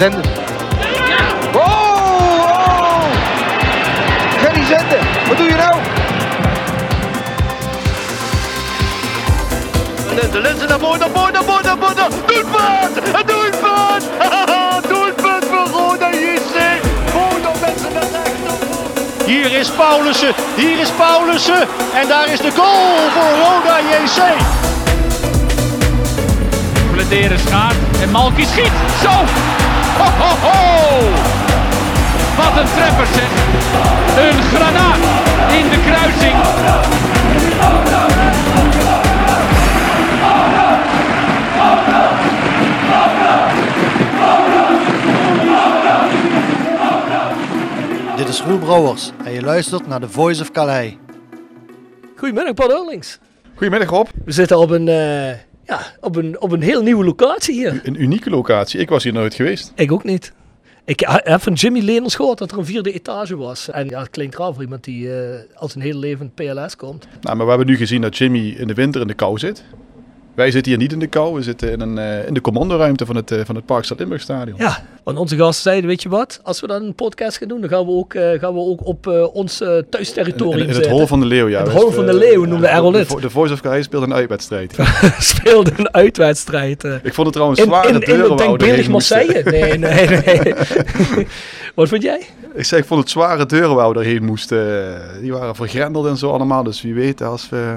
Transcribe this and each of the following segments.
Zenden. Oh, oh! Gerry Zenden, wat doe je nou? De lenzen naar voren, naar voren, naar voren, naar voren. Doelpunt! Een doelpunt! doelpunt voor Roda JC. Roda mensen naar rechts. Hier is Paulussen, hier is Paulussen. En daar is de goal voor Roda JC. Bladeren schaart en Malky schiet. Zo! Ho, ho, ho! Wat een treffer zeg. Een granaat in de kruising. Dit is Roel Brouwers en je luistert naar The Voice of Calais. Goedemiddag, Paul Eurlings. Goedemiddag Rob. We zitten op een, eh, op, een, op een heel nieuwe locatie hier. Een unieke locatie. Ik was hier nooit geweest. Ik ook niet. Ik heb van Jimmy Leners gehoord dat er een vierde etage was. En ja, het klinkt raar voor iemand die uh, als een heel leven PLS komt. Nou, maar we hebben nu gezien dat Jimmy in de winter in de kou zit. Wij zitten hier niet in de kou, we zitten in, een, uh, in de commandoruimte van het, uh, van het Parkstad Limburg Stadion. Ja, want onze gasten zeiden, weet je wat, als we dan een podcast gaan doen, dan gaan we ook, uh, gaan we ook op ons thuisterritorium in, in, in het Hol van de Leeuw, ja. Het Hol van de Leeuw noemen we Errol de, de Voice of Calais speelde een uitwedstrijd. speelde een uitwedstrijd. Ik vond het trouwens zwaar in, in, in het denkbeeldig Marseille. Nee, nee, nee. wat vind jij? Ik zei, ik vond het zware deuren waar we erheen moesten. Die waren vergrendeld en zo allemaal. Dus wie weet, als, we,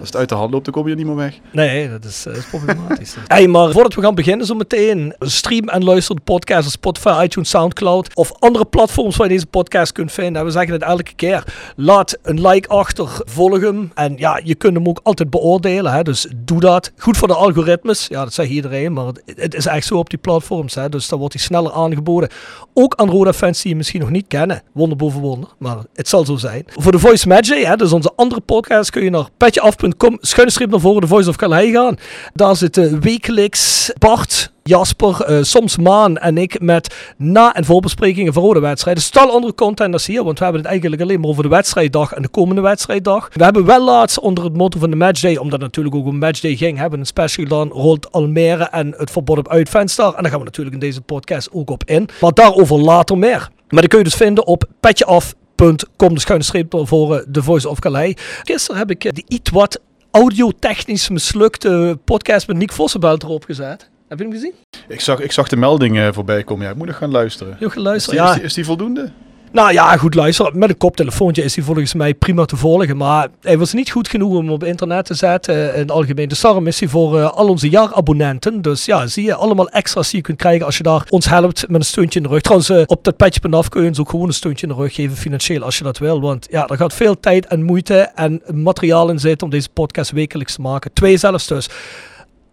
als het uit de hand loopt, dan kom je niet meer weg. Nee, dat is, dat is problematisch. hey, maar voordat we gaan beginnen zo meteen, stream en luister de podcast op Spotify, iTunes, Soundcloud of andere platforms waar je deze podcast kunt vinden. En we zeggen het elke keer. Laat een like achter, volg hem. En ja, je kunt hem ook altijd beoordelen. Hè? Dus doe dat. Goed voor de algoritmes. Ja, dat zegt iedereen. Maar het, het is echt zo op die platforms. Hè? Dus dan wordt hij sneller aangeboden. Ook aan Roda-fans die je misschien nog niet kennen. Wonder boven wonder. Maar het zal zo zijn. Voor de Voice Magic, hè, dus onze andere podcast, kun je naar petjeaf.com schuine streep naar voren de Voice of Calais gaan. Daar zitten wekelijks Bart, Jasper, uh, soms Maan en ik met na- en voorbesprekingen van rode wedstrijden. Stel andere content als hier, want we hebben het eigenlijk alleen maar over de wedstrijddag en de komende wedstrijddag. We hebben wel laatst onder het motto van de matchday, omdat natuurlijk ook om matchday ging, hebben een special dan rond Almere en het verbod op uitvenster. En daar gaan we natuurlijk in deze podcast ook op in. Maar daarover later meer. Maar die kun je dus vinden op petjeaf.com, de schuine streep voor The Voice of Calais. Gisteren heb ik de iets wat audiotechnisch mislukte podcast met Nick Vossenbelt erop gezet. Heb je hem gezien? Ik zag, ik zag de melding uh, voorbij komen. Ja, ik moet nog gaan luisteren. Je gaan luisteren? Is die, ja. is, die, is die voldoende? Nou ja, goed luisteren. Met een koptelefoontje is hij volgens mij prima te volgen. Maar hij was niet goed genoeg om op internet te zetten in het algemeen. Dus daarom is hij voor uh, al onze jaarabonnenten. Dus ja, zie je allemaal extra's die je kunt krijgen als je daar ons helpt met een steuntje in de rug. Trouwens, uh, op dat petje.af kun je ons ook gewoon een steuntje in de rug geven financieel als je dat wil. Want ja, er gaat veel tijd en moeite en materiaal in zitten om deze podcast wekelijks te maken. Twee zelfs dus.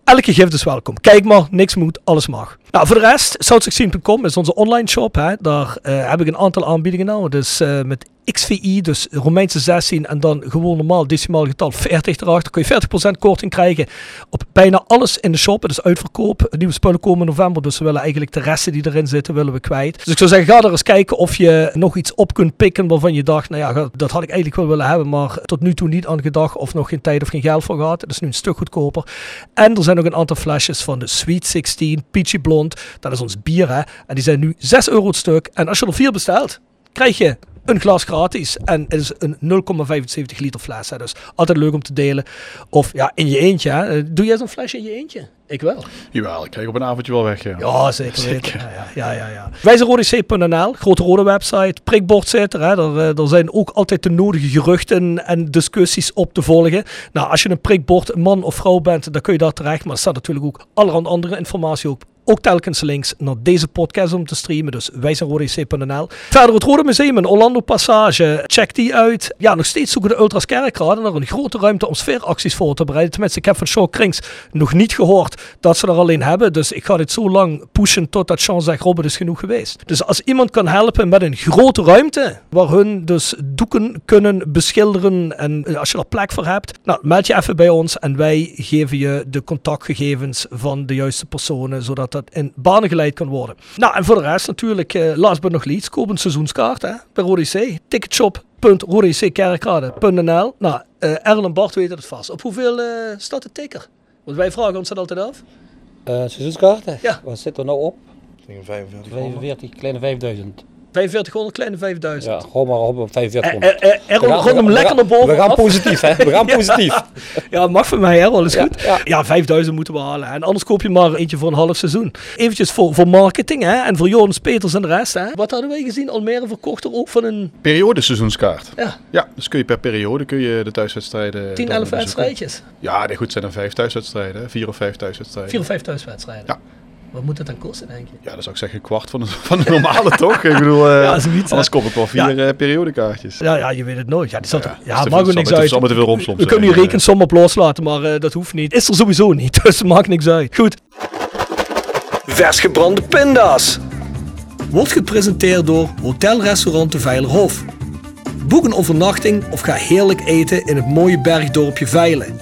Elke gift is welkom. Kijk maar, niks moet, alles mag. Nou, voor de rest, south16.com is onze online shop. Hè. Daar uh, heb ik een aantal aanbiedingen nou. Dus uh, met XVI, dus Romeinse 16 en dan gewoon normaal decimaal getal 40 erachter. kun je 40% korting krijgen op bijna alles in de shop. Het is uitverkoop. Nieuwe spullen komen in november, dus we willen eigenlijk de resten die erin zitten, willen we kwijt. Dus ik zou zeggen, ga er eens kijken of je nog iets op kunt pikken waarvan je dacht, nou ja, dat had ik eigenlijk wel willen hebben, maar tot nu toe niet aan gedacht of nog geen tijd of geen geld voor gehad. Het is nu een stuk goedkoper. En er zijn nog een aantal flesjes van de Sweet 16 Peachy Blond. Dat is ons bier, hè. En die zijn nu 6 euro het stuk. En als je er vier bestelt, krijg je een glas gratis. En het is een 0,75 liter fles. Hè. Dus altijd leuk om te delen. Of ja, in je eentje. Hè. Doe jij zo'n flesje in je eentje? Ik wel. Jawel, ik krijg op een avondje wel weg. Ja, Ja, zeker weten. Ja, ja, ja, ja, grote rode website, prikbord zit er. Hè. Er, eh, er zijn ook altijd de nodige geruchten en discussies op te volgen. Nou, als je een prikbord man of vrouw bent, dan kun je daar terecht. Maar er staat natuurlijk ook allerhande andere informatie op ook telkens links naar deze podcast om te streamen. Dus wij zijn rodec.nl. Verder het Rode Museum in Orlando Passage. Check die uit. Ja, nog steeds zoeken de Ultras Kerkraden naar een grote ruimte om sfeeracties voor te bereiden. Tenminste, ik heb van Shaw Krings nog niet gehoord dat ze er alleen hebben. Dus ik ga dit zo lang pushen totdat Sean zegt, Robert is genoeg geweest. Dus als iemand kan helpen met een grote ruimte, waar hun dus doeken kunnen beschilderen en eh, als je er plek voor hebt, nou, meld je even bij ons en wij geven je de contactgegevens van de juiste personen, zodat dat in banen geleid kan worden. Nou, en voor de rest natuurlijk, eh, last but not least, koop een seizoenskaart hè, bij Rode C. Ticketshop.rodeckerkrade.nl Nou, eh Erlen en Bart weten het vast. Op hoeveel eh, staat de ticker? Want wij vragen ons dat altijd af. Eh seizoenskaarten? Ja. Wat zit er nou op? 45 45, kleine 5000. 4500, kleine 5000. Ja, gewoon maar op op Eh, 4500. eh, eh, Errol, We gaan- rond hem lekker naar boven We gaan positief, hè? We gaan positief. Ja, mag voor mij, Errol, is Ja, goed. ja. Ja, 5000 moeten we halen. En anders koop je maar eentje voor een half seizoen. Eventjes voor, voor marketing hè, en voor Jonas Peters en de rest. Hè. Wat hadden wij gezien? Almere verkocht er ook van een Periodeseizoenskaart. ja, Ja, dus kun je per periode kun je de thuiswedstrijden... 10, dan 11 bezoeken. wedstrijdjes. Ja, nee, goed, zijn er vijf thuiswedstrijden. hè. Vier of vijf thuiswedstrijden. 4 of 5 thuiswedstrijden. Ja. Wat moet dat dan kosten, denk je? Ja, dat zou ik zeggen een kwart van de, van de normale, toch? Ik bedoel, eh, Ja, zoiets, anders koop ik wel vier Ja. eh, periodekaartjes. Ja, ja, je weet het nooit. Ja, die zat Ja, er, ja, maakt er niks uit. te veel romslomp We kunnen die eh. rekensom op loslaten, maar eh, dat hoeft niet. Is er sowieso niet, dus het maakt niks uit. Goed. Vers gebrande pinda's. Wordt gepresenteerd door Hotel Restaurant de Veilerhof. Boek een overnachting of ga heerlijk eten in het mooie bergdorpje Veilen.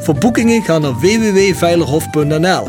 Voor boekingen ga naar www.veilerhof.nl.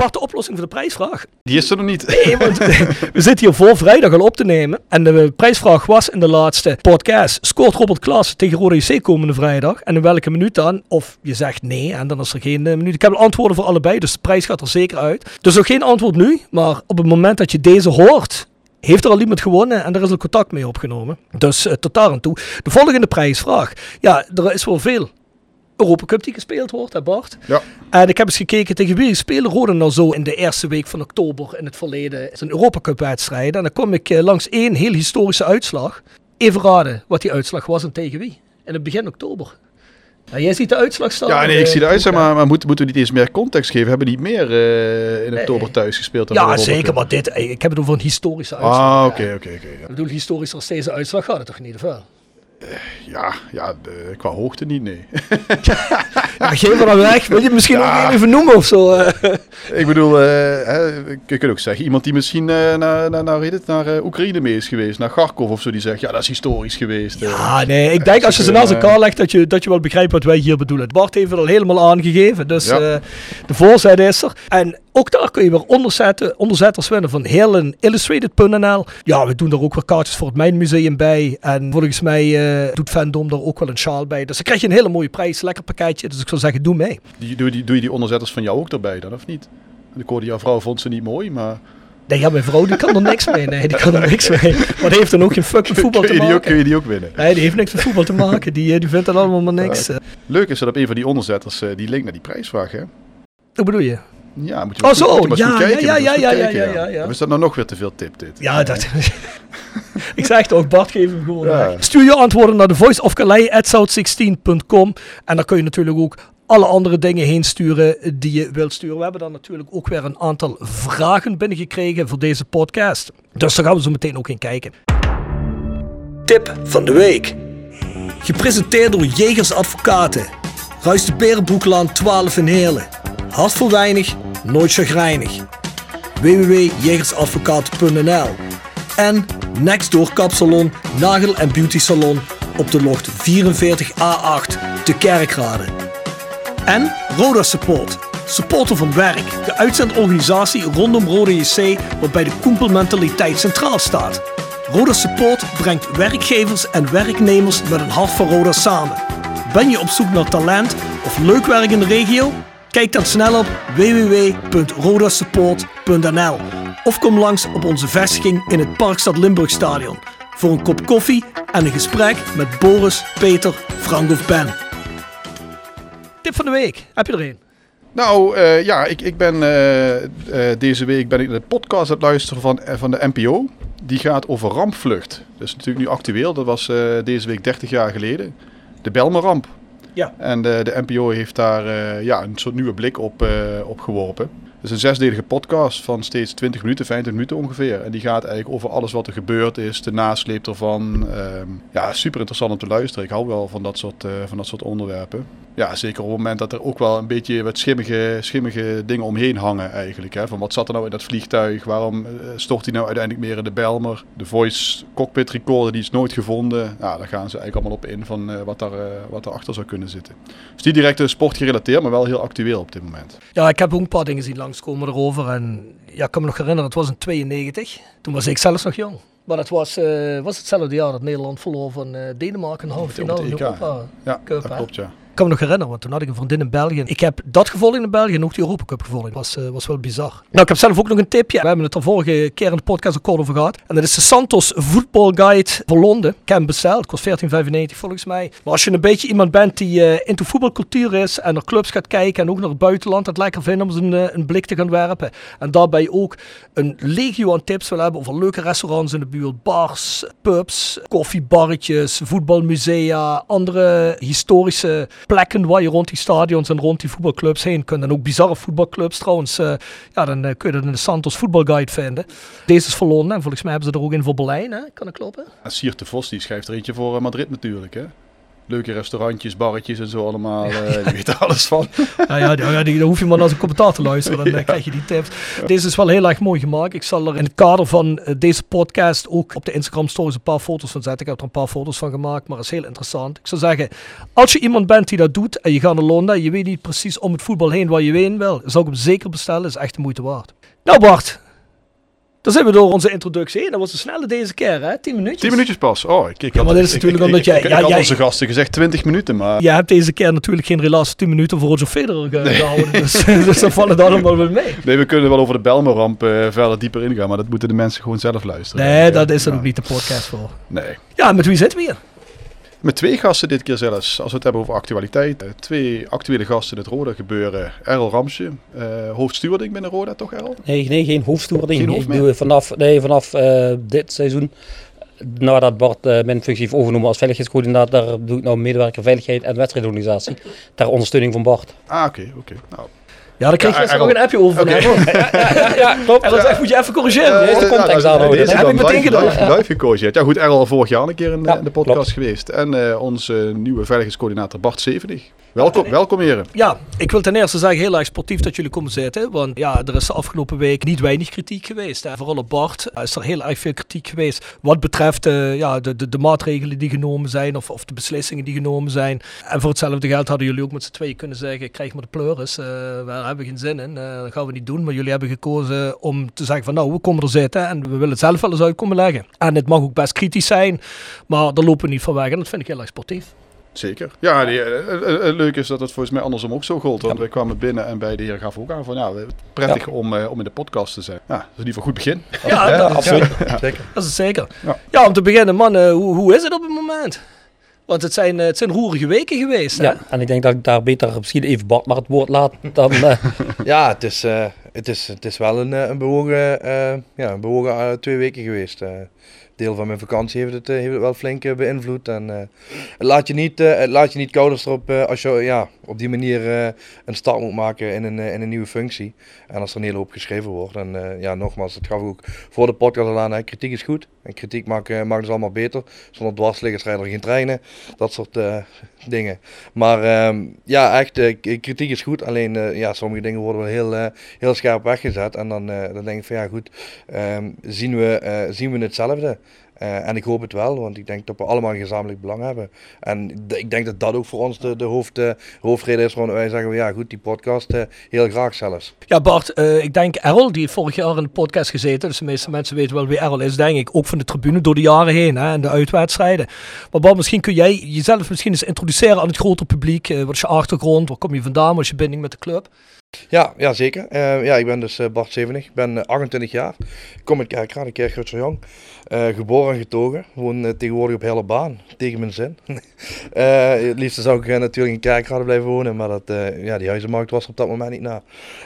Bart, de oplossing voor de prijsvraag. Die is er nog niet. Nee, want we zitten hier voor vrijdag al op te nemen. En de prijsvraag was in de laatste podcast. Scoort Robert Klaas tegen Rode JC komende vrijdag? En in welke minuut dan? Of je zegt nee en dan is er geen eh, minuut. Ik heb antwoorden voor allebei, dus de prijs gaat er zeker uit. Dus nog geen antwoord nu. Maar op het moment dat je deze hoort, heeft er al iemand gewonnen en er is al contact mee opgenomen. Dus eh, tot daar aan toe. De volgende prijsvraag. Ja, er is wel veel Europa Cup die gespeeld wordt, hè Bart? Ja. En ik heb eens gekeken tegen wie spelen Rode nou zo in de eerste week van oktober in het verleden. Het is een Europa Cup wedstrijd. En dan kom ik eh, langs één heel historische uitslag. Even raden wat die uitslag was en tegen wie. In het begin oktober. Nou, jij ziet de uitslag staan. Ja, nee, ik zie de uitslag, maar, maar moeten, moeten we niet eens meer context geven? Hebben niet meer eh, in oktober thuis gespeeld? dan Ja, zeker. Maar dit, eh, ik heb het over een historische uitslag. Ah, oké, oké, oké. Ik bedoel, historisch als deze uitslag gaat het toch niet, of wel? Ja, ja de- qua hoogte niet, nee. Ja, geef er dan weg. Wil je het misschien Ja. ook even noemen of zo? eh? ik bedoel, eh, hè, je kunt ook zeggen, iemand die misschien eh, naar, naar, naar, het, naar eh, Oekraïne mee is geweest, naar Kharkov of zo, die zegt, ja, dat is historisch geweest. eh. Ja, nee, ik denk als je ze naast elkaar legt dat je, dat je wel begrijpt wat wij hier bedoelen. Bart heeft het al helemaal aangegeven, dus Ja. eh, de voorzijde is er. En ook daar kun je weer onderzetten, onderzetters winnen van helenillustrated.nl. Ja, we doen er ook weer kaartjes voor het Mijnmuseum bij. En volgens mij eh, doet Fandom er ook wel een sjaal bij. Dus dan krijg je een hele mooie prijs, lekker pakketje. Dus ik zou zeggen, doe mee. Die, doe, die, doe je die onderzetters van jou ook erbij dan, of niet? Ik hoorde jouw vrouw vond ze niet mooi, maar Nee, ja, mijn vrouw die kan er niks mee. Nee, die kan er niks mee. Maar die heeft dan ook geen fuck met voetbal kun te die ook, kun maken. je die ook winnen. Nee, die heeft niks met voetbal te maken. Die, eh, die vindt dat allemaal maar niks. Leuk is dat op een van die onderzetters eh, die link naar die prijsvraag, hè? Hoe bedoel je? Ja, moet je Oh, zo. goed- moet je maar Ja, kijken, ja, ja, ja, ja, ja, ja, ja. Is dat nou nog weer te veel tip, dit? Ja, dat... ik zeg toch, Bart, geef hem gewoon Ja. Stuur je antwoorden naar de voiceofcalais.south16.com en dan kun je natuurlijk ook alle andere dingen heen sturen die je wilt sturen. We hebben dan natuurlijk ook weer een aantal vragen binnengekregen voor deze podcast. Dus daar gaan we zo meteen ook in kijken. Tip van de week. Gepresenteerd door Jegers Advocaten. Ruist de Berenbroeklaan 12 in Heerlen. Hart voor weinig, nooit chagrijnig www.jegersadvocaten.nl en Next door Kapsalon, Nagel en Beauty Salon op de locht 44A8 te Kerkrade. En Roda Support, supporter van werk, de uitzendorganisatie rondom Roda JC waarbij de koempelmentaliteit centraal staat. Roda Support brengt werkgevers en werknemers met een hart voor Roda samen. Ben je op zoek naar talent of leuk werk in de regio? Kijk dan snel op www.rodasupport.nl of kom langs op onze vestiging in het Parkstad Limburg Stadion voor een kop koffie en een gesprek met Boris, Peter, Frank of Ben. Tip van de week, heb je er een? Nou eh, ja, ik, ik ben eh, eh, deze week ben ik de podcast aan het luisteren van, van de NPO. Die gaat over rampvlucht. Dat is natuurlijk nu actueel. Dat was deze week 30 jaar geleden. De Belmerramp. Ja. En de, NPO heeft daar eh, ja, een soort nieuwe blik op, eh, op geworpen. Is een zesdelige podcast van steeds 20 minuten, 25 minuten ongeveer. En die gaat eigenlijk over alles wat er gebeurd is, de nasleep ervan. Ehm, ja, super interessant om te luisteren. Ik hou wel van dat soort, eh, van dat soort onderwerpen. Ja, zeker op het moment dat er ook wel een beetje wat schimmige, schimmige dingen omheen hangen eigenlijk. Hè? Van wat zat er nou in dat vliegtuig? Waarom eh, stort hij nou uiteindelijk meer in de Belmer? De voice cockpit recorder die is nooit gevonden. Ja, daar gaan ze eigenlijk allemaal op in van eh, wat, daar, eh, wat erachter zou kunnen zitten. Dus niet direct sport gerelateerd, maar wel heel actueel op dit moment. Ja, ik heb ook een paar dingen zien langskomen erover. En ja, ik kan me nog herinneren, het was in 92. Toen was ik zelfs nog jong. Maar het was, eh, was hetzelfde jaar dat Nederland verloor van eh, Denemarken in halve finale in EK, Europa. Ja, Cup, dat klopt ja. Kan me nog herinneren, want toen had ik een vriendin in België. Ik heb dat gevolgd in België en ook de Europa Cup gevolgd. Was, eh, was wel bizar. Nou, ik heb zelf ook nog een tipje. We hebben het er vorige keer in de podcast ook over gehad. En dat is de Santos Football Guide voor Londen. Ik heb besteld. Kost 14,95 volgens mij. Maar als je een beetje iemand bent die eh into voetbalcultuur is en naar clubs gaat kijken en ook naar het buitenland, het lekker vindt om eens een, eh, een blik te gaan werpen. En daarbij ook een legio aan tips wil hebben over leuke restaurants in de buurt. Bars, pubs, koffiebarretjes, voetbalmusea, andere historische plekken waar je rond die stadions en rond die voetbalclubs heen kunt. En ook bizarre voetbalclubs trouwens. eh, ja, dan eh, kun je dat in de Santos Voetbalguide vinden. Deze is voor Londen en volgens mij hebben ze er ook in voor Berlijn. Hè? Kan ik kloppen? En Siert de Vos die schrijft er eentje voor eh, Madrid natuurlijk. Hè? Leuke restaurantjes, barretjes en zo allemaal. eh die weet er alles van. Ja, ja, die- ja die, dan hoef je maar naar zijn commentaar te luisteren, dan eh, krijg je die tips. Deze is wel heel erg mooi gemaakt. Ik zal er in het kader van eh, deze podcast ook op de Instagram stories een paar foto's van zetten. Ik heb er een paar foto's van gemaakt, maar dat is heel interessant. Ik zou zeggen, als je iemand bent die dat doet en je gaat naar Londen en je weet niet precies om het voetbal heen waar je heen wil, zou ik hem zeker bestellen. is echt de moeite waard. Nou Bart, dan zijn we door onze introductie. Dat was een snelle deze keer, hè? 10 minuutjes. 10 minuutjes pas. Oh, ik, ik Ja, maar dit is natuurlijk omdat jij- Ik, ja, had jij- onze gasten gezegd 20 minuten, maar... Jij hebt deze keer natuurlijk geen relatie 10 minuten voor Roger Federer ge- gehouden. Dus, dus dan vallen daar allemaal wel mee. Nee, we kunnen wel over de Belmerramp eh verder dieper ingaan, maar dat moeten de mensen gewoon zelf luisteren. Nee, dat is er ook niet de podcast voor. Nee. Ja, met wie zitten we hier? Met twee gasten dit keer zelfs, als we het hebben over actualiteit. Eh, twee actuele gasten in het Roda gebeuren. Errol Ramsje, eh hoofdstuurding binnen Roda, toch Errol? Nee, nee, geen hoofdstoerding. Geen Ik doe vanaf, nee, vanaf eh, dit seizoen, nadat Bart mijn functie heeft overgenomen als veiligheidscoördinator, doe ik nou medewerker veiligheid en wedstrijdorganisatie. Ter ondersteuning van Bart. Ah, oké, oké. Nou, Ja, daar kreeg je gisteren nog een appje over van. Ja, klopt. En dat moet je even corrigeren. De context nou, aanhouden. deze Dat heb ik meteen gedaan. Live, gecoacheerd. Ja goed, Errol vorig jaar een keer in, in de podcast geweest. En eh, onze nieuwe veiligheidscoördinator Bart Zevenig. Welkom, welkom heren. Ja, ik wil ten eerste zeggen heel erg sportief dat jullie komen zitten. Want ja, er is de afgelopen week niet weinig kritiek geweest. Hè. Vooral op Bart eh, is er heel erg veel kritiek geweest. Wat betreft eh, ja, de, de, de maatregelen die genomen zijn of, of de beslissingen die genomen zijn. En voor hetzelfde geld hadden jullie ook met z'n tweeën kunnen zeggen, krijg maar de pleuris. eh daar hebben geen zin in. eh, dat gaan we niet doen. Maar jullie hebben gekozen om te zeggen van nou, we komen er zitten en we willen het zelf wel eens uit komen leggen. En het mag ook best kritisch zijn, maar daar lopen we niet van weg. En dat vind ik heel erg sportief. Zeker. Ja, die, eh, eh, leuk is dat het volgens mij andersom ook zo gold. Want we kwamen binnen en bij de heer gaf ook aan van ja, prettig om, om in de podcast te zijn. Ja, dat is in ieder geval goed begin. Ja, dat, absoluut. Zeker. Dat is het zeker. Ja. Om te beginnen, man, hoe, hoe is het op het moment? Want het zijn, eh, het zijn roerige weken geweest. Hè? Ja, en ik denk dat ik daar beter misschien even Bart maar het woord laat dan... eh, Ja, het is, eh, het is, het is wel een, een bewogen, eh, ja, een bewogen twee weken geweest. Deel van mijn vakantie heeft het, eh, wel flink eh, beïnvloed. En, eh, het, laat je niet, het laat je niet kouders erop als je ja, op die manier een start moet maken in een, een nieuwe functie. En als er een hele hoop geschreven wordt. En ja, nogmaals, dat gaf ik ook voor de podcast al aan. Kritiek is goed. En kritiek maakt, maakt dus allemaal beter. Zonder dwarsliggers rijden er geen treinen. Dat soort dingen. Maar ehm, ja, echt, eh, kritiek is goed. Alleen eh, ja, sommige dingen worden wel heel, eh, heel scherp weggezet. En dan, dan denk ik van ja goed, ehm, zien, we, zien we hetzelfde? Eh, en ik hoop het wel, want ik denk dat we allemaal een gezamenlijk belang hebben. En ik denk dat dat ook voor ons de, de hoofd, eh, hoofdreden is waarom wij zeggen, ja goed, die podcast eh, heel graag zelfs. Ja, Bart, ik denk Errol, die vorig jaar in de podcast gezeten. Dus de meeste mensen weten wel wie Errol is, denk ik. Ook van de tribune door de jaren heen hè, en de uitwedstrijden. Maar Bart, misschien kun jij jezelf misschien eens introduceren aan het grotere publiek. Wat is je achtergrond? Waar kom je vandaan? Wat is je binding met de club? Ja, ja zeker. Eh, ja, ik ben dus eh, Bart 70, ik ben eh, 28 jaar. Ik kom uit Kerkrade, Kerk Jong. Eh geboren en getogen. Woon eh, tegenwoordig op hele baan, tegen mijn zin. Eh, het liefst zou ik eh, natuurlijk in Kerkrade blijven wonen, maar dat, eh, ja, die huizenmarkt was op dat moment niet na.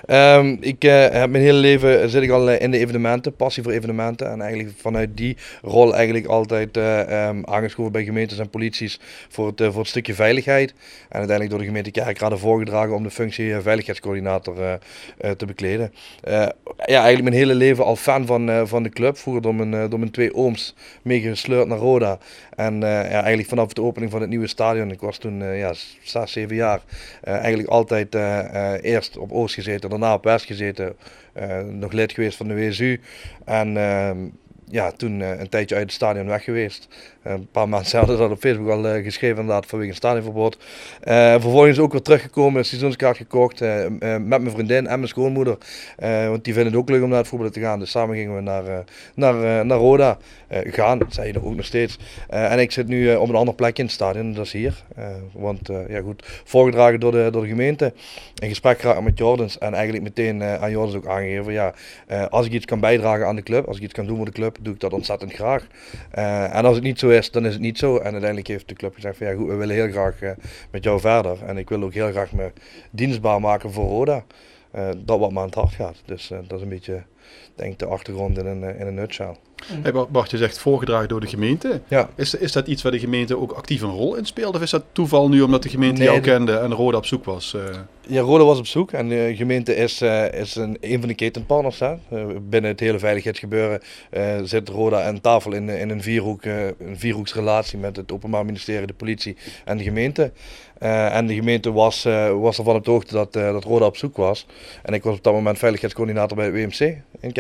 Ehm, ik eh, heb mijn hele leven eh, zit ik al eh, in de evenementen, passie voor evenementen. En eigenlijk vanuit die rol eigenlijk altijd eh, ehm, aangeschoven bij gemeentes en polities voor het, eh, voor het stukje veiligheid. En uiteindelijk door de gemeente Kerkrade voorgedragen om de functie eh, veiligheidscoördinator eh, eh, te bekleden. Eh, ja, eigenlijk mijn hele leven al fan van, van de club. Vroeger door mijn, door mijn twee ooms meegesleurd naar Roda. En ja, eigenlijk vanaf de opening van het nieuwe stadion, ik was toen ja, zes, zeven jaar, eigenlijk altijd eerst op Oost gezeten, daarna op West gezeten. nog lid geweest van de WSU. En ehm, ja, toen een tijdje uit het stadion weg geweest. Een paar maanden hadden dat op Facebook al eh, geschreven inderdaad vanwege een stadionverbod. Eh, vervolgens ook weer teruggekomen, een seizoenskaart gekocht eh, met mijn vriendin en mijn schoonmoeder. Want die vinden het ook leuk om naar het voetballen te gaan. Dus samen gingen we naar, naar, naar Roda gaan, zei je ook nog steeds. En ik zit nu op een ander plekje in het stadion, dat is hier. Want ja goed, voorgedragen door de, door de gemeente. In gesprek geraakt met Jordans en eigenlijk meteen aan Jordans ook aangegeven. Ja, als ik iets kan bijdragen aan de club, als ik iets kan doen voor de club, doe ik dat ontzettend graag. En als het niet zo dan is het niet zo. En uiteindelijk heeft de club gezegd van ja goed, we willen heel graag eh, met jou verder. En ik wil ook heel graag me dienstbaar maken voor Roda. Eh, dat wat me aan het hart gaat. Dus eh, dat is een beetje, denk ik, de achtergrond in een, eh, in een nutshell. Hey Bart, je zegt voorgedragen door de gemeente. Ja. Is, is dat iets waar de gemeente ook actief een rol in speelt? Of is dat toeval nu omdat de gemeente Nee, jou de- kende en Roda op zoek was? eh? Ja, Roda was op zoek en de gemeente is, eh, is een, een van de ketenpartners. Hè. Binnen het hele veiligheidsgebeuren eh, zit Roda aan tafel in, in een, vierhoek, een vierhoeksrelatie met het Openbaar Ministerie, de politie en de gemeente. Eh, en de gemeente was, eh, was ervan op de hoogte dat, eh, dat Roda op zoek was. En ik was op dat moment veiligheidscoördinator bij het WMC in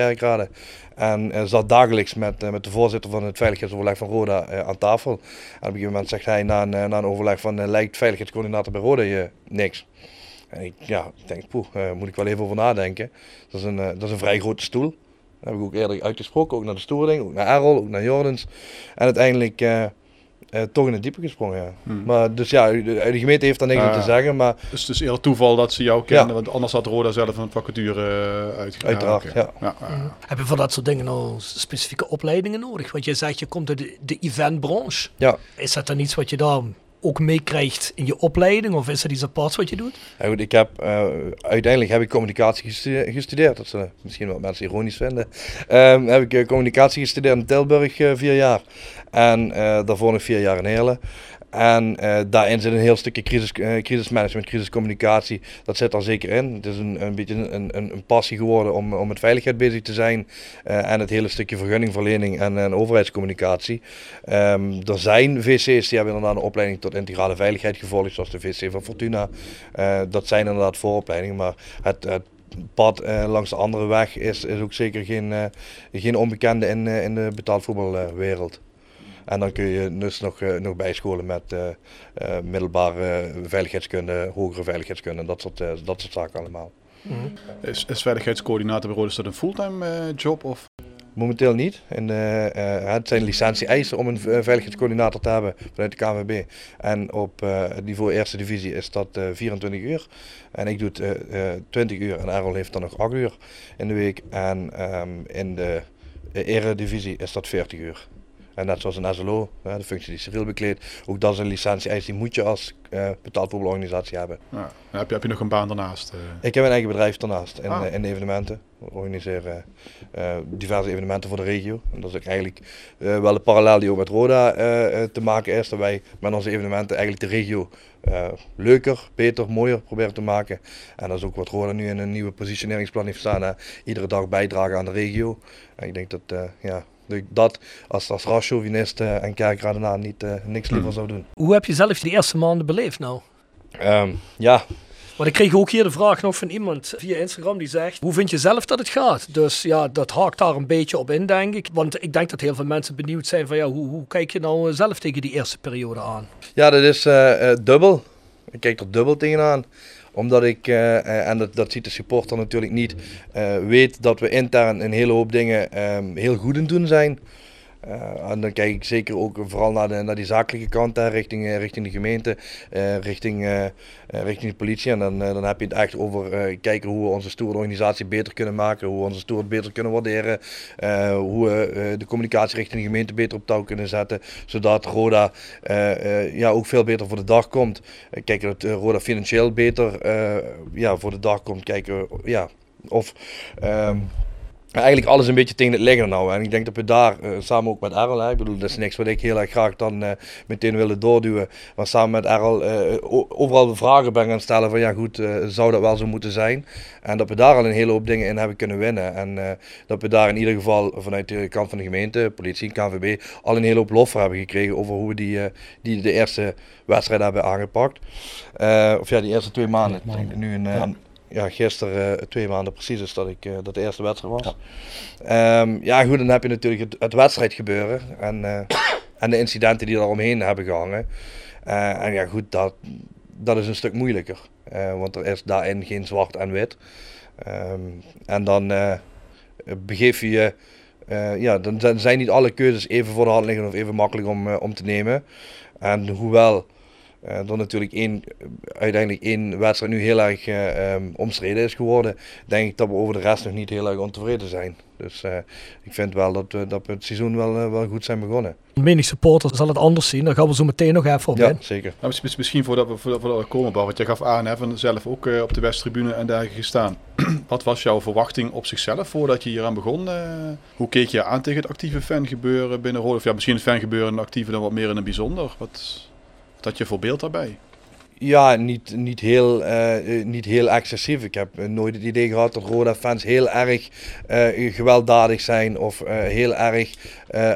En eh, zat dagelijks met, eh, met de voorzitter van het veiligheidsoverleg van Roda eh, aan tafel. En op een gegeven moment zegt hij na een, een overleg van lijkt veiligheidscoördinator bij Roda je niks. En ik, ja, ik denk, poeh, eh, moet ik wel even over nadenken. Dat is een, dat is een vrij grote stoel. Dat heb ik ook eerder uitgesproken, ook naar de stoerling, ook naar Errol, ook naar Jordans. En uiteindelijk eh, toch in het diepe gesprongen, ja. Hmm. Maar dus ja, de, de gemeente heeft daar niks op te zeggen, maar Dus het is eerder toeval dat ze jou kennen, Ja. want anders had Roda zelf een vacature uh, uitgegaan. Uiteraard, ja. ja. ja. Heb je voor dat soort dingen nou specifieke opleidingen nodig? Want je zegt je komt uit de, de eventbranche. ja. Is dat dan iets wat je daar ook meekrijgt in je opleiding? Of is dat iets aparts wat je doet? Ja, ik heb, eh, uiteindelijk heb ik communicatie gestu- gestudeerd. Dat zullen misschien wat mensen ironisch vinden. Ehm, heb ik eh, communicatie gestudeerd in Tilburg eh, vier jaar. En daarvoor nog vier jaar in Heerlen. En eh, daarin zit een heel stukje crisis, eh, crisismanagement, crisiscommunicatie. Dat zit er zeker in. Het is een, een beetje een, een, een passie geworden om, om met veiligheid bezig te zijn. eh, en het hele stukje vergunningverlening en, en overheidscommunicatie. Ehm, er zijn VC's die hebben inderdaad een opleiding tot integrale veiligheid gevolgd, zoals de VC van Fortuna. Dat zijn inderdaad vooropleidingen, maar het, het pad eh, langs de andere weg is, is ook zeker geen, geen onbekende in, in de betaalvoetbalwereld. En dan kun je dus nog, eh, nog bijscholen met eh, eh, middelbare veiligheidskunde, hogere veiligheidskunde dat soort, dat soort zaken allemaal. Is, is veiligheidscoördinator bij Roda is dat een fulltime job? Of? Momenteel niet. En, het zijn licentie-eisen om een veiligheidscoördinator te hebben vanuit de KNVB. En op het niveau eerste divisie is dat eh, 24 uur. En ik doe het eh, eh, 20 uur en Errol heeft dan nog 8 uur in de week. En ehm, in de eredivisie is dat 40 uur. En net zoals een SLO, de functie die civiel bekleedt, ook dat is een licentie-eis die moet je als eh betaald voetbalorganisatie hebben. Ja. Heb, je, heb je nog een baan daarnaast? eh? Ik heb een eigen bedrijf daarnaast in, Ah. eh, in de evenementen. We organiseren diverse evenementen voor de regio. En dat is ook eigenlijk wel een parallel die ook met Roda te maken is. Dat wij met onze evenementen eigenlijk de regio leuker, beter, mooier proberen te maken. En dat is ook wat Roda nu in een nieuwe positioneringsplan heeft staan. Hè. Iedere dag bijdragen aan de regio. En ik denk dat ja, dat ik dat als, als raschauvinist eh, en kerkradenaar niet, eh, niks liever zou doen. Hoe heb je zelf die eerste maanden beleefd nou? Ehm, ja, Want ik kreeg ook hier de vraag nog van iemand via Instagram die zegt: Hoe vind je zelf dat het gaat? Dus ja, dat haakt daar een beetje op in, denk ik. Want ik denk dat heel veel mensen benieuwd zijn van ja, hoe, hoe kijk je nou zelf tegen die eerste periode aan? Ja, dat is eh, eh, dubbel. Ik kijk er dubbel tegenaan omdat ik, eh, eh, en dat, dat ziet de supporter natuurlijk niet, eh, weet dat we intern een hele hoop dingen ehm, heel goed in doen zijn. Uh, en dan kijk ik zeker ook vooral naar, de, naar die zakelijke kant, hè, richting, uh, richting de gemeente, uh, richting, richting de politie. En dan, dan heb je het echt over kijken hoe we onze stoere organisatie beter kunnen maken, hoe we onze stoer beter kunnen waarderen, hoe we de communicatie richting de gemeente beter op touw kunnen zetten, zodat Roda ja, ook veel beter voor de dag komt. kijken dat Roda financieel beter ja, voor de dag komt, kijken ja, of... Um, eigenlijk alles een beetje tegen het liggen nou. En ik denk dat we daar, uh, samen ook met Errol, ik bedoel, dat is niks wat ik heel erg graag dan uh, meteen willen doorduwen. Maar samen met Errol uh, overal de vragen ben gaan stellen van ja goed, zou dat wel zo moeten zijn? En dat we daar al een hele hoop dingen in hebben kunnen winnen. En dat we daar in ieder geval vanuit de kant van de gemeente, politie, KVB, al een hele hoop lof voor hebben gekregen over hoe we die, die de eerste wedstrijd hebben aangepakt. of ja, die eerste twee maanden. Ja ja, gisteren uh, twee maanden precies is dat ik uh, dat de eerste wedstrijd was. Ja. Um, ja, goed, dan heb je natuurlijk het, het wedstrijdgebeuren en, uh, en de incidenten die daaromheen hebben gehangen. en ja, goed, dat, dat is een stuk moeilijker. want er is daarin geen zwart en wit. Um, en dan begeef je je. ja, dan zijn niet alle keuzes even voor de hand liggen of even makkelijk om, om te nemen. En hoewel uh, door natuurlijk één, uiteindelijk één wedstrijd nu heel erg uh, um, omstreden is geworden, denk ik dat we over de rest nog niet heel erg ontevreden zijn. Dus uh, ik vind wel dat we, dat we het seizoen wel, wel goed zijn begonnen. Menig supporter zal het anders zien, daar gaan we zo meteen nog even op ja, zeker. Nou, misschien voordat we, voordat, we komen, Bart, want je gaf aan, hè, van zelf ook op de Westtribune en daar gestaan. Wat was jouw verwachting op zichzelf voordat je hier aan begon? hoe keek je aan tegen het actieve fangebeuren binnen Rode? Of ja, misschien het fangebeuren actieve dan wat meer in een bijzonder? Wat dat je voorbeeld daarbij? Ja, niet, niet, heel, uh, niet heel excessief. Ik heb nooit het idee gehad dat Roda-fans heel erg gewelddadig zijn of heel erg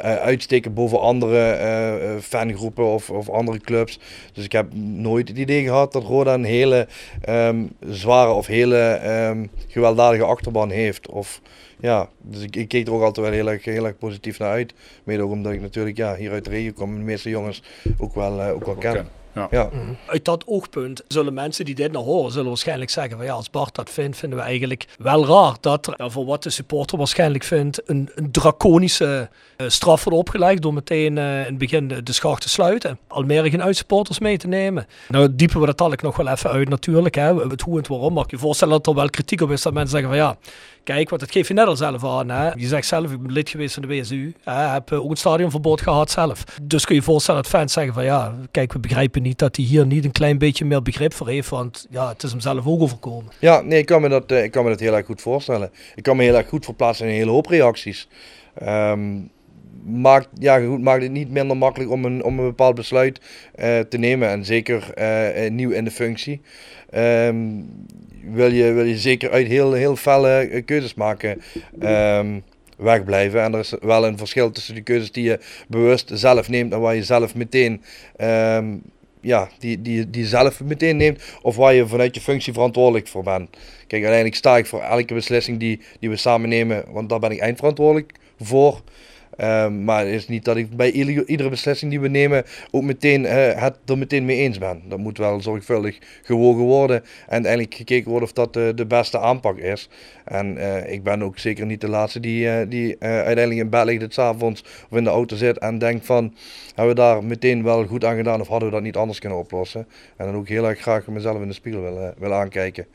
uitsteken boven andere fangroepen of, of andere clubs. Dus ik heb nooit het idee gehad dat Roda een hele um, zware of hele um, gewelddadige achterban heeft. Of, ja, dus ik, ik keek er ook altijd wel heel erg, heel erg positief naar uit. Mede ook omdat ik natuurlijk ja, hier uit de regio kom en de meeste jongens ook wel, ook wel ken. Ja. ja. Mhm. Uit dat oogpunt zullen mensen die dit nou horen, zullen waarschijnlijk zeggen van ja, als Bart dat vindt, vinden we eigenlijk wel raar dat er, ja, voor wat de supporter waarschijnlijk vindt, een, een draconische uh, straf wordt opgelegd door meteen uh, in het begin de, de schacht te sluiten. Almere geen uitsupporters mee te nemen. Nou diepen we dat talk nog wel even uit natuurlijk, hè. het hoe en het waarom. Mag je je voorstellen dat er wel kritiek op is dat mensen zeggen van ja, Kijk, want dat geef je net al zelf aan. Hè? Je zegt zelf, ik ben lid geweest van de WSU. Hè? Heb ook een stadionverbod gehad zelf. Dus kun je je voorstellen dat fans zeggen van ja, kijk, we begrijpen niet dat hij hier niet een klein beetje meer begrip voor heeft. Want ja, het is hem zelf ook overkomen. Ja, nee, ik kan me dat, ik kan me dat heel erg goed voorstellen. Ik kan me heel erg goed verplaatsen in een hele hoop reacties. Um, maakt, ja, goed, maakt het niet minder makkelijk om een, om een bepaald besluit uh, te nemen. En zeker uh, nieuw in de functie. Um, wil, je, wil je zeker uit heel, heel felle keuzes maken. Um, wegblijven. En er is wel een verschil tussen de keuzes die je bewust zelf neemt en waar je zelf meteen ja, die, die, die zelf meteen neemt, of waar je vanuit je functie verantwoordelijk voor bent. Kijk, uiteindelijk sta ik voor elke beslissing die, die we samen nemen, want daar ben ik eindverantwoordelijk voor. Um, maar het is niet dat ik bij iedere beslissing die we nemen ook meteen uh, het er meteen mee eens ben. Dat moet wel zorgvuldig gewogen worden en uiteindelijk gekeken worden of dat de, de beste aanpak is. En uh, ik ben ook zeker niet de laatste die, die uiteindelijk in bed ligt het avonds of in de auto zit en denkt van hebben we daar meteen wel goed aan gedaan of hadden we dat niet anders kunnen oplossen. En dan ook heel erg graag mezelf in de spiegel wil, wil aankijken.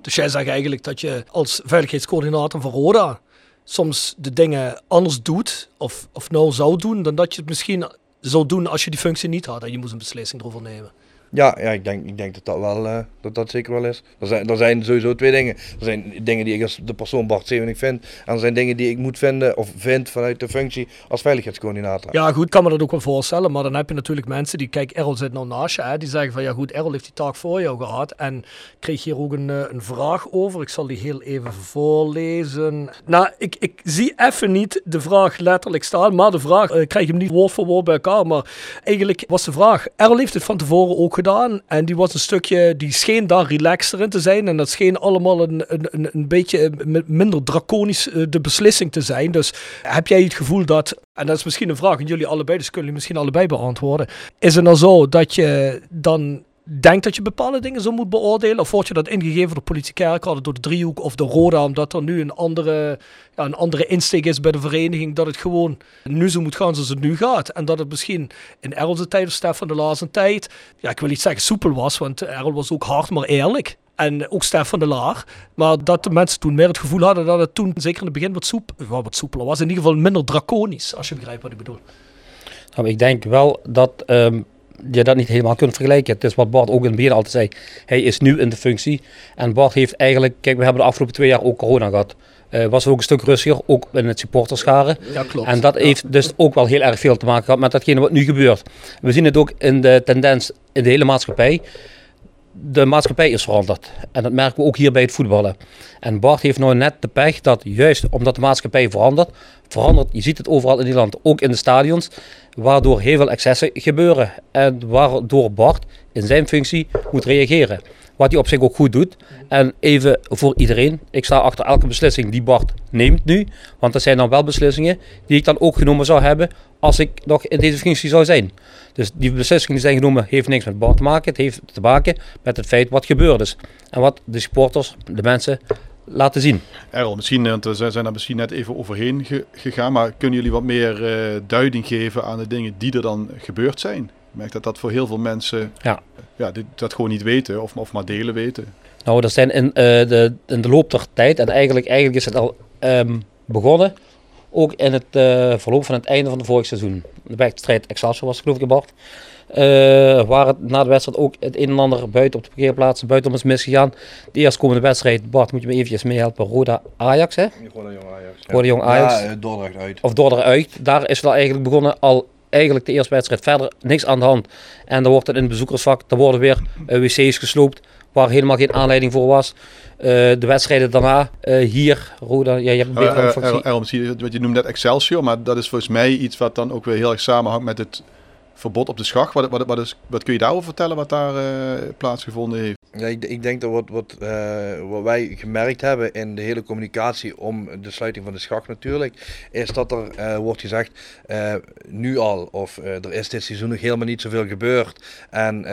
Dus jij zegt eigenlijk dat je als veiligheidscoördinator van Roda soms de dingen anders doet, of, of nou zou doen, dan dat je het misschien zou doen als je die functie niet had en je moest een beslissing erover nemen. Ja, ja ik, denk, ik denk dat dat, wel, uh, dat dat zeker wel is. Er zijn, er zijn sowieso twee dingen. Er zijn dingen die ik als de persoon Bart Zevening vind. En er zijn dingen die ik moet vinden of vind vanuit de functie als veiligheidscoördinator. Ja, goed, kan me dat ook wel voorstellen. Maar dan heb je natuurlijk mensen die, kijk, Errol zit nou naast je. Hè, die zeggen van, ja goed, Errol heeft die taak voor jou gehad. En kreeg hier ook een, eh, een vraag over. Ik zal die heel even voorlezen. Nou, ik, ik zie even niet de vraag letterlijk staan. Maar de vraag, uh, ik krijg hem niet woord voor woord bij elkaar. Maar eigenlijk was de vraag, Errol heeft het van tevoren ook gedaan. En die was een stukje, die scheen daar relaxter in te zijn. En dat scheen allemaal een, een, een, beetje eh, minder draconisch uh, de beslissing te zijn. Dus heb jij het gevoel dat, en dat is misschien een vraag aan jullie allebei, dus kunnen jullie misschien allebei beantwoorden. Is het nou zo dat je dan denkt dat je bepaalde dingen zo moet beoordelen? Of wordt je dat ingegeven door politie Kerkrade, door de driehoek of de Roda, omdat er nu een andere, een andere insteek is bij de vereniging, dat het gewoon nu zo moet gaan zoals het nu gaat. En dat het misschien in Errol's tijd of Stefan de laatste tijd, ja, ik wil niet zeggen soepel was, want Errol was ook hard, maar eerlijk. En ook Stefan de Laar. Maar dat de mensen toen meer het gevoel hadden dat het toen, zeker in het begin, wat, soep, wat soepeler was. In ieder geval minder draconisch, als je begrijpt wat ik bedoel. Nou, ik denk wel dat um, je dat niet helemaal kunt vergelijken. Het is wat Bart ook in het begin altijd zei. Hij is nu in de functie. En Bart heeft eigenlijk, kijk, we hebben de afgelopen twee jaar ook corona gehad. Uh, was ook een stuk rustiger, ook in het supporterscharen. Ja, klopt. En dat heeft dus ook wel heel erg veel te maken gehad met datgene wat nu gebeurt. We zien het ook in de tendens in de hele maatschappij de maatschappij is veranderd. En dat merken we ook hier bij het voetballen. En Bart heeft nou net de pech dat juist omdat de maatschappij verandert, verandert, je ziet het overal in Nederland, ook in de stadions, waardoor heel veel excessen gebeuren. En waardoor Bart in zijn functie moet reageren. Wat hij op zich ook goed doet. En even voor iedereen, ik sta achter elke beslissing die Bart neemt nu. Want dat zijn dan wel beslissingen die ik dan ook genomen zou hebben als ik nog in deze functie zou zijn. Dus die beslissingen die zijn genomen heeft niks met Bart te maken. Het heeft te maken met het feit wat gebeurd is. En wat de supporters, de mensen, laten zien. Errol, misschien, want we zijn daar misschien net even overheen gegaan. Maar kunnen jullie wat meer uh, duiding geven aan de dingen die er dan gebeurd zijn? Ik merk dat dat voor heel veel mensen ja. Ja, dit, dat gewoon niet weten of, of maar delen weten. Nou, dat zijn in, uh, de, in de loop der tijd, en eigenlijk, eigenlijk is het al um, begonnen, ook in het uh, verloop van het einde van het vorig seizoen. De wedstrijd Excelsior was geloof ik Bart. Uh, waar het na de wedstrijd ook het een en ander buiten op de parkeerplaatsen buiten is misgegaan. De eerstkomende wedstrijd, Bart, moet je me eventjes meehelpen. Roda Ajax, hè? Roda Jong Ajax. Roda Jong Ajax. Ja, Dordrecht uit. Of Dordrecht uit. Daar is wel eigenlijk begonnen al eigenlijk de eerste wedstrijd verder niks aan de hand. En dan wordt het in het bezoekersvak, er worden weer uh, wc's gesloopt waar helemaal geen aanleiding voor was. Uh, de wedstrijden daarna, uh, hier, Roda, ja, je hebt een betere uh, uh, Je noemt net Excelsior, maar dat is volgens mij iets wat dan ook weer heel erg samenhangt met het verbod op de schach. Wat, wat, wat, wat kun je daarover vertellen wat daar plaatsgevonden heeft? Ja, ik, ik, denk dat wat, wat, uh, wat wij gemerkt hebben in de hele communicatie om de sluiting van de schacht natuurlijk, is dat er uh, wordt gezegd, uh, nu al, of er is dit seizoen nog helemaal niet zoveel gebeurd. En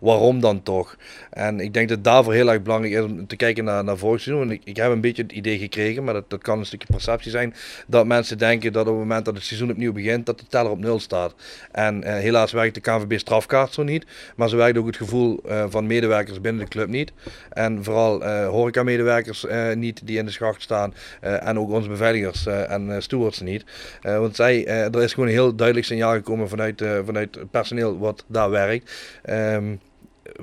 waarom dan toch? En ik denk dat daarvoor heel erg belangrijk is om te kijken naar, naar vorig seizoen. Ik, ik, heb een beetje het idee gekregen, maar dat, dat kan een stukje perceptie zijn, dat mensen denken dat op het moment dat het seizoen opnieuw begint, dat de teller op nul staat. En helaas werkt de KNVB strafkaart zo niet, maar ze werkt ook het gevoel van medewerkers binnen de club niet. En vooral uh, horeca-medewerkers uh, niet die in de schacht staan. En ook onze beveiligers en stewards niet. want zij, er is gewoon een heel duidelijk signaal gekomen vanuit, vanuit het personeel wat daar werkt. Um,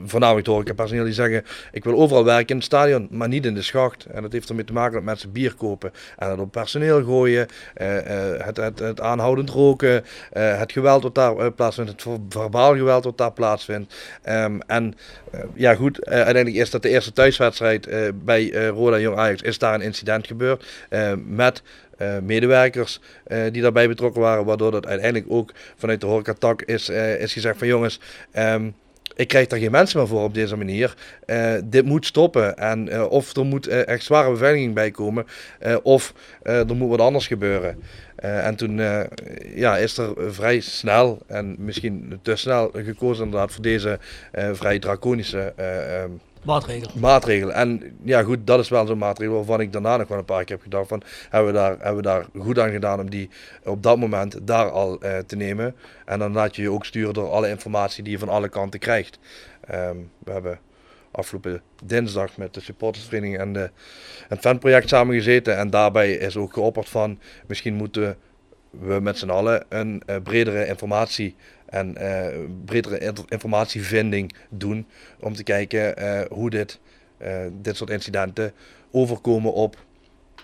voornamelijk hoor ik personeel die zeggen: Ik wil overal werken in het stadion, maar niet in de schacht. En dat heeft ermee te maken dat mensen bier kopen en het op personeel gooien, uh, uh, het, het, aanhoudend roken, uh, het geweld wat daar plaatsvindt, het verbaal geweld wat daar plaatsvindt. Um, en ja, goed, uiteindelijk is dat de eerste thuiswedstrijd bij Roda Jong Ajax, is daar een incident gebeurd met. Medewerkers die daarbij betrokken waren, waardoor dat uiteindelijk ook vanuit de horecatak is, is gezegd van jongens, um, ik krijg daar geen mensen meer voor op deze manier. Uh, dit moet stoppen. En uh, of er moet uh, echt zware beveiliging bij komen, of er moet wat anders gebeuren. en toen ja, is er vrij snel, en misschien te snel, gekozen inderdaad voor deze vrij draconische ehm, maatregel. maatregel. En ja, goed, dat is wel zo'n maatregel waarvan ik daarna nog wel een paar keer heb gedacht van, hebben we daar, hebben we daar goed aan gedaan om die op dat moment daar al uh, te nemen. En dan laat je je ook sturen door alle informatie die je van alle kanten krijgt. Um, we hebben afgelopen dinsdag met de supportersvereniging en, het fanproject samengezeten. En daarbij is ook geopperd van, misschien moeten we met z'n allen een uh, bredere informatie en uh, bredere informatievinding doen om te kijken uh, hoe dit, uh, dit soort incidenten overkomen op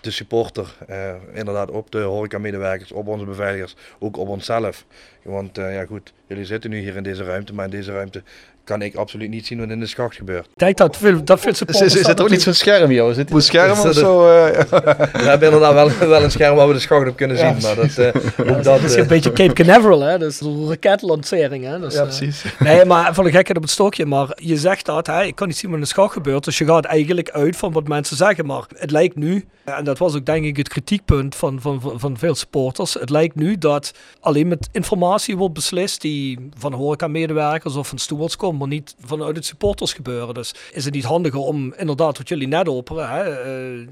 de supporter, eh, inderdaad op de horecamedewerkers, op onze beveiligers, ook op onszelf. Want eh, ja goed, jullie zitten nu hier in deze ruimte, maar in deze ruimte kan ik absoluut niet zien wat in de schacht gebeurt. Ik denk dat veel, dat veel Is, supporters... is, is dat het ook niet zo'n scherm, joh? Zit een scherm Is of dat zo? eh, We hebben inderdaad wel, wel een scherm waar we de schacht op kunnen zien, maar dat, eh, dat... Dat is eh, een beetje Cape Canaveral, hè? Dus een raketlancering, hè? Dus, ja, eh, precies. Nee, maar van de gekheid op het stokje. Maar je zegt dat, hè, ik kan niet zien wat in de schach gebeurt. Dus je gaat eigenlijk uit van wat mensen zeggen. Maar het lijkt nu, en dat was ook denk ik het kritiekpunt van, van, van, van veel supporters. Het lijkt nu dat alleen met informatie wordt beslist die van horeca-medewerkers of van stewards komt, maar niet vanuit het supporters gebeuren. Dus is het niet handiger om inderdaad wat jullie net operen, hè, eh,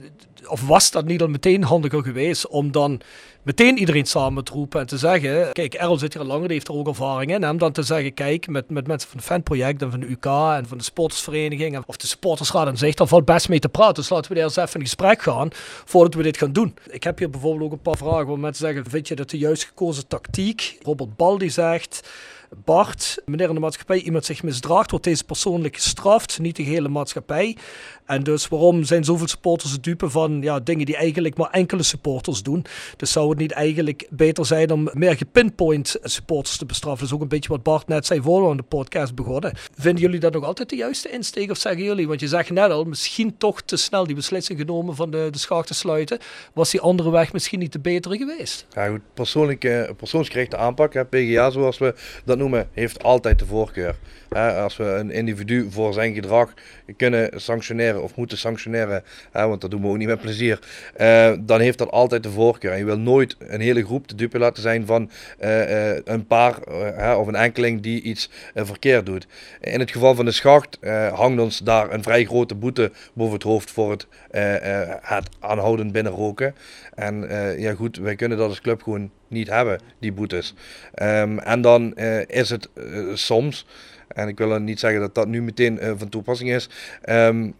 of was dat niet al meteen handiger geweest om dan meteen iedereen samen te roepen en te zeggen, kijk, Errol zit hier al langer, die heeft er ook ervaring in. En dan te zeggen, kijk, met, met mensen van het fanproject en van de UK en van de sportersvereniging en- of de supportersraad aan zich, daar valt best mee te praten. Dus laten we daar eens even in gesprek gaan voordat we dit gaan doen. Ik heb hier bijvoorbeeld ook een paar vragen waar mensen zeggen, vind je dat de juist gekozen tactiek? Robert Baldi zegt, Bart, meneer in de maatschappij, iemand zich misdraagt, wordt deze persoonlijk gestraft, niet de hele maatschappij. En dus waarom zijn zoveel supporters het dupe van ja, dingen die eigenlijk maar enkele supporters doen? Dus zou het niet eigenlijk beter zijn om meer gepinpoint supporters te bestraffen? Dat is ook een beetje wat Bart net zei voor we aan de podcast begonnen. Vinden jullie dat nog altijd de juiste insteek of zeggen jullie? Want je zegt net al, misschien toch te snel die beslissing genomen van de, de schacht te sluiten. Was die andere weg misschien niet de betere geweest? Ja, goed, persoonsgerichte aanpak, PGA zoals we dat noemen, heeft altijd de voorkeur. Als we een individu voor zijn gedrag kunnen sanctioneren of moeten sanctioneren, want dat doen we ook niet met plezier, eh, dan heeft dat altijd de voorkeur. Je wil nooit een hele groep de dupe laten zijn van eh, eh, een paar of een enkeling die iets verkeerd doet. In het geval van de schacht hangt ons daar een vrij grote boete boven het hoofd voor het, het aanhoudend binnenroken. En ja goed, wij kunnen dat als club gewoon niet hebben, die boetes. Ehm, en dan is het soms, en ik wil niet zeggen dat dat nu meteen eh, van toepassing is, ehm,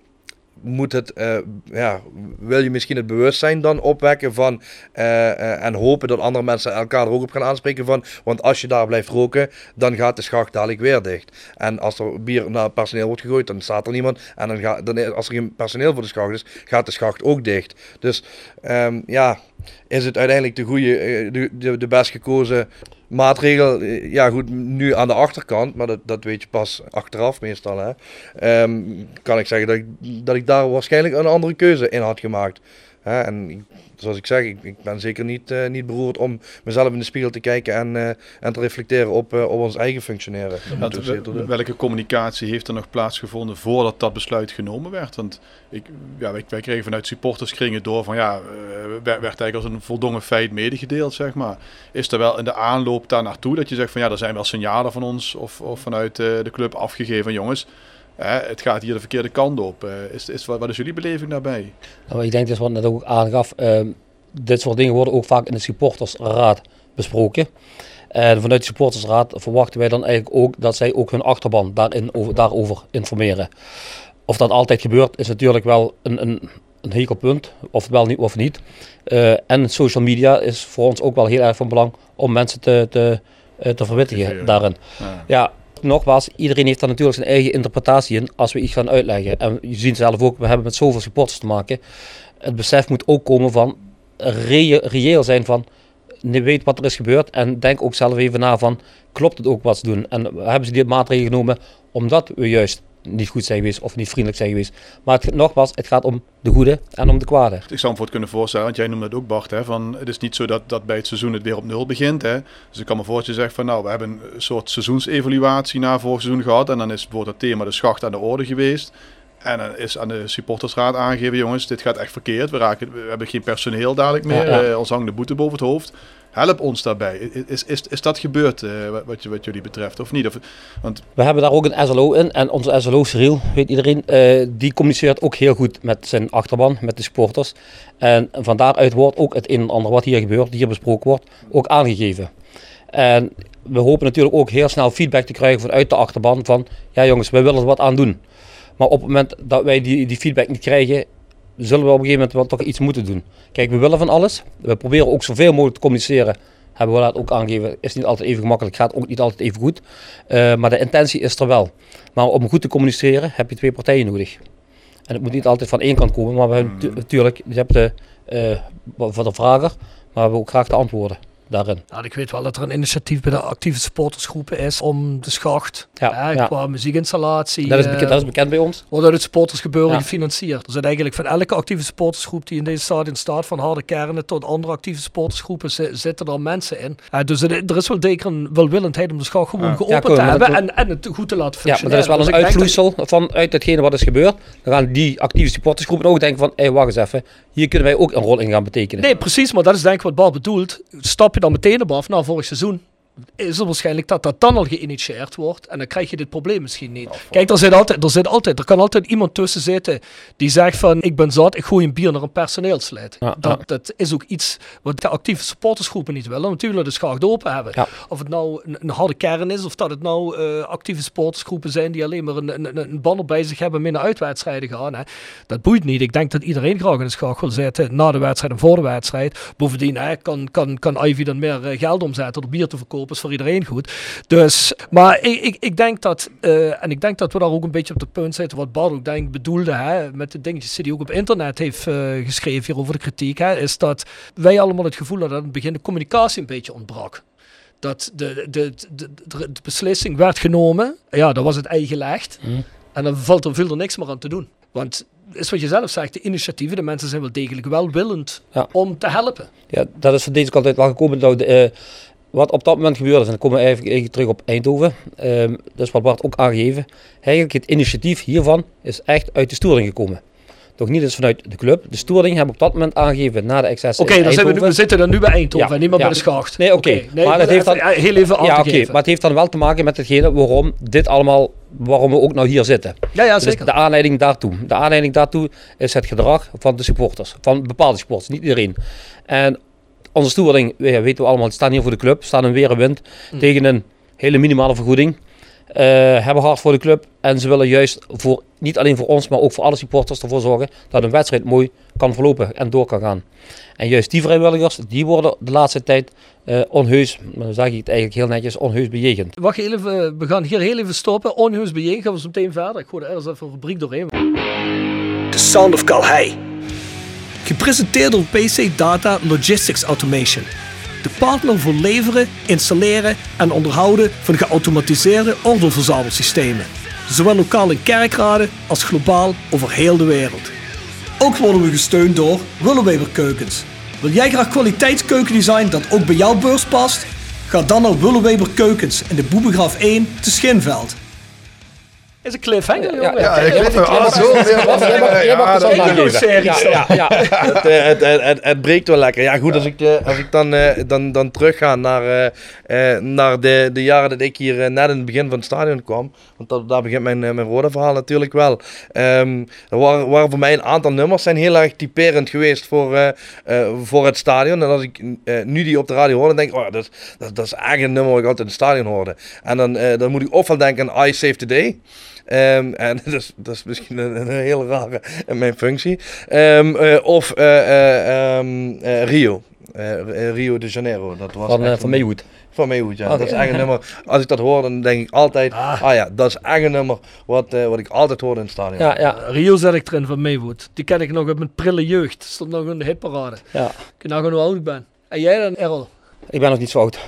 moet het, eh, ja, wil je misschien het bewustzijn dan opwekken van eh, en hopen dat andere mensen elkaar er ook op gaan aanspreken van, want als je daar blijft roken, dan gaat de schacht dadelijk weer dicht. En als er bier naar personeel wordt gegooid, dan staat er niemand. En dan gaat, dan, als er geen personeel voor de schacht is, gaat de schacht ook dicht. Dus ehm, ja, is het uiteindelijk de goede, eh, de, de, de best gekozen maatregel? Eh, Ja, goed, nu aan de achterkant, maar dat, dat weet je pas achteraf meestal. Hè. Ehm, kan ik zeggen dat ik, dat ik daar waarschijnlijk een andere keuze in had gemaakt. Hè. En zoals ik zeg, ik, ik ben zeker niet, eh, niet beroerd om mezelf in de spiegel te kijken en, eh, en te reflecteren op, eh, op ons eigen functioneren. Dat we welke communicatie heeft er nog plaatsgevonden voordat dat besluit genomen werd? Want ik, ja, wij, wij kregen vanuit supporterskringen door van ja, werd, eigenlijk als een voldongen feit medegedeeld, zeg maar. Is er wel in de aanloop daar naartoe dat je zegt van ja, er zijn wel signalen van ons of, of vanuit de club afgegeven, jongens, het gaat hier de verkeerde kant op. Eh, is, is, wat, wat is jullie beleving daarbij? Nou, ik denk dat wat net ook aangaf, ehm, dit soort dingen worden ook vaak in de supportersraad besproken. En vanuit de supportersraad verwachten wij dan eigenlijk ook dat zij ook hun achterban daarin, over, daarover informeren. Of dat altijd gebeurt is natuurlijk wel een, een, een hekelpunt, of wel niet of niet. Eh, en social media is voor ons ook wel heel erg van belang om mensen te, te, eh, te verwittigen daarin. Ja. Ja, nogmaals, iedereen heeft daar natuurlijk zijn eigen interpretatie in als we iets gaan uitleggen. En je ziet zelf ook, we hebben met zoveel supporters te maken. Het besef moet ook komen van reëel zijn van weet wat er is gebeurd en denk ook zelf even na van klopt het ook wat ze doen. En hebben ze die maatregelen genomen omdat we juist niet goed zijn geweest of niet vriendelijk zijn geweest. Maar het, nogmaals, het gaat om de goede en om de kwade. Ik zou me voor het kunnen voorstellen, want jij noemde het ook Bart, hè, van het is niet zo dat, dat bij het seizoen het weer op nul begint. Hè. Dus ik kan me voorstellen, je zegt van nou, we hebben een soort seizoensevaluatie na vorig seizoen gehad en dan is bijvoorbeeld het thema de schacht aan de orde geweest. En dan is aan de supportersraad aangegeven, jongens, dit gaat echt verkeerd. We, raken, we hebben geen personeel dadelijk meer, Ja, ja. eh, ons hangt de boete boven het hoofd. Help ons daarbij. Is, is, is dat gebeurd eh, wat, wat, jullie betreft of niet? Of, want We hebben daar ook een SLO in en onze SLO, Cyril, weet iedereen, eh, die communiceert ook heel goed met zijn achterban, met de supporters. En van daaruit wordt ook het een en ander wat hier gebeurt, hier besproken wordt, ook aangegeven. En we hopen natuurlijk ook heel snel feedback te krijgen vanuit de achterban van, ja jongens, wij willen er wat aan doen. Maar op het moment dat wij die, die feedback niet krijgen, zullen we op een gegeven moment wel toch iets moeten doen. Kijk, we willen van alles. We proberen ook zoveel mogelijk te communiceren. Hebben we dat ook aangegeven, is niet altijd even gemakkelijk, gaat ook niet altijd even goed. Eh, maar de intentie is er wel. Maar om goed te communiceren heb je twee partijen nodig. En het moet niet altijd van één kant komen, maar we hebben natu- natuurlijk, je hebt de eh, voor de vrager, maar we hebben ook graag de antwoorden daarin. Nou, ik weet wel dat er een initiatief bij de actieve supportersgroepen is om de schacht Ja, qua muziekinstallatie. Dat is, eh, bekend, dat is bekend bij ons. Wordt uit het supportersgebeuren gefinancierd. Er zijn eigenlijk van elke actieve supportersgroep die in deze stadion staat, van harde kernen tot andere actieve supportersgroepen, zi- zitten er mensen in. Eh, dus er, er is wel zeker een welwillendheid om de schouw gewoon geopend te hebben en, en het goed te laten Ja, maar functioneren. dat is wel Dus een dat- uitvloeisel vanuit hetgene wat is gebeurd. Dan gaan die actieve supportersgroepen ook denken van, hé, wacht eens even, hier kunnen wij ook een rol in gaan betekenen. Nee, precies, maar dat is denk ik wat Bart bedoelt. Stap dan meteen op af na vorig seizoen, is het waarschijnlijk dat dat dan al geïnitieerd wordt en dan krijg je dit probleem misschien niet. Kijk, er zit, altijd, er zit altijd, er kan altijd iemand tussen zitten die zegt van ik ben zat, ik gooi een bier naar een personeelslid. Ja, dat, ja. dat is ook iets wat de actieve supportersgroepen niet willen, want die willen de schacht open hebben. Ja. Of het nou een, een harde kern is, of dat het nou eh, actieve supportersgroepen zijn die alleen maar een, een, een- banner bij zich hebben met naar uitwedstrijden gaan. Hè. Dat boeit niet. Ik denk dat iedereen graag in de schacht wil zitten na de wedstrijd en voor de wedstrijd. Bovendien hè, kan, kan, kan Ivy dan meer eh, geld omzetten door bier te verkopen. Is voor iedereen goed. Dus, maar ik, ik, ik denk dat, eh, en ik denk dat we daar ook een beetje op het punt zitten wat Bart ook denk bedoelde, hè, met de dingetjes die hij ook op internet heeft eh, geschreven hier over de kritiek, hè, is dat wij allemaal het gevoel hadden dat aan het begin de communicatie een beetje ontbrak dat de, de, de, de, de beslissing werd genomen. Ja, dan was het ei gelegd. Mhm. En dan valt er, viel er niks meer aan te doen. Want is wat je zelf zegt, de initiatieven, de mensen zijn wel degelijk welwillend Ja. om te helpen. Ja, dat is van deze kant uit wel gekomen. Nou, de, eh, wat op dat moment gebeurde is, en dan komen we even terug op Eindhoven. Dat is wat Bart ook aangegeven. Eigenlijk het initiatief hiervan is echt uit de storing gekomen. Toch niet eens vanuit de club. De storing hebben op dat moment aangegeven na de excess Oké, we, we zitten dan nu bij Eindhoven Ja, en niet meer ja. bij de schacht. Nee, oké. nee, Maar dat heeft dan- heel even Ja, oké. Maar het heeft dan wel te maken met hetgene waarom dit allemaal, waarom we ook nou hier zitten. ja, ja, Dus zeker. de aanleiding daartoe. De aanleiding daartoe is het gedrag van de supporters. Van bepaalde supporters, niet iedereen. En onze stoering, we- weten we allemaal, die staan hier voor de club. Staan in weer en wind Hm. tegen een hele minimale vergoeding. Eh, hebben hard voor de club. En ze willen juist voor, niet alleen voor ons, maar ook voor alle supporters ervoor zorgen dat een wedstrijd mooi kan verlopen en door kan gaan. En juist die vrijwilligers, die worden de laatste tijd eh, onheus, maar dan zeg ik het eigenlijk heel netjes, onheus bejegend. Wacht even, we gaan hier heel even stoppen. Onheus bijeen, gaan we zo meteen verder. Ik gooi er eerst even een rubriek doorheen. The Sound of Calhei. Gepresenteerd door PC Data Logistics Automation. De partner voor leveren, installeren en onderhouden van geautomatiseerde ordeelverzamelsystemen. Zowel lokaal in kerkraden als globaal over heel de wereld. Ook worden we gesteund door Willeweber Keukens. Wil jij graag kwaliteitskeukendesign dat ook bij jouw beurs past? Ga dan naar Willeweber Keukens in de Boebegraaf 1 te Schinveld. Is een cliffhanger, jongen. Ja, er van. Ja. Ja, ja, ja. het, eh, het, het, het, het breekt wel lekker. Ja, goed, als ik, eh, als ik dan, eh, dan, dan terugga naar, eh, eh, naar de, de jaren dat ik hier eh, net in het begin van het stadion kwam. Want dat, daar begint mijn, eh, mijn rode verhaal natuurlijk wel. Ehm, er waren, waren voor mij een aantal nummers zijn heel erg typerend geweest voor, eh, eh, voor het stadion. En als ik eh, nu die op de radio hoor, dan denk ik, oh, dat, is- dat, dat is eigenlijk een nummer wat ik altijd in het stadion hoorde. En dan, eh, dan moet ik ofwel denken aan I Save Today. Ehm, en dat is, dat is misschien een, een hele rare in mijn functie. Ehm, eh, of eh, eh, ehm, eh, Rio. Eh, eh, Rio de Janeiro. Dat was Van, eh, van Maywood. Van Maywood, ja. Oké. Dat is echt een nummer. Als ik dat hoor, dan denk ik altijd... Ah. Ah, ja, dat is echt een nummer wat, eh, wat ik altijd hoorde in het stadion. Ja, ja, Rio zet ik erin van Maywood. Die ken ik nog uit mijn prille jeugd. Stond nog in de hitparade. ja. Ik weet nou gewoon hoe oud ik ben. En jij dan, Errol? Ik ben nog niet zo oud.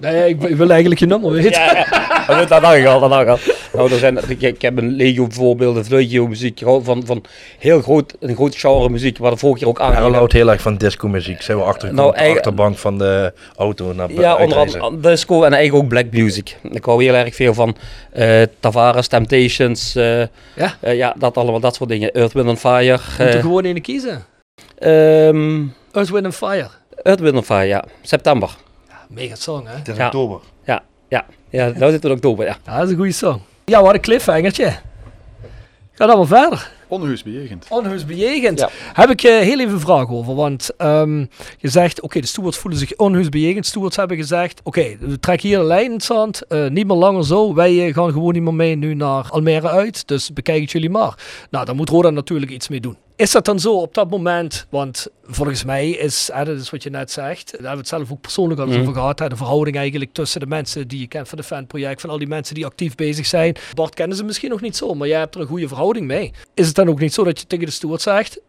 Nee, ik, ik wil eigenlijk je nummer weten. Ja, ja. Dat, dat dacht ik al, dat ik al. Nou, er zijn, ik, ik heb een legio voorbeelden, legio muziek, van, van heel groot, een groot genre muziek, waar de vorige keer ook aan. Errol houdt heel erg van disco-muziek. Zijn we achter Nou, de achterbank van de auto naar Ja, onder andere disco en eigenlijk ook black music. Ik hou heel erg veel van eh Tavares, Temptations, eh, Ja? eh, ja, dat allemaal, dat soort dingen. Earth, Wind and Fire. Moet er eh, gewoon een kiezen. ehm, Earth, Wind and Fire. Earth, Wind and Fire, ja. September. Mega song, hè? Het is Ja. oktober. Ja, ja. Ja, nou zitten we in oktober, ja. Ja, dat is een goede song. Ja, wat een cliffhangertje. Ga dan maar verder. Onheus bejegend. Onheus bejegend. Ja. Heb ik eh, heel even een vraag over. Want ehm, je zegt, oké, de stewards voelen zich onheus bejegend. Stewards hebben gezegd, oké, we trekken hier een lijn in het zand. eh, niet meer langer zo. Wij eh, gaan gewoon niet meer mee nu naar Almere uit. Dus bekijk het jullie maar. Nou, daar moet Roda natuurlijk iets mee doen. Is dat dan zo op dat moment? Want volgens mij is, hè, dat is wat je net zegt, daar hebben we het zelf ook persoonlijk al eens Mhm. over gehad, hè, de verhouding eigenlijk tussen de mensen die je kent van de fanproject, van al die mensen die actief bezig zijn. Bart kennen ze misschien nog niet zo, maar jij hebt er een goede verhouding mee. Is het dan ook niet zo dat je tegen de steward zegt,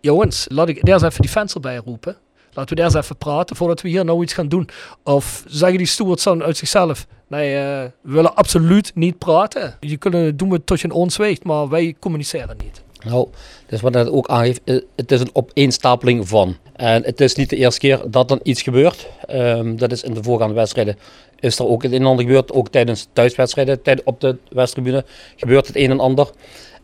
jongens, laat ik eerst even die fans erbij roepen. Laten we eerst even praten voordat we hier nou iets gaan doen. Of zeggen die stewards dan uit zichzelf, nee, eh, we willen absoluut niet praten. Je kunnen doen we tot je ons weegt, maar wij communiceren niet. Nou, dus wat het ook aangeeft, eh, het is een opeenstapeling van. En het is niet de eerste keer dat er iets gebeurt. Ehm, dat is in de voorgaande wedstrijden is er ook het een en ander gebeurd. Ook tijdens thuiswedstrijden, tijd op de Westtribune gebeurt het een en ander.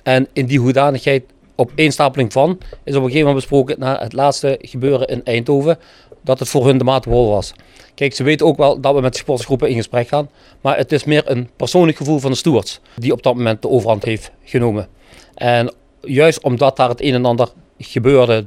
En in die hoedanigheid opeenstapeling van is op een gegeven moment besproken na het laatste gebeuren in Eindhoven dat het voor hun de maat wol was. Kijk, ze weten ook wel dat we met sportsgroepen in gesprek gaan, maar het is meer een persoonlijk gevoel van de stewards die op dat moment de overhand heeft genomen. En juist omdat daar het een en ander gebeurde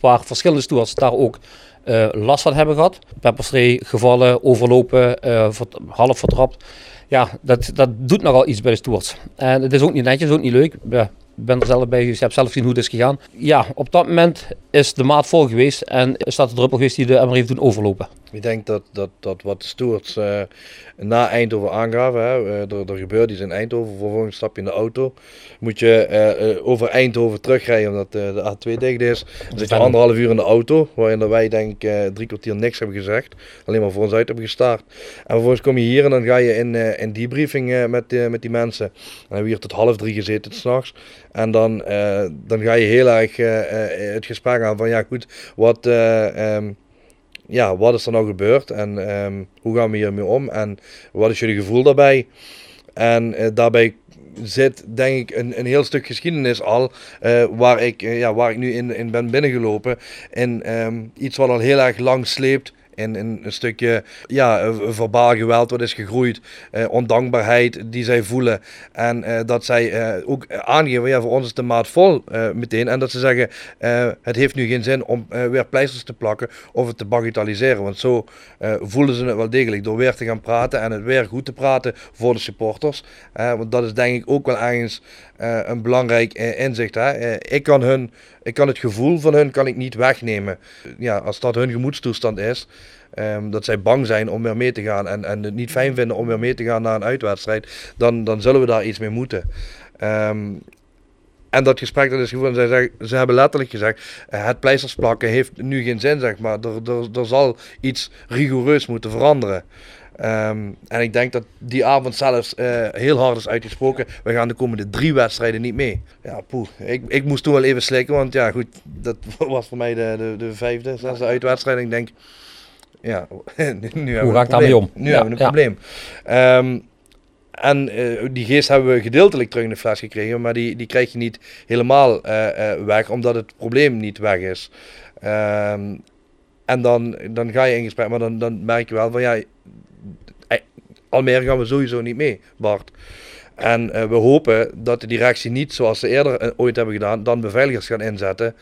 waar verschillende stewards daar ook uh, last van hebben gehad. Pepperspray gevallen, overlopen, uh, half vertrapt. Ja, dat, dat doet nogal iets bij de stewards. En het is ook niet netjes, ook niet leuk. Ja, ben er zelf bij geweest, heb zelf gezien hoe het is gegaan. Ja, op dat moment is de maat vol geweest en is dat de druppel geweest die de emmer heeft doen overlopen. Ik denk dat, dat, dat wat de uh, na Eindhoven aangaven, hè, uh, er, er gebeurt iets in Eindhoven, vervolgens stap je in de auto, moet je uh, over Eindhoven terugrijden omdat de A2 dicht is. Dan zit je anderhalf uur in de auto, waarin wij denk ik drie kwartier niks hebben gezegd, alleen maar voor ons uit hebben gestart. En vervolgens kom je hier en dan ga je in, in die briefing met, met die mensen. En dan hebben we hier tot half drie gezeten s'nachts. En dan, dan ga je heel erg het gesprek aan van ja goed, wat... Um, ja, wat is er nou gebeurd en ehm, hoe gaan we hiermee om en wat is jullie gevoel daarbij? En uh, daarbij zit denk ik een, een heel stuk geschiedenis al uh, waar, ik, uh, ja, waar ik nu in, in ben binnengelopen. In um, iets wat al heel erg lang sleept in, een stukje ja, verbaal geweld wat is gegroeid, eh, ondankbaarheid die zij voelen. En eh, dat zij eh, ook aangeven, ja, voor ons is de maat vol eh, meteen. En dat ze zeggen, eh, het heeft nu geen zin om eh, weer pleisters te plakken of het te bagatelliseren. Want zo voelen ze het wel degelijk door weer te gaan praten en het weer goed te praten voor de supporters. want dat is denk ik ook wel ergens een belangrijk inzicht. Hè? ik kan hun ik kan het gevoel van hun kan ik niet wegnemen. Ja, als dat hun gemoedstoestand is, um, dat zij bang zijn om weer mee te gaan en, en het niet fijn vinden om weer mee te gaan naar een uitwedstrijd, dan, dan zullen we daar iets mee moeten. Um, en dat gesprek dat is gewoon, zij ze hebben letterlijk gezegd, eh, het pleisters plakken heeft nu geen zin, zeg maar. Er, er zal iets rigoureus moeten veranderen. Um, en ik denk dat die avond zelfs uh, heel hard is uitgesproken. We gaan de komende drie wedstrijden niet mee. Ja, poeh. Ik, ik moest toen wel even slikken, want ja, goed, dat was voor mij de, de, de vijfde, zesde uitwedstrijd. En ik denk, ja, nu hebben Hoe daarmee om? Nu hebben we een probleem. Um, en uh, die geest hebben we gedeeltelijk terug in de fles gekregen, maar die, die krijg je niet helemaal uh, weg, omdat het probleem niet weg is. Um, en dan, dan ga je in gesprek, maar dan, dan merk je wel van ja, Almere gaan we sowieso niet mee, Bart. En uh, we hopen dat de directie niet, zoals ze eerder uh, ooit hebben gedaan, dan beveiligers gaan inzetten.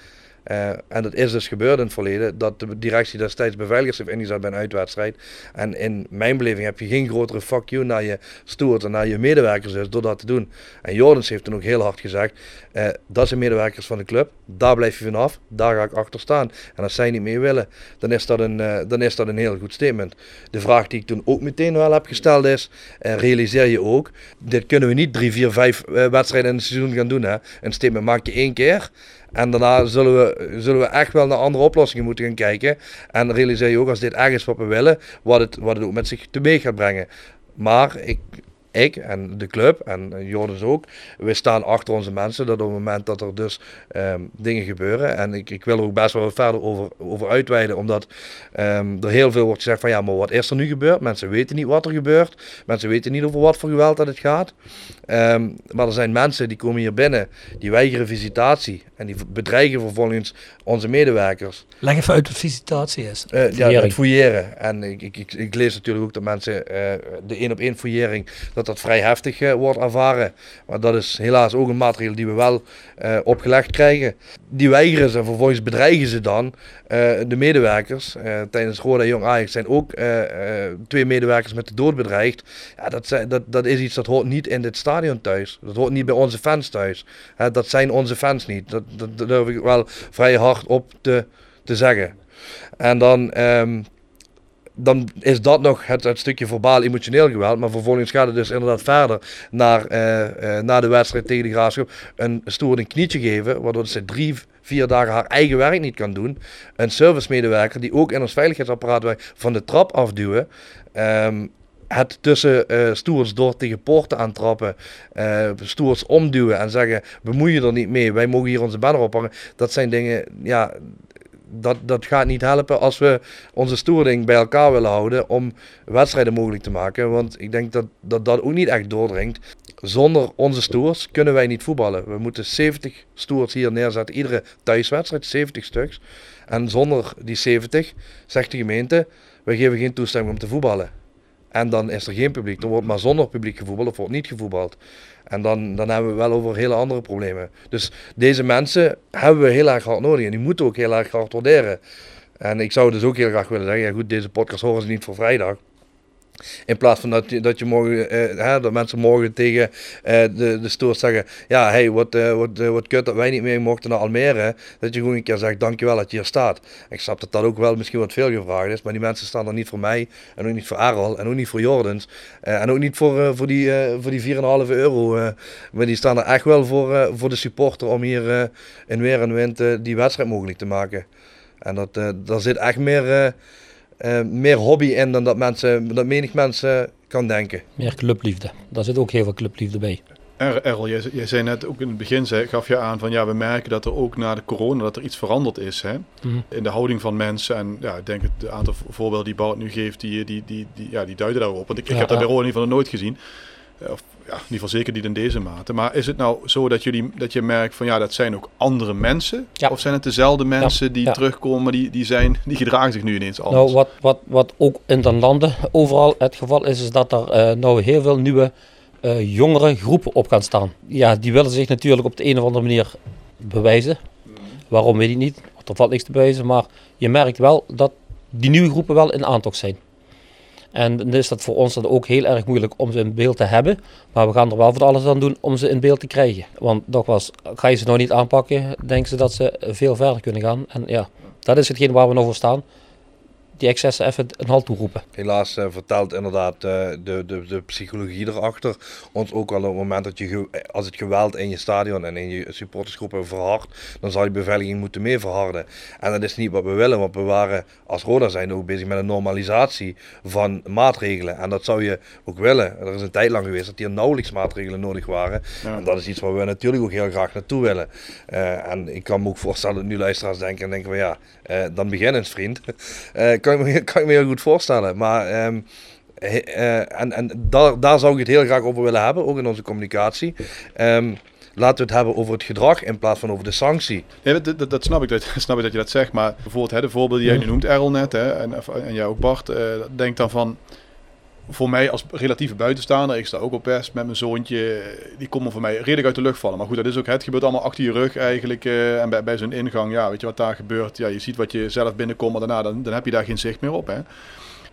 Uh, en dat is dus gebeurd in het verleden, dat de directie destijds beveiligers heeft ingezet bij een uitwedstrijd. En in mijn beleving heb je geen grotere fuck you naar je stoert en naar je medewerkers dus, door dat te doen. En Jordans heeft toen ook heel hard gezegd, uh, dat zijn medewerkers van de club, daar blijf je vanaf, daar ga ik achter staan. En als zij niet mee willen, dan is dat een, uh, dan is dat een heel goed statement. De vraag die ik toen ook meteen wel heb gesteld is, realiseer je ook, dit kunnen we niet drie, vier, vijf wedstrijden in het seizoen gaan doen. Hè? Een statement maak je één keer en daarna zullen we, zullen we echt wel naar andere oplossingen moeten gaan kijken. En realiseer je ook als dit ergens wat we willen, wat het, wat het ook met zich teweeg gaat brengen. Maar ik, ik en de club en Jordans ook, we staan achter onze mensen dat op het moment dat er dus um, dingen gebeuren, en ik, ik wil er ook best wel wat verder over, over uitweiden, omdat um, er heel veel wordt gezegd van ja, maar wat is er nu gebeurd? Mensen weten niet wat er gebeurt, mensen weten niet over wat voor geweld dat het gaat. Um, maar er zijn mensen die komen hier binnen, die weigeren visitatie en die bedreigen vervolgens onze medewerkers. Leg even uit wat visitatie is. Uh, ja, het fouilleren. En ik, ik, ik, ik, lees natuurlijk ook dat mensen uh, de één op één fouillering, dat dat vrij heftig uh, wordt ervaren. Maar dat is helaas ook een maatregel die we wel opgelegd krijgen. Die weigeren ze en vervolgens bedreigen ze dan de medewerkers. tijdens Roda Jong Ajax zijn ook twee medewerkers met de dood bedreigd. Ja, dat, dat, dat is iets dat hoort niet in dit stadion thuis. Dat hoort niet bij onze fans thuis. dat zijn onze fans niet. Dat, dat, durf ik wel vrij hard op te, te zeggen. En dan um, dan is dat nog het, het stukje verbaal emotioneel geweld. Maar vervolgens gaat het dus inderdaad verder naar, eh, na de wedstrijd tegen de Graafschap. Een stoer een knietje geven, waardoor ze drie, vier dagen haar eigen werk niet kan doen. Een servicemedewerker die ook in ons veiligheidsapparaat werkt, van de trap afduwen. Ehm, het tussen eh stoers door tegen poorten aantrappen, stoers omduwen en zeggen: bemoei je er niet mee, wij mogen hier onze banner ophangen. Dat zijn dingen, ja, dat, dat gaat niet helpen als we onze stoerding bij elkaar willen houden om wedstrijden mogelijk te maken. Want ik denk dat dat, dat ook niet echt doordringt. Zonder onze stoers kunnen wij niet voetballen. We moeten 70 stoers hier neerzetten, iedere thuiswedstrijd, 70 stuks. En zonder die 70 zegt de gemeente, wij geven geen toestemming om te voetballen. En dan is er geen publiek. Er wordt maar zonder publiek gevoetbald of wordt niet gevoetbald. En dan, dan hebben we wel over hele andere problemen. Dus deze mensen hebben we heel erg hard nodig. En die moeten ook heel erg hard waarderen. En ik zou dus ook heel graag willen zeggen, ja goed, deze podcast horen ze niet voor vrijdag. In plaats van dat je, dat je morgen, eh, hè, dat mensen morgen tegen eh, de, de stoort zeggen, ja, hey, wat, eh, wat, eh, wat kut dat wij niet meer mochten naar Almere. Dat je gewoon een keer zegt, dankjewel dat je hier staat. Ik snap dat dat ook wel misschien wat veel gevraagd is, maar die mensen staan er niet voor mij, en ook niet voor Aral, en ook niet voor Jordens, eh, en ook niet voor, voor die, voor die 4,5 euro. maar die staan er echt wel voor, voor de supporter om hier in weer en wind die wedstrijd mogelijk te maken. En dat, daar zit echt meer, eh, meer hobby in dan dat, mensen, dat menig mensen kan denken. Meer clubliefde. Daar zit ook heel veel clubliefde bij. Er- Errol, jij, jij zei net ook in het begin, zei, gaf je aan van ja, we merken dat er ook na de corona dat er iets veranderd is hè? Mhm. in de houding van mensen. En ja, ik denk het aantal voorbeelden die Bart nu geeft, die, die, die, die, ja, die duiden daarop. Want ik, ik Ja, heb dat bij Roland in ieder geval nog nooit gezien. Eh, Of ja, in ieder geval zeker niet in deze mate. Maar is het nou zo dat, jullie, dat je merkt van ja, dat zijn ook andere mensen? Ja. Of zijn het dezelfde mensen die ja. terugkomen, die, die, zijn, die gedragen zich nu ineens anders? Nou, wat, wat, wat ook in de landen overal het geval is, is dat er eh, nou heel veel nieuwe eh, jongere groepen op gaan staan. Ja, die willen zich natuurlijk op de een of andere manier bewijzen. Waarom weet ik niet, er valt niks te bewijzen. Maar je merkt wel dat die nieuwe groepen wel in aantocht zijn. En dan is dat voor ons dan ook heel erg moeilijk om ze in beeld te hebben. Maar we gaan er wel voor alles aan doen om ze in beeld te krijgen. Want nogmaals, ga je ze nou niet aanpakken, denken ze dat ze veel verder kunnen gaan. En ja, dat is hetgeen waar we nog voor staan. Die excessen even een halt toeroepen. Helaas eh, vertelt inderdaad eh, de, de, de psychologie erachter ons ook wel op het moment dat je, als het geweld in je stadion en in je supportersgroepen verhardt, dan zal je beveiliging moeten mee verharden. En dat is niet wat we willen, want we waren als Roda zijn ook bezig met een normalisatie van maatregelen. En dat zou je ook willen. Er is een tijd lang geweest dat hier nauwelijks maatregelen nodig waren. Ja. En dat is iets waar we natuurlijk ook heel graag naartoe willen. Eh, en ik kan me ook voorstellen dat nu luisteraars denken en denken van ja, eh, dan begin eens vriend. Kan, ik me, kan ik me heel goed voorstellen. Maar ehm, he- eh, en, en daar, daar zou ik het heel graag over willen hebben, ook in onze communicatie. Ehm, laten we het hebben over het gedrag in plaats van over de sanctie. Nee, dat, dat, dat snap, ik, dat snap ik dat je dat zegt. Maar bijvoorbeeld hè, de voorbeelden die jij nu noemt, Errol net, hè, en, en jij ook Bart, eh, denk dan van... Voor mij als relatieve buitenstaander, ik sta ook op best met mijn zoontje, die komen voor mij redelijk uit de lucht vallen. Maar goed, dat is ook, het gebeurt allemaal achter je rug eigenlijk. eh, en bij, bij zo'n ingang, ja, weet je wat daar gebeurt? Ja, je ziet wat je zelf binnenkomt, maar daarna dan, dan heb je daar geen zicht meer op. Hè?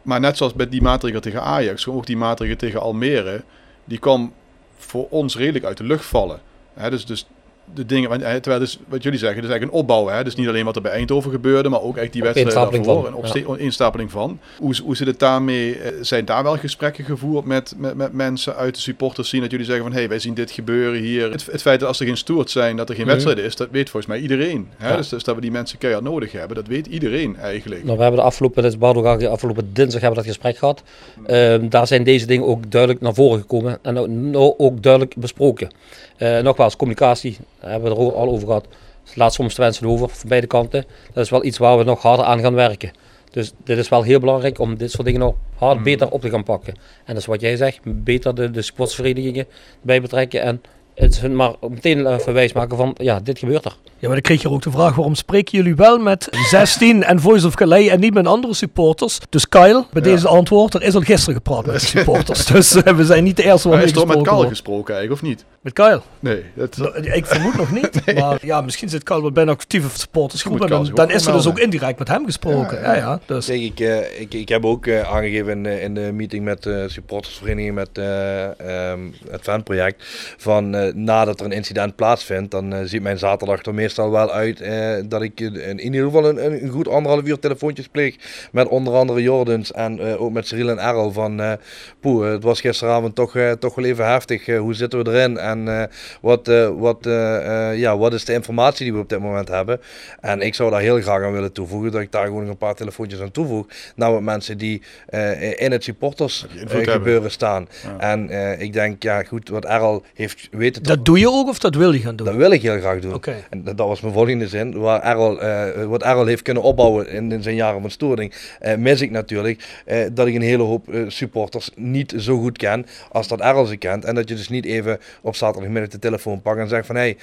Maar net zoals bij die maatregel tegen Ajax, ook die maatregel tegen Almere, die kwam voor ons redelijk uit de lucht vallen. Hè, dus, dus de dingen, hè, terwijl dus, wat jullie zeggen, dus eigenlijk een opbouw. Hè? Dus niet alleen wat er bij Eindhoven gebeurde, maar ook echt die wedstrijd daarvoor. Een instapeling van. Hoe, hoe zit het daarmee? eh, Zijn daar wel gesprekken gevoerd met, met, met mensen uit de supporters zien dat jullie zeggen van hé, hey, wij zien dit gebeuren hier. Het, het feit dat als er geen stoert zijn, dat er geen wedstrijden is, dat weet volgens mij iedereen. Hè? Ja. Dus, dus dat we die mensen keihard nodig hebben, dat weet iedereen eigenlijk. Nou, we hebben de afgelopen, dat is Bardo afgelopen dinsdag hebben we dat gesprek gehad. Ehm, daar zijn deze dingen ook duidelijk naar voren gekomen en ook, nou ook duidelijk besproken. Eh, nogmaals, communicatie, daar hebben we er ook al over gehad. Laat soms te wensen over van beide kanten. Dat is wel iets waar we nog harder aan gaan werken. Dus dit is wel heel belangrijk om dit soort dingen nog hard beter op te gaan pakken. En dat is wat jij zegt, beter de, de sportsverenigingen bij betrekken en het hun maar meteen even wijs maken van ja, dit gebeurt er. Ja, maar dan kreeg je ook de vraag, waarom spreken jullie wel met 16 en Voice of Calais en niet met andere supporters? Dus Kyle, bij deze antwoord, er is al gisteren gepraat met de supporters. Dus eh, we zijn niet de eerste Maar waar is mee er ook met gesproken wordt. gesproken eigenlijk, of niet? Met Kyle? Nee, dat, Nou, Ik vermoed nog niet. Maar ja, misschien zit Kyle wel bij een actieve supportersgroep. En dan, is er dus ook aanmelden. indirect met hem gesproken. Ja, ja. dus. Kijk, ik, eh, ik, ik heb ook eh, aangegeven in, eh, in de meeting met de supportersvereniging, met eh, ehm, het fanproject, van eh, nadat er een incident plaatsvindt, dan eh, ziet mijn zaterdag er meestal wel uit eh, dat ik eh, in ieder geval een, een, goed anderhalf uur telefoontjes pleeg met onder andere Jordans en eh, ook met Cyril en Errol van eh poeh, het was gisteravond toch, eh, toch wel even heftig, Eh, hoe zitten we erin en eh, wat, eh, wat, eh, eh, ja, wat is de informatie die we op dit moment hebben. En ik zou daar heel graag aan willen toevoegen, dat ik daar gewoon nog een paar telefoontjes aan toevoeg. Nou, met mensen die eh, in het supporters gebeuren staan. Ja. En eh, ik denk, ja goed, wat Errol heeft weten te Dat doe je ook of dat wil je gaan doen? dat wil ik heel graag doen. Oké. En dat, dat was mijn volgende zin. Waar Errol, eh, wat Errol heeft kunnen opbouwen in, in zijn jaren van storing, eh, mis ik natuurlijk eh, dat ik een hele hoop eh, supporters niet zo goed ken als dat Errol ze kent. En dat je dus niet even op zaterdagmiddag de telefoon pakt en zegt van hé, hey,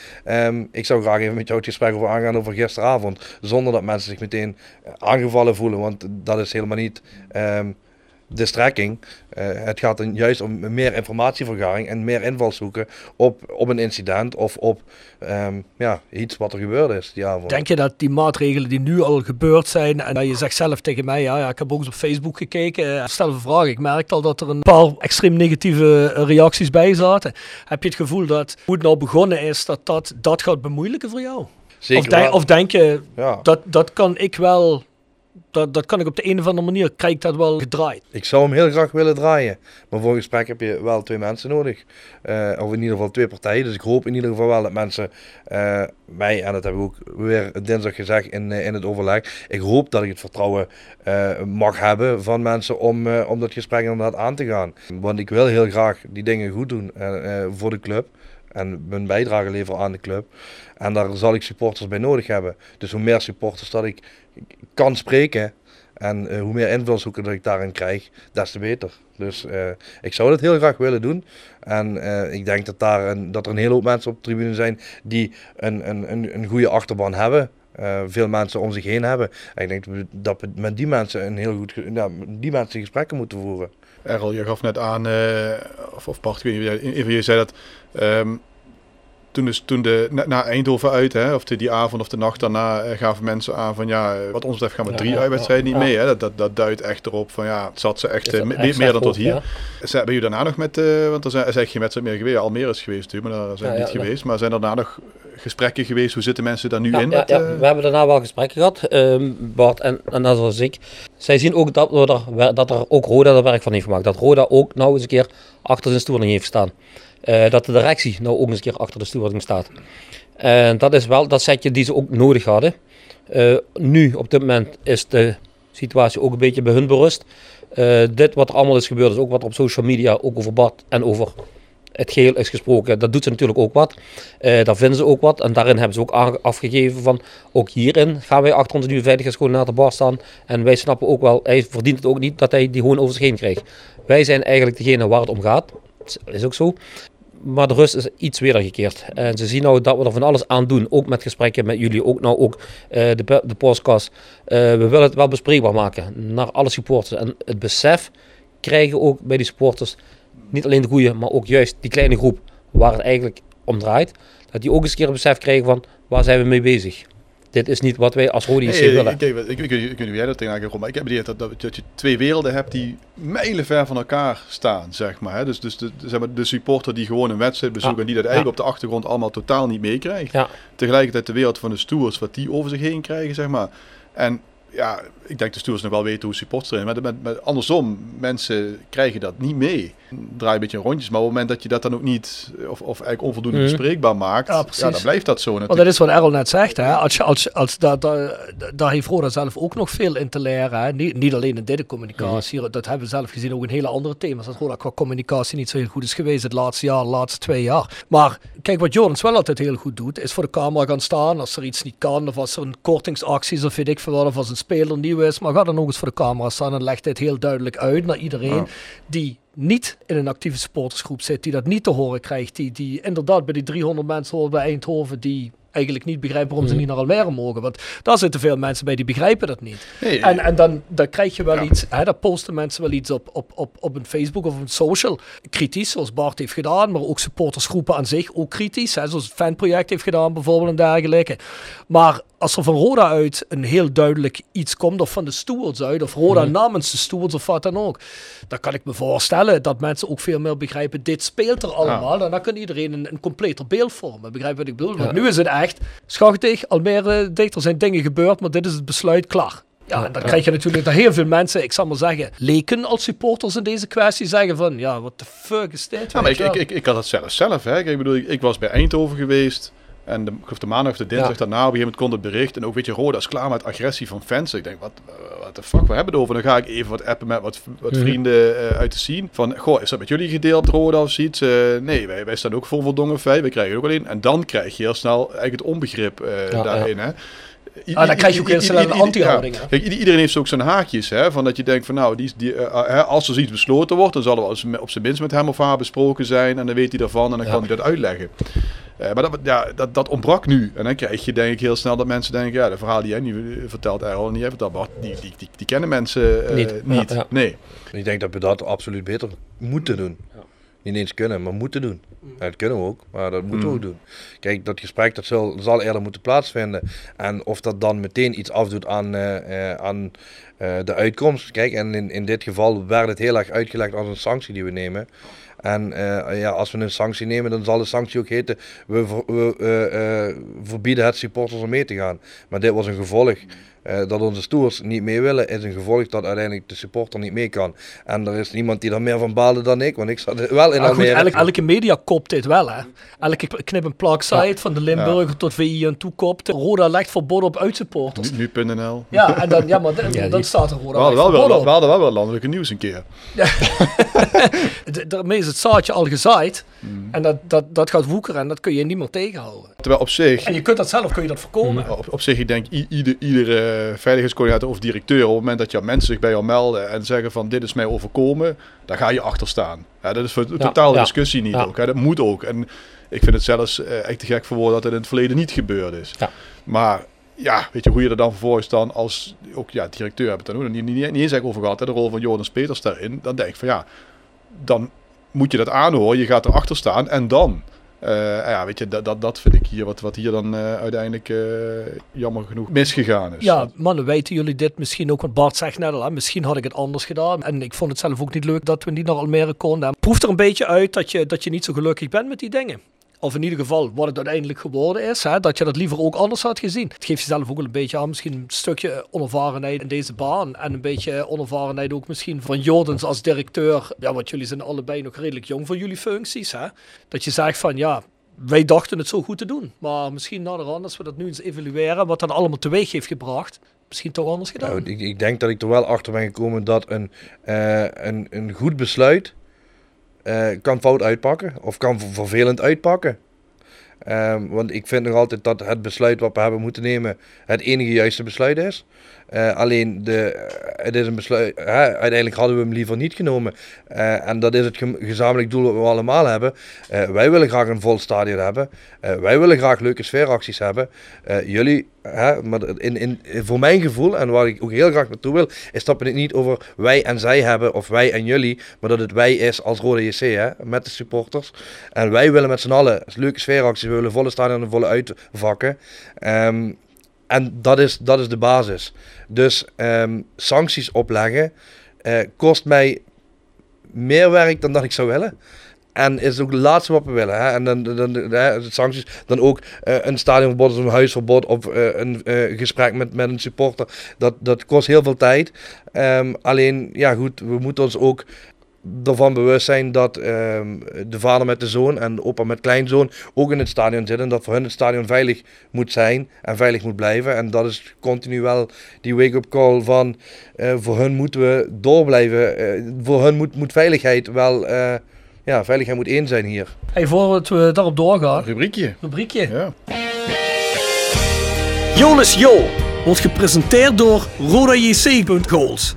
ehm, ik zou graag even met jou het gesprek over aangaan over gisteravond. Zonder dat mensen zich meteen eh, aangevallen voelen, want dat is helemaal niet... ehm, de strekking. Eh, het gaat dan juist om meer informatievergaring en meer invalshoeken op, op een incident of op ehm, ja, iets wat er gebeurd is die avond. Denk je dat die maatregelen die nu al gebeurd zijn, en dat je zegt zelf tegen mij, ja, ja ik heb ook eens op Facebook gekeken, eh, stel een vraag, ik merkte al dat er een paar extreem negatieve eh, reacties bij zaten. Heb je het gevoel dat hoe het nou begonnen is, dat dat, dat gaat bemoeilijken voor jou? Zeker of, denk, of denk je, ja. dat, dat kan ik wel, dat, dat kan ik op de een of andere manier, krijg ik dat wel gedraaid? Ik zou hem heel graag willen draaien. Maar voor een gesprek heb je wel twee mensen nodig. Eh, of in ieder geval twee partijen. Dus ik hoop in ieder geval wel dat mensen eh, mij, en dat heb ik ook weer dinsdag gezegd in, eh, in het overleg. Ik hoop dat ik het vertrouwen mag hebben van mensen om, om dat gesprek inderdaad aan te gaan. Want ik wil heel graag die dingen goed doen voor de club. En mijn bijdrage leveren aan de club. En daar zal ik supporters bij nodig hebben. Dus hoe meer supporters dat ik kan spreken. En eh, hoe meer invalshoeken dat ik daarin krijg, des te beter. Dus eh, ik zou dat heel graag willen doen. En eh, ik denk dat, daar een, dat er een hele hoop mensen op de tribune zijn die een, een, een, een goede achterban hebben. Veel mensen om zich heen hebben. En ik denk dat we, met die mensen een heel goed, ja, die mensen gesprekken moeten voeren. Errol, je gaf net aan, of, of Bart, ik weet niet, van jullie zei dat ehm, toen, dus, toen de, na, na Eindhoven uit, hè, of de, die avond of de nacht daarna, eh, gaven mensen aan van ja, wat ons betreft gaan we drie uitwedstrijden niet mee. Hè. Dat, dat, dat duidt echt erop van ja, het zat ze echt Is eh, dat me- echt meer dan tot hier. ja? Zijn, ben je daarna nog met, eh, want er zijn, er zijn geen wedstrijd meer geweest, Almere is geweest natuurlijk, maar daar zijn we niet geweest. Maar zijn er daarna nog gesprekken geweest, hoe zitten mensen daar nu in? met, we hebben daarna wel gesprekken gehad, ehm, Bart en, en net zoals ik. Zij zien ook dat, we er, dat er ook Roda er werk van heeft gemaakt. Dat Roda ook nou eens een keer achter zijn stoering heeft staan. Eh, dat de directie nou ook eens een keer achter de stoering staat. En dat is wel dat setje die ze ook nodig hadden. Eh, nu, op dit moment, is de situatie ook een beetje bij hun berust. Eh, dit wat er allemaal is gebeurd, is ook wat op social media ook over Bart en over het geheel is gesproken. Dat doet ze natuurlijk ook wat. Eh, daar vinden ze ook wat. En daarin hebben ze ook afgegeven van, ook hierin gaan wij achter onze nieuwe veiligheidscoördinator Bart staan. En wij snappen ook wel, hij verdient het ook niet dat hij die gewoon over zich heen krijgt. Wij zijn eigenlijk degene waar het om gaat. Dat is ook zo. Maar de rust is iets wedergekeerd. En ze zien nou dat we er van alles aan doen. Ook met gesprekken met jullie. Ook nou ook eh, de, de podcast. Eh, we willen het wel bespreekbaar maken. Naar alle supporters. En het besef krijgen ook bij die supporters. Niet alleen de goede, maar ook juist die kleine groep. Waar het eigenlijk om draait. Dat die ook eens een keer besef krijgen van waar zijn we mee bezig. Dit is niet wat wij als Rode IC willen. ik, ik, ik, ik, ik, weet niet jij dat tegenaan komt, maar ik heb het idee dat, dat, dat je twee werelden hebt die mijlenver van elkaar staan, zeg maar. Hè? Dus, dus de, zeg maar de supporter die gewoon een wedstrijd bezoekt Ja. en die dat eigenlijk op de achtergrond allemaal totaal niet meekrijgt. Ja. Tegelijkertijd de wereld van de stewards, wat die over zich heen krijgen, zeg maar. En ja, ik denk de stewards nog wel weten hoe supporters zijn, maar, maar, maar andersom, mensen krijgen dat niet mee. Draai een beetje rondjes, maar op het moment dat je dat dan ook niet, of, of eigenlijk onvoldoende Mhm. bespreekbaar maakt, Ja, dan blijft dat zo Want natuurlijk. dat is wat Errol net zegt. Hè? Als je, als, als, daar, daar, daar heeft Roda zelf ook nog veel in te leren. Hè? Niet, niet alleen in deze communicatie. Dat hebben we zelf gezien ook in hele andere thema's. Dat Roda qua communicatie niet zo heel goed is geweest het laatste jaar, de laatste twee jaar. Maar kijk, wat Jordans wel altijd heel goed doet, is voor de camera gaan staan. Als er iets niet kan, of als er een kortingsactie is, of weet ik veel wat, of als een speler nieuw is. Maar ga dan ook eens voor de camera staan en leg dit heel duidelijk uit naar iedereen Ja. die niet in een actieve supportersgroep zit, die dat niet te horen krijgt, die, die inderdaad bij die 300 mensen hoort bij Eindhoven, die eigenlijk niet begrijpen waarom ze niet naar Almere mogen. Want daar zitten veel mensen bij die begrijpen dat niet. Nee, En, en dan, dan krijg je wel Ja. iets, hè, dan posten mensen wel iets op, op, op, op een Facebook of een social. Kritisch, zoals Bart heeft gedaan, maar ook supportersgroepen aan zich ook kritisch. Hè, zoals het fanproject heeft gedaan bijvoorbeeld en dergelijke. Maar als er van Roda uit een heel duidelijk iets komt, of van de stewards uit, of Roda namens de stewards of wat dan ook, dan kan ik me voorstellen dat mensen ook veel meer begrijpen, dit speelt er allemaal. En dan kan iedereen een, een completer beeld vormen. Begrijp wat ik bedoel? Want nu is het echt, schachtig, Almere dicht, er zijn dingen gebeurd, maar dit is het besluit, klaar. Ja, en dan krijg je natuurlijk dat heel veel mensen, ik zal maar zeggen, leken als supporters in deze kwestie zeggen van, ja, what the fuck is dit? Ja, maar ik, ik, ik, ik had het zelf zelf. Hè. Ik bedoel, ik, ik was bij Eindhoven geweest. En de, geloof de maandag of de dinsdag Ja. daarna, op een gegeven moment kon het bericht. En ook, weet je, Roda is klaar met agressie van fans. Ik denk, wat wat de fuck, we hebben het over? Dan ga ik even wat appen met wat, wat vrienden eh, uit de scene. Van, goh, is dat met jullie gedeeld, Roda of zoiets? Eh, nee, wij, wij staan ook vol voldongen feit. Wij krijgen ook alleen. En dan krijg je heel snel eigenlijk het onbegrip eh, Ja, daarin, hè. I- Ah, dan krijg je ook heel snel een anti-houding, ja. iedereen heeft ook zijn haakjes, hè. Van dat je denkt van, nou, die, die, eh, eh, hè, als er iets besloten wordt, dan zal er wel op zijn minst met hem of haar besproken zijn. En dan weet hij daarvan en dan Ja. kan hij dat uitleggen. Eh, maar dat, ja, dat, dat ontbrak nu. En dan krijg je denk ik heel snel dat mensen denken... ja, de verhaal die jij nu vertelt, Errol, en die jij vertelt, Bart, die, die, die, die kennen mensen eh, Niet. niet. Ja, ja. Nee. Ik denk dat we dat absoluut beter moeten doen. Niet eens kunnen, maar moeten doen. Ja, dat kunnen we ook, maar dat moeten we ook doen. Kijk, dat gesprek dat zal, zal eerder moeten plaatsvinden. En of dat dan meteen iets afdoet aan, eh, eh, aan eh, de uitkomst. Kijk, en in, in dit geval werd het heel erg uitgelegd als een sanctie die we nemen. En eh, ja, als we een sanctie nemen, dan zal de sanctie ook heten: we, ver- we eh, eh, verbieden het supporters om mee te gaan. Maar dit was een gevolg. Eh, dat onze stoers niet mee willen, is een gevolg dat uiteindelijk de supporter niet mee kan. En er is niemand die er meer van baalde dan ik, want ik zat wel in Ja, Almere. elke, elke media kopt dit wel, hè. Elke knip en plak site, van de Limburger tot VI en toe kopt. Roda legt verbod op uitsupporters. Nu- Nu.nl. Ja, en dan, ja, maar dan, Ja, dan die- staat er We Roda legt wel, wel, we hadden wel wel landelijke nieuws een keer. Daarmee is het zaadje al gezaaid. En dat, dat, dat gaat woekeren en dat kun je niet meer tegenhouden. Terwijl op zich... En je kunt dat zelf kun je dat voorkomen. Op, op zich, ik denk, ieder, iedere veiligheidscoördinator of directeur, op het moment dat jouw mensen zich bij jou melden en zeggen van dit is mij overkomen, daar ga je achter staan. Ja, dat is voor totaal de ja. discussie niet ook. Hè. Dat moet ook. En ik vind het zelfs eh, echt te gek voor woorden dat het in het verleden niet gebeurd is. Ja. Maar ja, weet je hoe je er dan vervolgens dan als, ook ja, directeur hebben het dan ook niet, niet, niet eens over gehad, hè, de rol van Jonas Peters daarin. Dan denk ik van ja, dan moet je dat aanhoren, je gaat erachter staan en dan. Eh, ja, weet je, dat, dat, dat vind ik hier, wat, wat hier dan eh, uiteindelijk eh, jammer genoeg misgegaan is. Ja, mannen, weten jullie dit misschien ook? Want Bart zegt net al, misschien had ik het anders gedaan. En ik vond het zelf ook niet leuk dat we niet naar Almere konden. Het proeft er een beetje uit dat je, dat je niet zo gelukkig bent met die dingen. Of in ieder geval wat het uiteindelijk geworden is. Hè, dat je dat liever ook anders had gezien. Het geeft jezelf ook een beetje aan. Misschien een stukje onervarenheid in deze baan. En een beetje onervarenheid ook misschien van Jordans als directeur. Ja, want jullie zijn allebei nog redelijk jong voor jullie functies. Hè? Dat je zegt van ja, wij dachten het zo goed te doen. Maar misschien naderhand, als we dat nu eens evalueren, wat dat allemaal teweeg heeft gebracht, misschien toch anders gedaan. Nou, ik, ik denk dat ik er wel achter ben gekomen dat een, eh, een, een goed besluit eh, kan fout uitpakken of kan ver- vervelend uitpakken. Ehm, want ik vind nog altijd dat het besluit wat we hebben moeten nemen het enige juiste besluit is. Eh, alleen de, het is een besluit, uiteindelijk hadden we hem liever niet genomen. Eh, en dat is het gezamenlijk doel wat we allemaal hebben. Eh, wij willen graag een vol stadion hebben. Wij willen graag leuke sfeeracties hebben. Jullie, maar in, in, voor mijn gevoel, en waar ik ook heel graag naartoe wil, is dat we het niet over wij en zij hebben, of wij en jullie, maar dat het wij is als Rode JC, hè, met de supporters. En wij willen met z'n allen leuke sfeeracties, we willen volle stadion en volle uitvakken. Ehm, en dat is, dat is de basis. Dus ehm, sancties opleggen eh, kost mij meer werk dan dat ik zou willen. En is ook het laatste wat we willen. Hè? En dan, dan, hè, sancties, dan ook eh, een stadionverbod of een huisverbod of eh, een gesprek met, met een supporter. Dat, dat kost heel veel tijd. Ehm, alleen, ja goed, we moeten ons ook ervan bewust zijn dat ehm, de vader met de zoon en de opa met kleinzoon ook in het stadion zitten. En dat voor hun het stadion veilig moet zijn en veilig moet blijven. En dat is continu wel die wake-up call van eh, voor hun moeten we door blijven. Eh, voor hun moet, moet veiligheid wel, eh, ja, veiligheid moet één zijn hier. Hey, voordat we daarop doorgaan, Rubriekje. rubriekje. Ja. Jolis Jo wordt gepresenteerd door RodaJC.goals.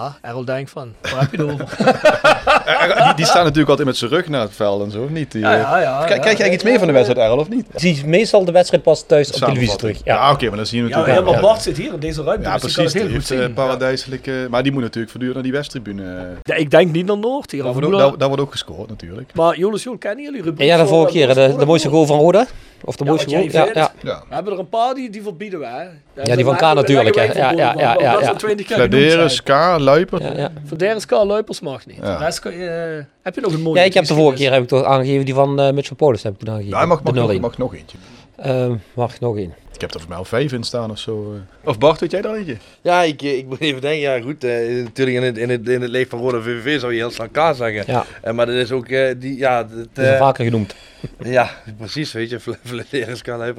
Ja, Errol denkt van, waar heb je het over? Die, die staan natuurlijk altijd met zijn rug naar het veld en zo, of niet? Die, Ja, eh, ja, ja, Krijg, ja. je eigenlijk iets mee van de wedstrijd, Errol, of niet? Zie je meestal de wedstrijd pas thuis op televisie terug. Ja. Ja, oké, maar dan zien we Ja, natuurlijk... helemaal Bart zit hier in deze ruimte, Ja, dus die kan precies. het heel goed heeft zien. eh, paradijselijke... Maar die moet natuurlijk voortdurend naar die westtribune. eh. Ja, ik denk niet naar Noord hier. Daar wordt, ook, Moela. daar, daar wordt ook gescoord, natuurlijk. Maar Jonas Joel, kennen jullie rubriek? En ja, de voor, vorige eh, keer, de, de mooiste Goal? goal van Roda. Of de Ja, mooiste Ja, ja. Ja. We hebben er een paar die, die verbieden we, hè. Ja, die van K natuurlijk, hè. Ja, ja, ja, ja, Dat ja. is 20 keer genoemd Fladeren, zijn. Ska, Luiper. Ja, ja. K. Luipers mag niet. Rest eh, heb je nog een mooie ja, ik heb de vorige keer heb ik toch aangegeven, die van eh Mitchell Polis heb ik toen aangegeven. Ja, mag, nog, 0-1. mag nog eentje. Ehm, mag nog één. Ik heb er voor mij al vijf in staan of zo. eh. Of Bart, weet jij er eentje? Ja, ik, eh, ik moet even denken, ja goed, eh, natuurlijk in het, in, het, in het leef van Rode VVV zou je heel snel K zeggen. Ja, Eh, maar dat is ook, eh, die, ja, het, dat is eh, vaker genoemd. ja, precies, weet je,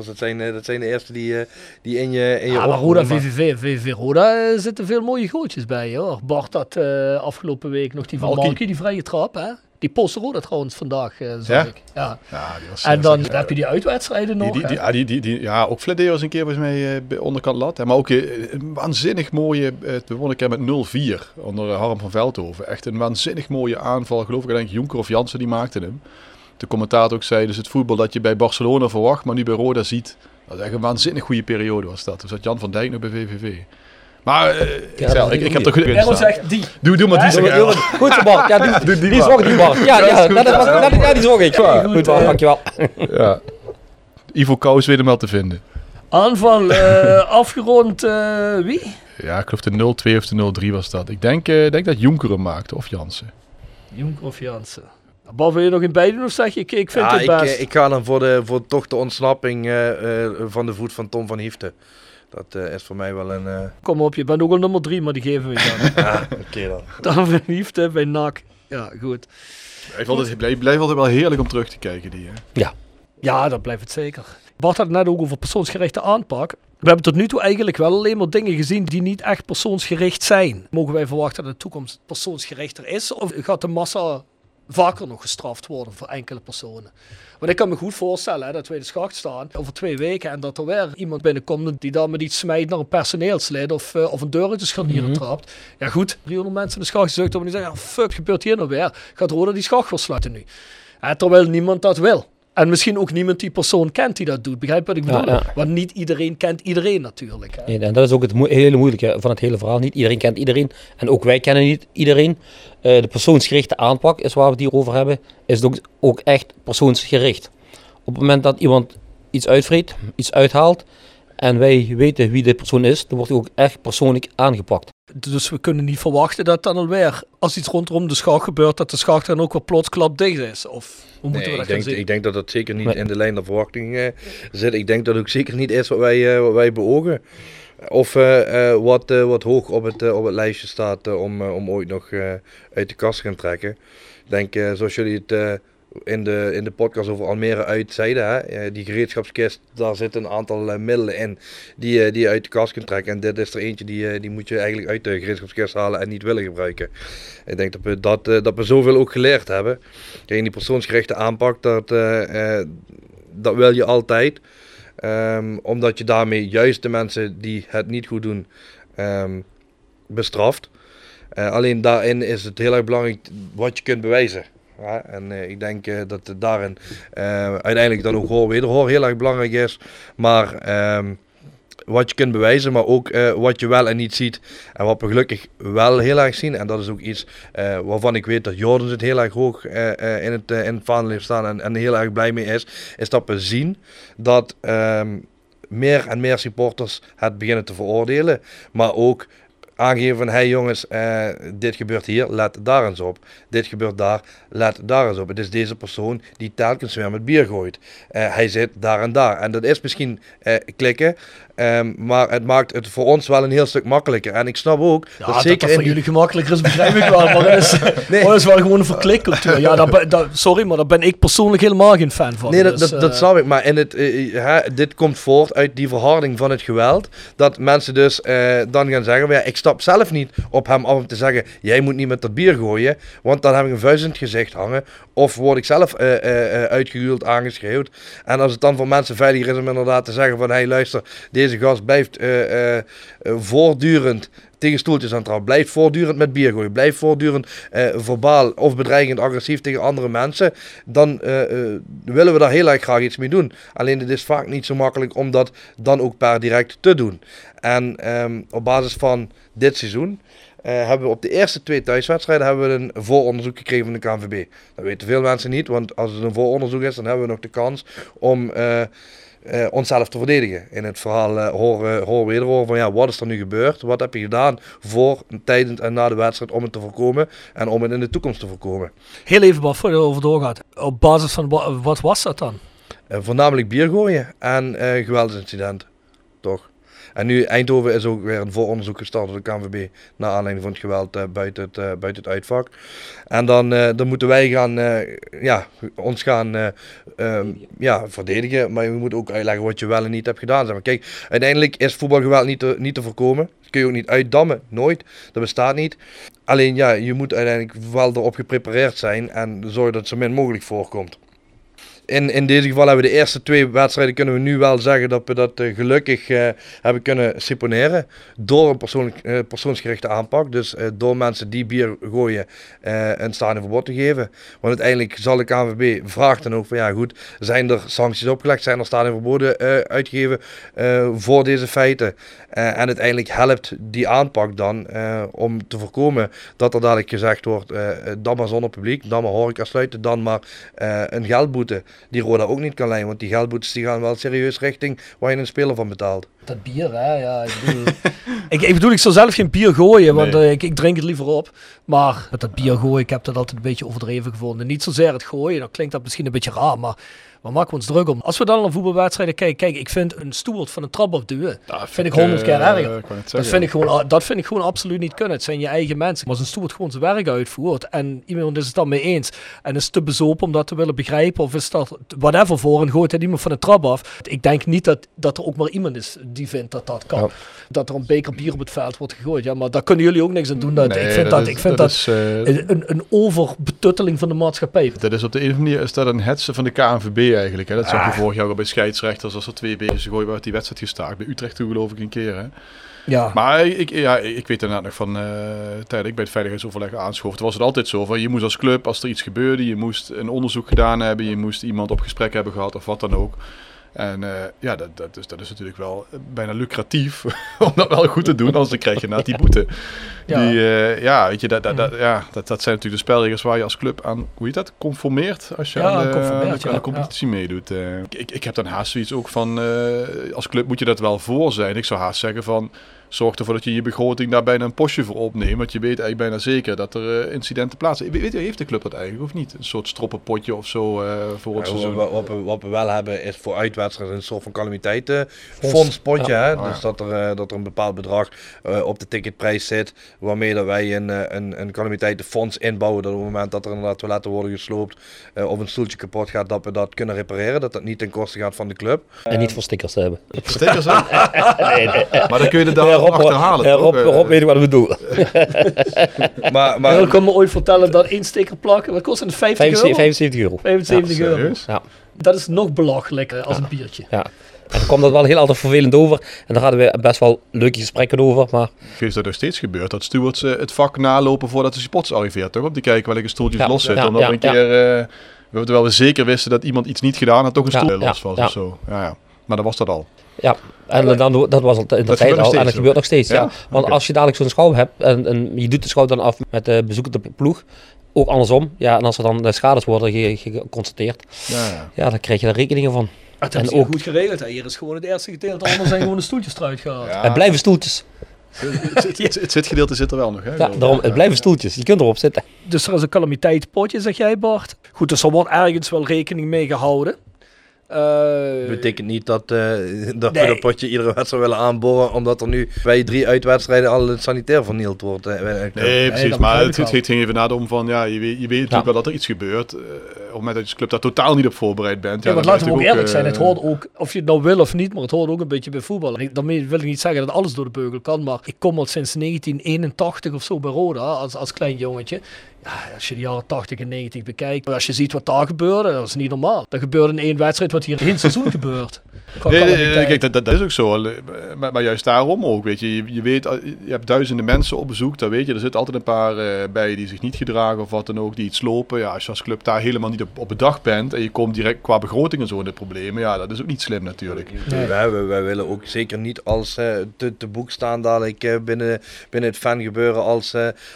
dat zijn, eh, dat zijn de eerste die, eh, die in je, in je Ja, maar Roda, VVV, VVV Roda eh, zitten veel mooie goaltjes bij, hoor. Bart had eh, afgelopen week nog die van Malky. Malky, die vrije trap, hè. Die post Roda trouwens vandaag, eh zag Ja? ik. Ja. Ja, die was... En dan heb je die uitwedstrijden nog, Die, die, hè. die, ja, die, die, die, ja, ook Fladeren is een keer volgens mij eh, bij onderkant lat. Hè. Maar ook eh, een waanzinnig mooie, eh, we wonnen een keer met 0-4 onder Harm van Veldhoven. Echt een waanzinnig mooie aanval. Geloof ik, denk Jonker of Jansen die maakte hem. De commentator ook zei, dus het voetbal dat je bij Barcelona verwacht, maar nu bij Roda ziet. Dat is echt een waanzinnig goede periode was dat. Toen zat Jan van Dijk nog bij VVV. Maar eh, ik, zei ik, ik heb er goed Errol zegt die. Doe, doe maar die zeg Errol. Goed zo, Bart. Ja, die, Doe die die zorg die Bart. Ja, Ja, ja, dat ja. dat, ja, die zorg ik. goed, Goed, Bart, dankjewel. Ja. Ivo Kous weet hem wel te vinden. Aanval eh, afgerond, eh, wie? Ja, ik geloof de 0-2 of de 0-3 was dat. Ik denk, eh, denk dat Jonker hem maakte, of Jansen. Jonker of Jansen. Bal wil je nog in beiden of zeg je, ik, ik vind ja, het ik, best. eh, ik ga dan voor, de, voor toch de ontsnapping eh, eh, van de voet van Tom van Hiefte. Dat eh, is voor mij wel een... eh Kom op, je bent ook al nummer drie, maar die geven we je dan. ja, oké dan. dan verliefd hè, bij NAC. Ja, goed. Blijft altijd, blijft, blijft altijd wel heerlijk om terug te kijken, die. Hè? Ja, dat blijft het zeker. Bart had het net ook over persoonsgerichte aanpak. We hebben tot nu toe eigenlijk wel alleen maar dingen gezien die niet echt persoonsgericht zijn. Mogen wij verwachten dat de toekomst persoonsgerichter is? Of gaat de massa vaker nog gestraft worden voor enkele personen? Want ik kan me goed voorstellen hè, dat wij de schacht staan over twee weken en dat er weer iemand binnenkomt die dan met iets smijt naar een personeelslid of, eh, of een deur de scharnieren trapt. Ja goed, 300 mensen in de schacht om en die zeggen, ja, fuck, gebeurt hier nou weer? Gaat Roda die schacht wel sluiten nu? Hè, terwijl niemand dat wil. En misschien ook niemand die persoon kent die dat doet. Begrijp wat ik bedoel? ja. Want niet iedereen kent iedereen natuurlijk. Hè? Nee, en dat is ook het hele moeilijke van het hele verhaal. Niet iedereen kent iedereen. En ook wij kennen niet iedereen. Eh, de persoonsgerichte aanpak is waar we het hier over hebben. Is ook, ook echt persoonsgericht. Op het moment dat iemand iets uitvreet, iets uithaalt. En wij weten wie de persoon is, dan wordt hij ook echt persoonlijk aangepakt. Dus we kunnen niet verwachten dat dan alweer, als iets rondom de schacht gebeurt, dat de schacht dan ook weer plots klap dicht is. Of hoe moeten Nee, we ik, dat denk, gaan zien? ik denk dat dat zeker niet in de lijn der verwachting eh, zit. Ik denk dat het ook zeker niet is wat wij, eh, wat wij beogen. Of eh, eh, wat, eh, wat hoog op het, op het lijstje staat om, om ooit nog eh, uit de kast te gaan trekken. Ik denk, eh, zoals jullie het eh, in, de, in de podcast over Almere uit zeiden, hè, eh, die gereedschapskist, daar zitten een aantal eh, middelen in die, eh, die je uit de kast kunt trekken. En dit is er eentje die, die moet je eigenlijk uit de gereedschapskist halen en niet willen gebruiken. Ik denk dat we, dat, dat we zoveel ook geleerd hebben. Kijk, die persoonsgerichte aanpak, dat, dat wil je altijd. Ehm, omdat je daarmee juist de mensen die het niet goed doen ehm, bestraft. Alleen daarin is het heel erg belangrijk wat je kunt bewijzen. En eh, ik denk eh, dat daarin eh, uiteindelijk dan ook hoor wederhoor heel erg belangrijk is. Maar ehm, wat je kunt bewijzen, maar ook wat je wel en niet ziet. En wat we gelukkig wel heel erg zien, en dat is ook iets waarvan ik weet dat Jordan het heel erg hoog in, het, in het vaandel heeft staan en, en heel erg blij mee is, is dat we zien dat ehm, meer en meer supporters het beginnen te veroordelen, maar ook aangeven van, hey jongens, eh, dit gebeurt hier, let daar eens op. Dit gebeurt daar, let daar eens op. Het is deze persoon die telkens weer met bier gooit. Eh, hij zit daar en daar. En dat is misschien eh, klikken, ehm, maar het maakt het voor ons wel een heel stuk makkelijker. En ik snap ook Ja, dat dat zeker dat in voor die- jullie gemakkelijker is, begrijp ik wel. Maar het is, Nee. is wel gewoon een verklikcultuur. Ja, ben- daar- sorry, maar daar ben ik persoonlijk helemaal geen fan van. Nee, dat, Dus, dat, dat eh, snap ik. Maar in het, eh, hè, dit komt voort uit die verharding van het geweld. Dat mensen dus eh, dan gaan zeggen, ja, ik stap zelf niet op hem af om te zeggen, jij moet niet met dat bier gooien, want dan heb ik een vuist in het gezicht hangen. Of word ik zelf uitgehuwd, aangeschreeuwd. En als het dan voor mensen veiliger is om inderdaad te zeggen van, hé hey, luister, deze gast blijft voortdurend tegen stoeltjes aan trouw. Blijf voortdurend met bier gooien. Blijf voortdurend uh, verbaal of bedreigend agressief tegen andere mensen. Dan willen we daar heel erg graag iets mee doen. Alleen het is vaak niet zo makkelijk om dat dan ook per direct te doen. En um, op basis van dit seizoen hebben we op de eerste twee thuiswedstrijden hebben we een vooronderzoek gekregen van de KNVB. Dat weten veel mensen niet, want als het een vooronderzoek is, dan hebben we nog de kans om uh, onszelf te verdedigen. In het verhaal uh, horen, horen we van ja, wat is er nu gebeurd? Wat heb je gedaan voor, tijdens en na de wedstrijd om het te voorkomen en om het in de toekomst te voorkomen? Heel even wat voor je over doorgaat. Op basis van wat, wat was dat dan? Uh, voornamelijk bier gooien en geweldsincidenten. Toch? En nu Eindhoven is ook weer een vooronderzoek gestart door de KNVB naar aanleiding van het geweld uh, buiten, het, uh, buiten het uitvak. En dan, uh, dan moeten wij gaan, ja, ons gaan um, ja, verdedigen, maar we moeten ook uitleggen wat je wel en niet hebt gedaan. Zeg maar. Kijk, uiteindelijk is voetbalgeweld niet te, niet te voorkomen. Dat kun je ook niet uitdammen, nooit. Dat bestaat niet. Alleen ja, je moet uiteindelijk wel erop geprepareerd zijn en zorgen dat het zo min mogelijk voorkomt in, in deze geval hebben we de eerste twee wedstrijden kunnen we nu wel zeggen dat we dat uh, gelukkig uh, hebben kunnen seponeren. Door een uh, persoonsgerichte aanpak. Dus door mensen die bier gooien een stadionverbod te geven. Want uiteindelijk zal de KNVB vraagt dan ook van ja goed, zijn er sancties opgelegd? Zijn er stadionverboden uitgegeven voor deze feiten? en uiteindelijk helpt die aanpak dan om te voorkomen dat er dadelijk gezegd wordt, dan maar zonder publiek, dan maar horeca sluiten, dan maar een geldboete die Roda ook niet kan leiden. Want die geldboetes die gaan wel serieus richting waar je een speler van betaalt. Dat bier, hè? Ja, ik bedoel, ik, ik, bedoel, ik zal zelf geen bier gooien, want nee. uh, ik, ik, drink het liever op. Maar met dat bier gooien, ik heb dat altijd een beetje overdreven gevonden. Niet zozeer het gooien, dan klinkt dat misschien een beetje raar, maar waar maken we ons druk om? Als we dan naar voetbalwedstrijden kijken, kijk, ik vind een stoel van een trap afduwen, dat vind ik honderd keer erger. dat, vind ik gewoon, dat vind ik gewoon absoluut niet kunnen. Het zijn je eigen mensen. Maar als een stoel gewoon zijn werk uitvoert en iemand is het dan mee eens en is te bezopen om dat te willen begrijpen of is dat whatever voor en gooit iemand van de trap af. Ik denk niet dat, dat er ook maar iemand is die vindt dat dat kan. Dat er een beker bier op het veld wordt gegooid. Ja, maar daar kunnen jullie ook niks aan doen. Dat, nee, ik vind dat, dat, is, ik vind dat, dat is, uh, een, een overbetutteling van de maatschappij. Dat is op de een of andere manier is dat een hetsen van de KNVB eigenlijk. Hè? Dat zag je vorig jaar al bij scheidsrechters als er twee bezig gooien werd die wedstrijd gestaakt. Bij Utrecht toen geloof ik een keer. Hè? Ja. Maar ik, ja, ik weet inderdaad nog van uh, tijd ik bij het veiligheidsoverleg aanschoof. was het altijd zo van je moest als club, als er iets gebeurde, je moest een onderzoek gedaan hebben, je moest iemand op gesprek hebben gehad of wat dan ook. En uh, ja, dat, dat, is, dat is natuurlijk wel bijna lucratief om dat wel goed te doen, anders dan krijg je na die boete. Ja, die, uh, ja weet je, dat, dat, dat, ja, dat, dat zijn natuurlijk de spelregels waar je als club aan, hoe heet dat, conformeert als je ja, aan, de, aan de competitie ja. meedoet. Uh, ik, ik heb dan haast zoiets ook van, als club moet je dat wel voor zijn. Ik zou haast zeggen van, zorg ervoor dat je je begroting daar bijna een postje voor opneemt. Want je weet eigenlijk bijna zeker dat er uh, incidenten plaatsen. Weet je, heeft de club dat eigenlijk of niet? Een soort stroppenpotje of zo uh, voor het ja, seizoen? Wat, wat, we, wat we wel hebben is voor uitwedstrijden een soort van calamiteitenfondspotje. Ja. Ah. Dus dat er, uh, dat er een bepaald bedrag op de ticketprijs zit. Waarmee dat wij een, een, een calamiteitenfonds inbouwen. Dat op het moment dat er inderdaad toiletten worden gesloopt of een stoeltje kapot gaat, dat we dat kunnen repareren. Dat dat niet ten koste gaat van de club. En niet voor stickers hebben. Stickers nee, nee. Maar dan kun je er dan Rob, achterhalen. uh, Rob, Rob weet wat we doen. maar, maar, ik kan me ooit vertellen dat één sticker plakken, wat kost het? 50 euro? 75 euro. 75 ja, euro. Ja. Dat is nog belachelijker als ja. een biertje. Ja. En dan kwam dat wel heel altijd vervelend over. En daar hadden we best wel leuke gesprekken over. Maar... Is dat nog steeds gebeurd? Dat stewards uh, het vak nalopen voordat de spots arriveert, toch? Om te kijken welke stoeltjes ja, los zitten. Ja, omdat ja, we een keer, uh, terwijl we zeker wisten dat iemand iets niet gedaan had, toch een stoel los was of zo. Ja, ja. Maar dat was dat al. Ja, en dan, dat was al in de tijd al. En dat gebeurt nog steeds. Ja? ja. Want okay. als je dadelijk zo'n schouw hebt en, en, je doet de schouw dan af met de bezoekende ploeg, ook andersom. Ja, en als er dan de schades worden geconstateerd, ja, ja. ja, dan krijg je daar rekeningen van. Het en ook goed geregeld. Hè. Hier is gewoon het eerste gedeelte, anders zijn gewoon de stoeltjes eruit gehaald. Ja. Het blijven stoeltjes. het, het, het zitgedeelte zit er wel nog. Hè, ja, daarom, het blijven stoeltjes. Je kunt erop zitten. Dus er is een calamiteitspotje, zeg jij Bart. Goed, dus er wordt ergens wel rekening mee gehouden. Eh, betekent niet dat, eh, dat Nee. we dat potje iedere wedstrijd willen aanboren, omdat er nu bij drie uitwedstrijden al het sanitair vernield wordt. eh, de. Nee, precies. maar het, ging even naar om van, ja, je weet, je weet natuurlijk Ja. wel dat er iets gebeurt. Eh, op het moment dat je als club daar totaal niet op voorbereid bent. Ja, want dan laten we ook eerlijk zijn, het hoort ook, of je het nou wil of niet, maar het hoort ook een beetje bij voetbal. En ik, daarmee wil ik niet zeggen dat alles door de beugel kan, maar ik kom al sinds 1981 of zo bij Roda als, als klein jongetje. Ja, als je de jaren 80 en 90 bekijkt, als je ziet wat daar gebeurde, dat is niet normaal. Dat gebeurde in één wedstrijd wat hier in het seizoen gebeurt. Nee, nee, kijk, dat, is ook zo. Eh, Maar, maar juist daarom ook, weet je. Je, je weet, je hebt duizenden mensen op bezoek, dat weet je. Er zitten altijd een paar eh, bij die zich niet gedragen of wat dan ook, die iets lopen. Ja, als je als club daar helemaal niet op, op bedacht bent en je komt direct qua begroting en zo in de problemen, ja, dat is ook niet slim natuurlijk. Nee. Wij, wij, wij willen ook zeker niet als eh, te, te boek staan dadelijk binnen, binnen het fangebeuren als,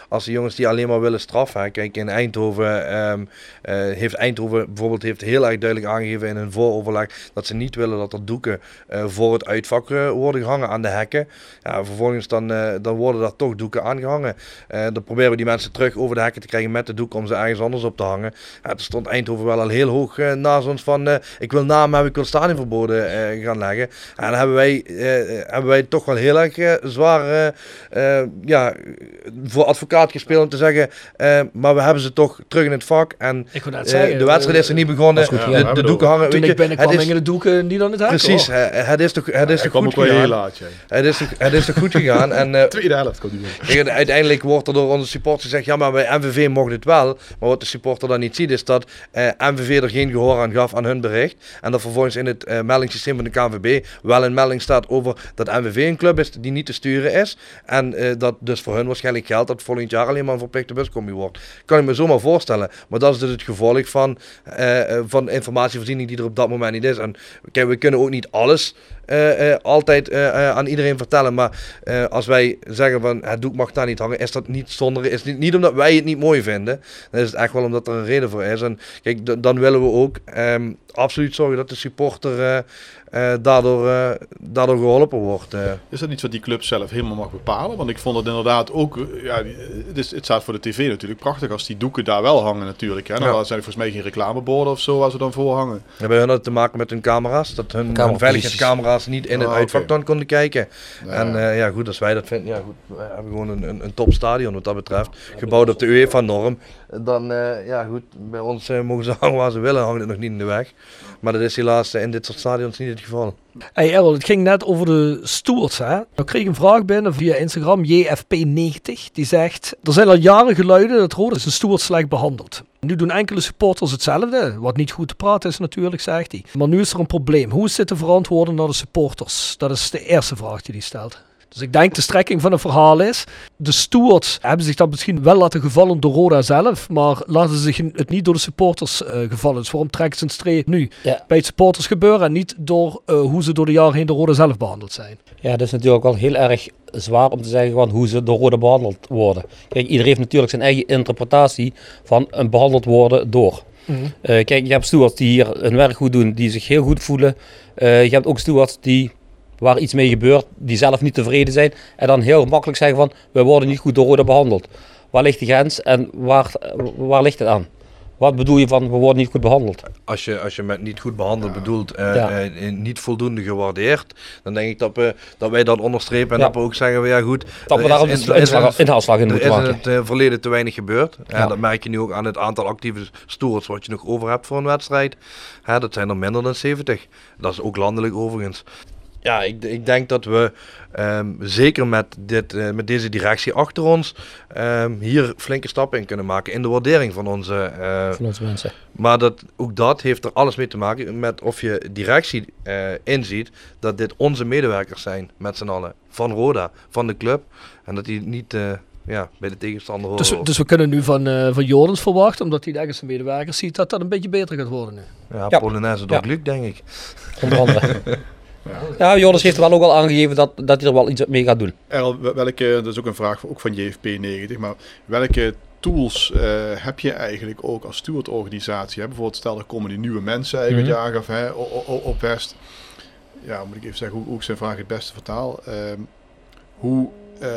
als de jongens die alleen maar willen straffen. Hè. Kijk, in Eindhoven ehm, eh, heeft Eindhoven bijvoorbeeld heeft heel erg duidelijk aangegeven in hun vooroverleg dat ze niet willen dat er doeken eh, voor het uitvak eh, worden gehangen aan de hekken. Ja, vervolgens dan, dan worden daar toch doeken aangehangen. Eh, dan proberen we die mensen terug over de hekken te krijgen met de doek om ze ergens anders op te hangen. Ja, er stond Eindhoven wel al heel hoog naast ons van ik wil namen hebben, ik wil stadionverboden gaan leggen. En dan hebben wij, hebben wij toch wel heel erg zwaar ja, voor advocaat gespeeld om te zeggen, maar we hebben ze toch terug in het vak. En Ik eh, zeggen, de wedstrijd is er niet begonnen. goed, de, doeken hangen. Toen weet ik binnenkwam, het is- hingen de doeken niet aan het hek. Precies, eh, het is toch, het is toch goed gegaan. Het is, toch, het is toch goed gegaan. En eh, Tweede helft komt. Kijk, uiteindelijk wordt er door onze supporters gezegd, ja maar bij MVV mocht het wel. Maar wat de supporter dan niet ziet is dat eh, MVV er geen gehoor aan gaf aan hun bericht. En dat vervolgens in het eh, meldingssysteem van de KNVB wel een melding staat over dat MVV een club is die niet te sturen is. En eh, dat dus voor hun waarschijnlijk geldt dat volgend jaar alleen maar een verplichte buscombi wordt. Kan ik me zomaar voorstellen. Maar dat is dus het gevolg van, eh, eh, van informatievoorziening die er op dat moment niet is. En kijk, we kunnen ook niet alles eh, altijd aan iedereen vertellen. Maar als wij zeggen van het doek mag daar niet hangen, is dat niet zonder. Is niet, niet omdat wij het niet mooi vinden. Dan is het echt wel omdat er een reden voor is. En kijk, dan willen we ook ehm, absoluut zorgen dat de supporter daardoor, eh, daardoor geholpen wordt. eh. Is dat iets wat die club zelf helemaal mag bepalen? Want ik vond het inderdaad ook, eh, ja, het, is, het staat voor de tv natuurlijk prachtig als die doeken daar wel hangen natuurlijk. Hè? Nou, Ja. dan zijn er volgens mij geen reclameborden of zo waar ze dan voor hangen. We hebben hun te maken met hun camera's. Dat hun, veiligheidscamera's niet in het Ah, uitvak dan konden kijken. Ja. En eh, ja, goed, als wij dat vinden, ja goed, we hebben gewoon een, een, een topstadion wat dat betreft. Gebouwd op de UEFA-norm. Dan, eh, ja goed, bij ons eh, mogen ze hangen waar ze willen, hangt het nog niet in de weg. Maar dat is helaas eh, in dit soort stadions niet het geval. Hey Errol, het ging net over de stewards. Hè? Nou kreeg een vraag binnen via Instagram, JFP90. Die zegt, er zijn al jaren geluiden dat Roda zijn steward slecht behandeld. Nu doen enkele supporters hetzelfde, wat niet goed te praten is natuurlijk, zegt hij. Maar nu is er een probleem. Hoe is dit te verantwoorden naar de supporters? Dat is de eerste vraag die hij stelt. Dus ik denk de strekking van het verhaal is, de stewards hebben zich dat misschien wel laten gevallen door Roda zelf, maar laten ze zich het niet door de supporters eh, gevallen. Dus waarom trekken ze een streep nu Ja. bij het supporters gebeuren en niet door eh, hoe ze door de jaren heen door Roda zelf behandeld zijn? Ja, dat is natuurlijk wel heel erg zwaar om te zeggen van hoe ze door Roda behandeld worden. Kijk, iedereen heeft natuurlijk zijn eigen interpretatie van een behandeld worden door. Eh, kijk, je hebt stewards die hier hun werk goed doen, die zich heel goed voelen. Je hebt ook stewards die, waar iets mee gebeurt, die zelf niet tevreden zijn. En dan heel makkelijk zeggen van, we worden niet goed door Roda behandeld. Waar ligt de grens en waar, waar ligt het aan? Wat bedoel je van, we worden niet goed behandeld? Als je, als je met niet goed behandeld bedoelt, eh, Ja. eh, niet voldoende gewaardeerd, dan denk ik dat, we, dat wij dat onderstrepen en Ja. dat we ook zeggen, van, ja goed, Dat we er daar is- een er inhaalslag in Er moeten is in maken. het eh, verleden te weinig gebeurd. Dat merk je nu ook aan het aantal actieve stewards wat je nog over hebt voor een wedstrijd. Hè, dat zijn er minder dan 70. Dat is ook landelijk overigens. Ja, ik, ik denk dat we ehm, zeker met, dit, eh, met deze directie achter ons ehm, hier flinke stappen in kunnen maken in de waardering van onze. eh, Van onze mensen. maar dat, ook dat heeft er alles mee te maken met of je directie eh, inziet dat dit onze medewerkers zijn met z'n allen. Van Roda, van de club. En dat die niet ja, bij de tegenstander horen. Dus, we- dus we kunnen nu van, eh van Jordans verwachten, omdat hij ergens zijn medewerkers ziet, dat dat een beetje beter gaat worden nu. ja, Ja. Polonaise door Ja. Luc, denk ik. Onder andere. Ja, Joris heeft wel ook al aangegeven dat, dat hij er wel iets mee gaat doen. Wel- welke, dat is ook een vraag ook van JFP90, maar welke tools eh, heb je eigenlijk ook als stewardorganisatie? Hè? Bijvoorbeeld stel er komen die nieuwe mensen eigenlijk Mhm. je aangaf hè, op West. Ja, moet ik even zeggen hoe, hoe ik zijn vraag het beste vertaal. Ehm, hoe eh,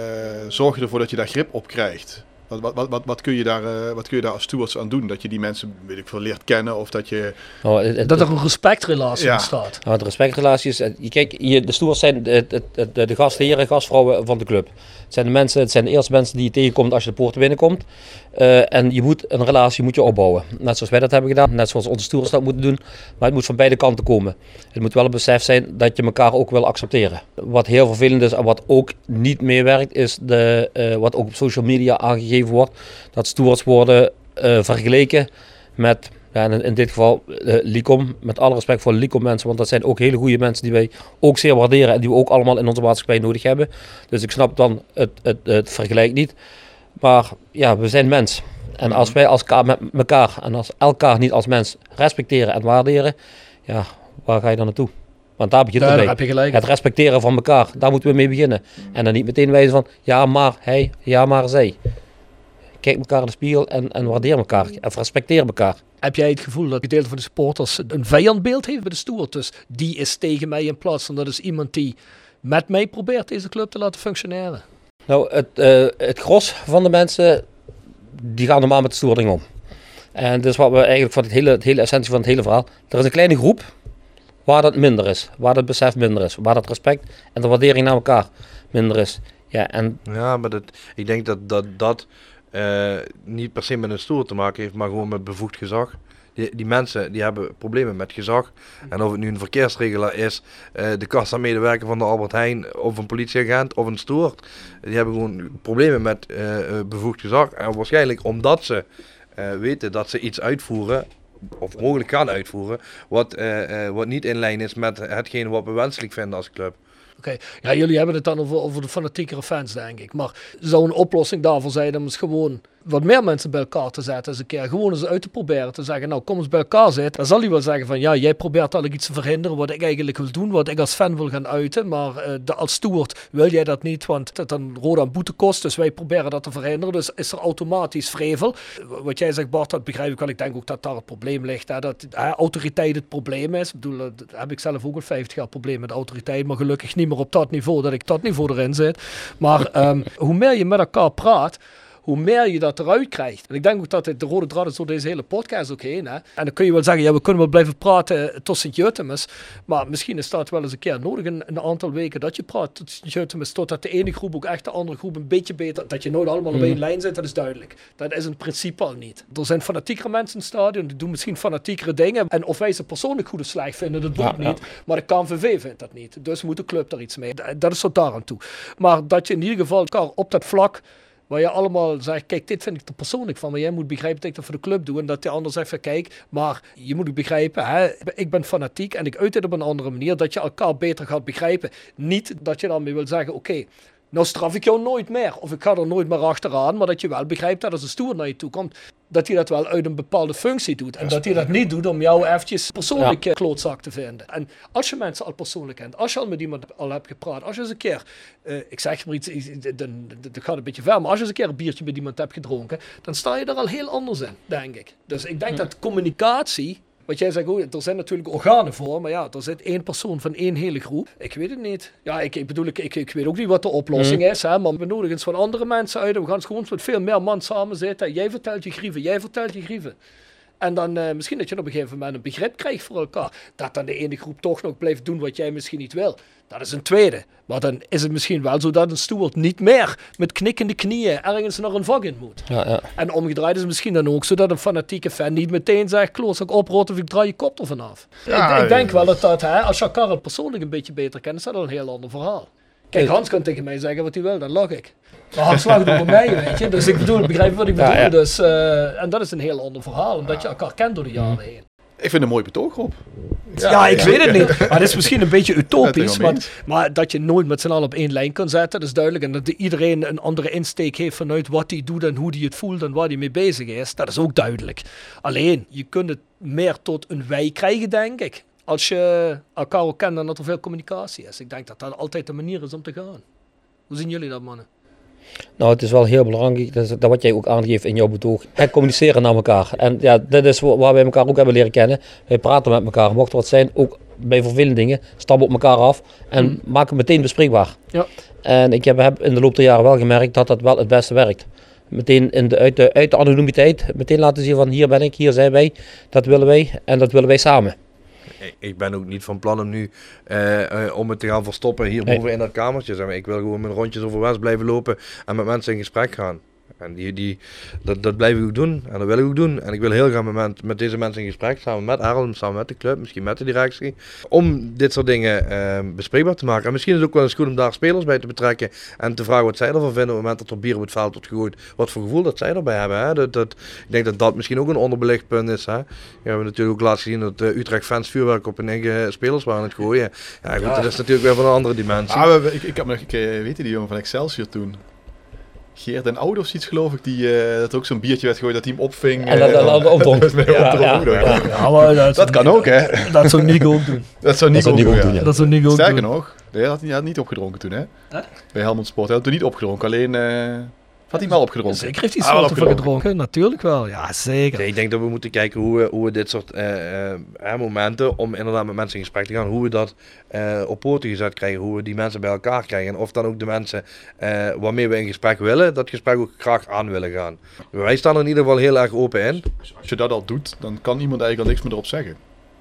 zorg je ervoor dat je daar grip op krijgt? Wat, wat, wat, wat, wat kun je daar, eh, wat kun je daar als stewards aan doen? Dat je die mensen, weet ik veel, leert kennen of dat je... Nou, het- het- Dat er een respectrelatie Ja. ontstaat. Nou, de respectrelaties. eh, Je kijkt, je, de stewards zijn de, de, de, de gastheren, gastvrouwen van de club. Het zijn de mensen, het zijn de eerste mensen die je tegenkomt als je de poorten binnenkomt. Eh, en je moet een relatie moet je opbouwen. Net zoals wij dat hebben gedaan, net zoals onze stewards dat moeten doen. Maar het moet van beide kanten komen. Het moet wel een besef zijn dat je elkaar ook wil accepteren. Wat heel vervelend is en wat ook niet meewerkt, is de, eh, wat ook op social media aangegeven wordt. Dat stewards worden eh, vergeleken met ja, in, in dit geval eh Licom, met alle respect voor Licom mensen, want dat zijn ook hele goede mensen die wij ook zeer waarderen en die we ook allemaal in onze maatschappij nodig hebben. Dus ik snap dan het, het, het vergelijk niet. Maar ja, we zijn mens. En als wij als met elkaar en als elkaar niet als mens respecteren en waarderen, ja, waar ga je dan naartoe? Want daar begint Daar het mee. je. Het respecteren van elkaar, daar moeten we mee beginnen. En dan niet meteen wijzen van, ja maar hij, ja maar zij. Kijk elkaar in de spiegel en, en waardeer elkaar. En respecteer elkaar. Heb jij het gevoel dat gedeelte van de supporters een vijandbeeld heeft bij de stoer? Dus die is tegen mij in plaats van dat is iemand die met mij probeert deze club te laten functioneren. Nou, het, eh, het gros van de mensen, die gaan normaal met de stoording om. En dat is wat we eigenlijk van het hele, het hele essentie van het hele verhaal. Er is een kleine groep waar dat minder is. Waar dat besef minder is. Waar dat respect en de waardering naar elkaar minder is. Ja, en Ja, maar dat, ik denk dat dat, dat eh, niet per se met een stoel te maken heeft, maar gewoon met bevoegd gezag. Die, die mensen die hebben problemen met gezag. En of het nu een verkeersregelaar is, eh, de kassamedewerker van de Albert Heijn, of een politieagent, of een stoert. Die hebben gewoon problemen met eh, bevoegd gezag. En waarschijnlijk omdat ze weten dat ze iets uitvoeren, of mogelijk gaan uitvoeren, wat, wat niet in lijn is met hetgene wat we wenselijk vinden als club. Oké, ja, jullie hebben het dan over, de fanatiekere fans, denk ik. Maar zou een oplossing daarvoor zijn om eens gewoon wat meer mensen bij elkaar te zetten eens een keer. Gewoon eens uit te proberen. Te zeggen, nou kom eens bij elkaar zitten. Dan zal hij wel zeggen van, ja, jij probeert eigenlijk iets te verhinderen wat ik eigenlijk wil doen. Wat ik als fan wil gaan uiten. Maar eh, de, als steward wil jij dat niet, want het dan rode aan boete kost. Dus wij proberen dat te verhinderen. Dus is er automatisch vrevel. Wat jij zegt Bart, dat begrijp ik wel. Ik denk ook dat daar het probleem ligt. Hè, dat autoriteit het probleem is. Ik bedoel, dat heb ik zelf ook al 50 jaar probleem met autoriteit. Maar gelukkig niet meer op dat niveau, dat ik dat niveau erin zit. Maar ehm, hoe meer je met elkaar praat, hoe meer je dat eruit krijgt. En ik denk ook dat het de rode draad is door deze hele podcast ook heen. Hè? En dan kun je wel zeggen, ja, we kunnen wel blijven praten tot Sint-Jutemus. Maar misschien is dat wel eens een keer nodig, een, een aantal weken, dat je praat tot Sint-Jutemus. Totdat de ene groep ook echt de andere groep een beetje beter... Dat je nooit allemaal op één lijn zit, dat is duidelijk. Dat is in principe al niet. Er zijn fanatiekere mensen in het stadion, die doen misschien fanatiekere dingen. En of wij ze persoonlijk goed of slecht vinden, dat doet Ja, niet. Maar de KNVV vindt dat niet. Dus moet de club daar iets mee. Dat- Dat is tot daar aan toe. Maar dat je in ieder geval elkaar op dat vlak Waar je allemaal zegt, kijk, dit vind ik er persoonlijk van. Maar jij moet begrijpen dat ik dat voor de club doe. En dat de ander zegt kijk, maar je moet ook begrijpen, hè, ik ben fanatiek en ik uit dit op een andere manier. Dat je elkaar beter gaat begrijpen. Niet dat je daarmee wil zeggen, oké, nou straf ik jou nooit meer. Of ik ga er nooit meer achteraan. Maar dat je wel begrijpt dat als een stoer naar je toe komt, dat hij dat wel uit een bepaalde functie doet. En dat hij dat niet doet om jou eventjes persoonlijk eh, klootzak te vinden. En als je mensen al persoonlijk kent, als je al met iemand al hebt gepraat, als je eens een keer, eh, ik zeg maar iets, dan- dan- dat gaat een beetje ver, maar als je eens een keer een biertje met iemand hebt gedronken, dan sta je er al heel anders in, denk ik. Dus ik denk dat communicatie wat jij zegt, oh, er zijn natuurlijk organen voor, maar ja, er zit één persoon van één hele groep. Ik weet het niet. Ja, ik, ik bedoel, ik, ik, ik weet ook niet wat de oplossing is, hè, maar we nodigen eens van andere mensen uit. en We gaan gewoon met veel meer man samen zitten. Jij vertelt je grieven, jij vertelt je grieven. En dan eh, misschien dat je op een gegeven moment een begrip krijgt voor elkaar. Dat dan de ene groep toch nog blijft doen wat jij misschien niet wil. Dat is een tweede. Maar dan is het misschien wel zo dat een steward niet meer met knikkende knieën ergens naar een vak in moet. ja, ja. En omgedraaid is het misschien dan ook zo dat een fanatieke fan niet meteen zegt: klootzak oprot of ik draai je kop ervan af. Ja, ik, ik denk wel dat dat, hè, als je elkaar al persoonlijk een beetje beter kent, is dat een heel ander verhaal. Kijk, Ja. Hans kan tegen mij zeggen wat hij wil, dan lach ik. Maar Hans lacht over mij, weet je. Dus ik bedoel, begrijp je wat ik bedoel. ja. Dus, eh, en dat is een heel ander verhaal, omdat je elkaar kent door de jaren heen. Ik vind het een mooi betoog, Rob. Ja, ik weet het niet. Maar het is misschien een beetje utopisch. Maar, maar dat je nooit met z'n allen op één lijn kan zetten, dat is duidelijk. En dat iedereen een andere insteek heeft vanuit wat hij doet en hoe hij het voelt en waar hij mee bezig is, dat is ook duidelijk. Alleen, je kunt het meer tot een wij krijgen, denk ik. Als je elkaar ook kent en dat er veel communicatie is. Ik denk dat dat altijd de manier is om te gaan. Hoe zien jullie dat, mannen? Nou, het is wel heel belangrijk, dat, is- dat wat jij ook aangeeft in jouw betoog, het communiceren naar elkaar. En ja, dat is wa- waar wij elkaar ook hebben leren kennen. Wij praten met elkaar, mocht er wat zijn, ook bij vervelende dingen, stappen op elkaar af en maken het meteen bespreekbaar. Ja. En ik heb, heb in de loop der jaren wel gemerkt dat dat wel het beste werkt. Meteen in de, uit, de, uit de anonimiteit, meteen laten zien van hier ben ik, hier zijn wij, dat willen wij en dat willen wij samen. Ik- ben ook niet van plan om nu eh, eh, om het te gaan verstoppen hierboven Nee. in dat kamertje. Zeg maar. Ik wil gewoon mijn rondjes over West blijven lopen en met mensen in gesprek gaan. En die, die, dat, dat blijf ik ook doen en dat wil ik ook doen. En ik wil heel graag met, met deze mensen in gesprek, samen met Errol, samen met de club, misschien met de directie. Om dit soort dingen eh, bespreekbaar te maken. En misschien is het ook wel eens goed om daar spelers bij te betrekken. En te vragen wat zij ervan vinden op het moment dat er bier op het veld wordt gegooid. Wat voor gevoel dat zij erbij hebben. Hè? Dat, dat, ik denk dat dat misschien ook een onderbelicht punt is. Hè? We hebben natuurlijk ook laatst gezien dat eh, Utrecht fans vuurwerk op hun eigen spelers waren aan het gooien. Ja, goed, dat is natuurlijk weer van een andere dimensie. Ah, ik, ik heb nog, ik, weet je die jongen van Excelsior toen? Geert en Oude of zoiets geloof ik, die, eh, dat er ook zo'n biertje werd gegooid dat hij hem opving. En dat- eh, dat- opdronk. dat kan ook, hè? Dat zou Nico ook doen. Dat zou Nico ook doen. Dat zou Nico Sterker nog, hij had, niet opgedronken toen, hè? Bij Helmond Sport. Hij had toen niet opgedronken, alleen eh, had hij wel opgedronken. Zeker heeft hij Ah, wel gedronken. Natuurlijk wel. Ja, zeker. Nee, ik denk dat we moeten kijken hoe we, hoe we dit soort eh, eh, momenten, om inderdaad met mensen in gesprek te gaan, hoe we dat eh, op poten gezet krijgen, hoe we die mensen bij elkaar krijgen. En of dan ook de mensen eh, waarmee we in gesprek willen, dat gesprek ook graag aan willen gaan. Wij staan er in ieder geval heel erg open in. Als je dat al doet, dan kan iemand eigenlijk al niks meer erop zeggen.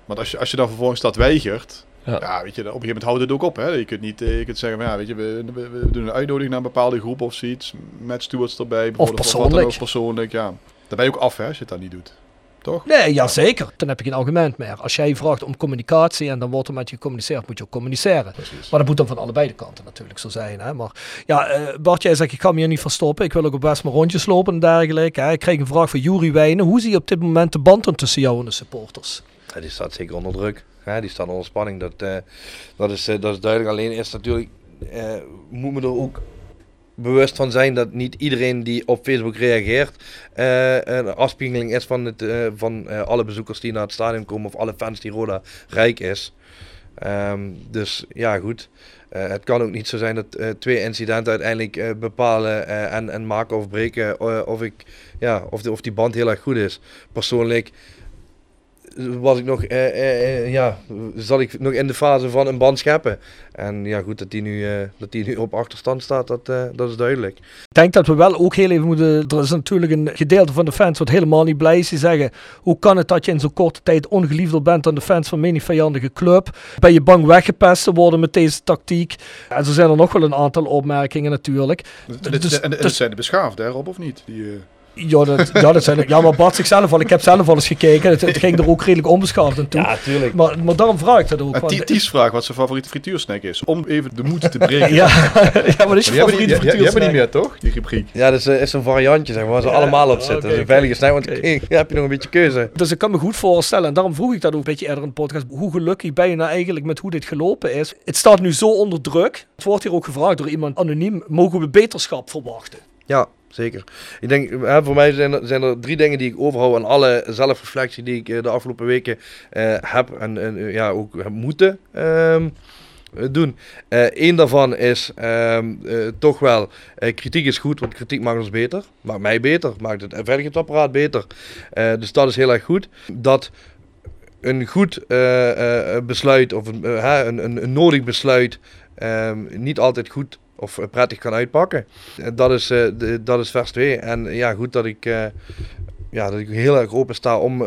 Want als je, als je dan vervolgens dat weigert, Ja. ja. weet je, op een gegeven moment houdt het ook op. Hè? Je kunt niet eh, je kunt zeggen, van, ja, weet je, we, we, we doen een uitnodiging naar een bepaalde groep of zoiets, met stewards erbij. dan persoonlijk. ook persoonlijk, ja. Dan ben je ook af, hè, als je het dan niet doet. Toch? Nee, ja zeker. Dan heb je geen argument meer. Als jij vraagt om communicatie en dan wordt er met je gecommuniceerd, moet je ook communiceren. Precies. Maar dat moet dan van allebei de kanten natuurlijk zo zijn. Hè? Maar ja, eh, Bart, jij zegt ik ga me hier niet verstoppen. Ik wil ook op best mijn rondjes lopen en dergelijke. Hè? Ik kreeg een vraag van Jury Wijnen. Hoe zie je op dit moment de band tussen jou en de supporters? Ja, die staat zeker onder druk. Ja, die staat onder spanning. Dat, eh, dat, is, eh, dat is duidelijk. Alleen is natuurlijk, eh, moet me er ook bewust van zijn dat niet iedereen die op Facebook reageert een afspiegeling is van, het, van alle bezoekers die naar het stadion komen of alle fans die Roda rijk is. Ehm, dus ja, goed. Het kan ook niet zo zijn dat twee incidenten uiteindelijk bepalen en, en maken of breken of, ik, ja, of, de, of die band heel erg goed is. Persoonlijk was ik nog, eh, eh, eh, ja, zat ik nog in de fase van een band scheppen. En ja, goed, dat die nu, eh, dat die nu op achterstand staat, dat, eh, dat is duidelijk. Ik denk dat we wel ook heel even moeten. Er is natuurlijk een gedeelte van de fans wat helemaal niet blij is. Die zeggen: Hoe kan het dat je in zo'n korte tijd ongeliefder bent aan de fans van menig vijandige club? Ben je bang weggepest te worden met deze tactiek? En zo zijn er nog wel een aantal opmerkingen natuurlijk. En dit, Dus- en, en dus- dit zijn de beschaafde, hè, Rob, of niet? Die, eh, Ja, dat, ja, dat zijn, ja maar Bart zichzelf al. Ik heb zelf al eens gekeken. Het, het ging er ook redelijk onbeschaafd aan toe. tuurlijk. Maar, maar daarom vraag ik dat ook. en want- Ties- vraagt wat zijn favoriete frituursnack is. Om even de moed te breken. ja, ja, maar dat is je Maar die hebben, die, favoriete die, die hebben niet frituursnack. meer, toch? Die rubriek. Ja, dat is, eh, is een variantje, zeg maar, waar ze allemaal op zitten. dat is een veilige snack, want Oké. dan heb je nog een beetje keuze. Dus ik kan me goed voorstellen, en daarom vroeg ik dat ook een beetje eerder in de podcast, hoe gelukkig ben je nou eigenlijk met hoe dit gelopen is? Het staat nu zo onder druk. Het wordt hier ook gevraagd door iemand anoniem, mogen we beterschap verwachten? Ja, zeker. Ik denk, hè, voor mij zijn er, zijn er drie dingen die ik overhoud aan alle zelfreflectie die ik eh, de afgelopen weken eh, heb en, en eh, ja, ook moeten ehm, eh, doen. Eén daarvan is ehm, eh, toch wel, kritiek is goed, want kritiek maakt ons beter. Maakt mij beter, maakt het veiligheidsapparaat beter. Dus dat is heel erg goed. Dat een goed besluit of een, een, een nodig besluit ehm, niet altijd goed of eh, prettig kan uitpakken. Eh, Dat is, eh, de- dat is vers 2. En ja, goed dat ik, eh, ja, dat ik heel erg open sta om,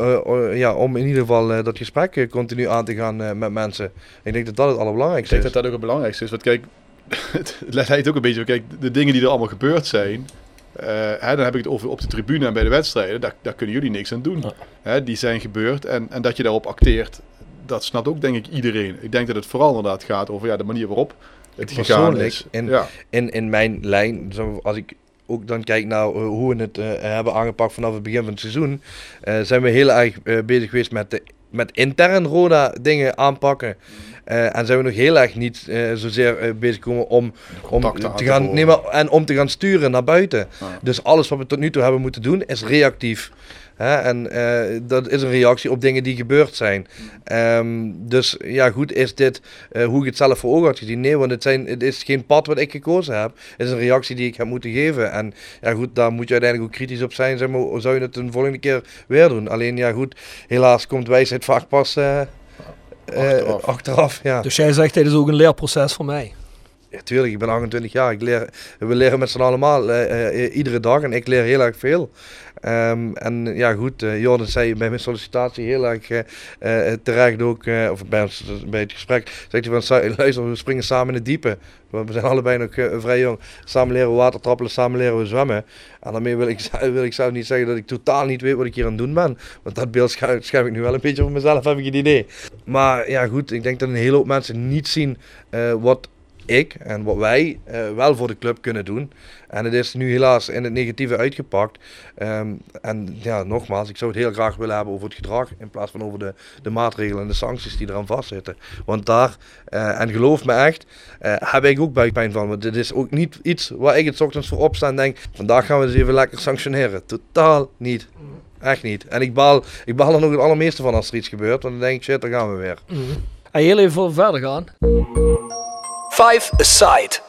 ja, om in ieder geval eh, dat gesprek continu aan te gaan eh, met mensen. Ik denk dat dat het Ik allerbelangrijkste denk is. dat dat ook het belangrijkste is. Want kijk, het leidt ook een beetje. Kijk, de dingen die er allemaal gebeurd zijn. eh, hè, dan heb ik het over op de tribune en bij de wedstrijden. Daar, daar kunnen jullie niks aan doen. Ja. Hè, die zijn gebeurd. En, en dat je daarop acteert. Dat snapt ook denk ik iedereen. Ik denk dat het vooral inderdaad gaat over ja, de manier waarop het Persoonlijk is. en- ja. in, in mijn lijn, als ik ook dan kijk naar eh, hoe we het eh, hebben aangepakt vanaf het begin van het seizoen, eh, zijn we heel erg bezig geweest met, de, met intern Roda dingen aanpakken. Eh, en zijn we nog heel erg niet zozeer bezig gekomen om, om te te gaan maar, en om te gaan sturen naar buiten. Ja. Dus alles wat we tot nu toe hebben moeten doen is reactief. Hè? En eh, dat is een reactie op dingen die gebeurd zijn. Ehm, dus ja, goed, is dit eh, hoe ik het zelf voor ogen had gezien? Nee, want het, zijn, het is geen pad wat ik gekozen heb. Het is een reactie die ik heb moeten geven. En ja, goed, daar moet je uiteindelijk ook kritisch op zijn. Zeg maar, zou je het een volgende keer weer doen? Alleen ja, goed, helaas komt wijsheid vaak pas eh, eh, Achteraf. achteraf ja. Dus jij zegt, dit is ook een leerproces voor mij. Ja, tuurlijk, ik ben 28 jaar. Ik leer, we leren met z'n allemaal iedere dag en ik leer heel erg veel. Ehm, en ja, goed, uh, Jordan zei bij mijn sollicitatie heel erg uh, terecht ook, of bij, het gesprek, zegt hij van, luister, we springen samen in het diepe. We zijn allebei nog vrij jong. Samen leren we water trappelen, samen leren we zwemmen. En daarmee wil ik, wil ik zelf niet zeggen dat ik totaal niet weet wat ik hier aan het doen ben. Want dat beeld schuif, ik nu wel een beetje voor mezelf, heb ik het idee. Maar ja, goed, ik denk dat een hele hoop mensen niet zien wat ik en wat wij wel voor de club kunnen doen. En het is nu helaas in het negatieve uitgepakt. Um, en ja, nogmaals, ik zou het heel graag willen hebben over het gedrag in plaats van over de, de maatregelen en de sancties die eraan vastzitten. Want daar, uh, en geloof me echt, uh, heb ik ook buikpijn van. Want dit is ook niet iets waar ik het ochtends voor opsta en denk, vandaag gaan we eens even lekker sanctioneren. Totaal niet. Echt niet. En ik baal, ik baal er nog het allermeeste van als er iets gebeurt. Want dan denk ik, shit, daar gaan we weer. Mm. En heel even verder gaan. Five Aside.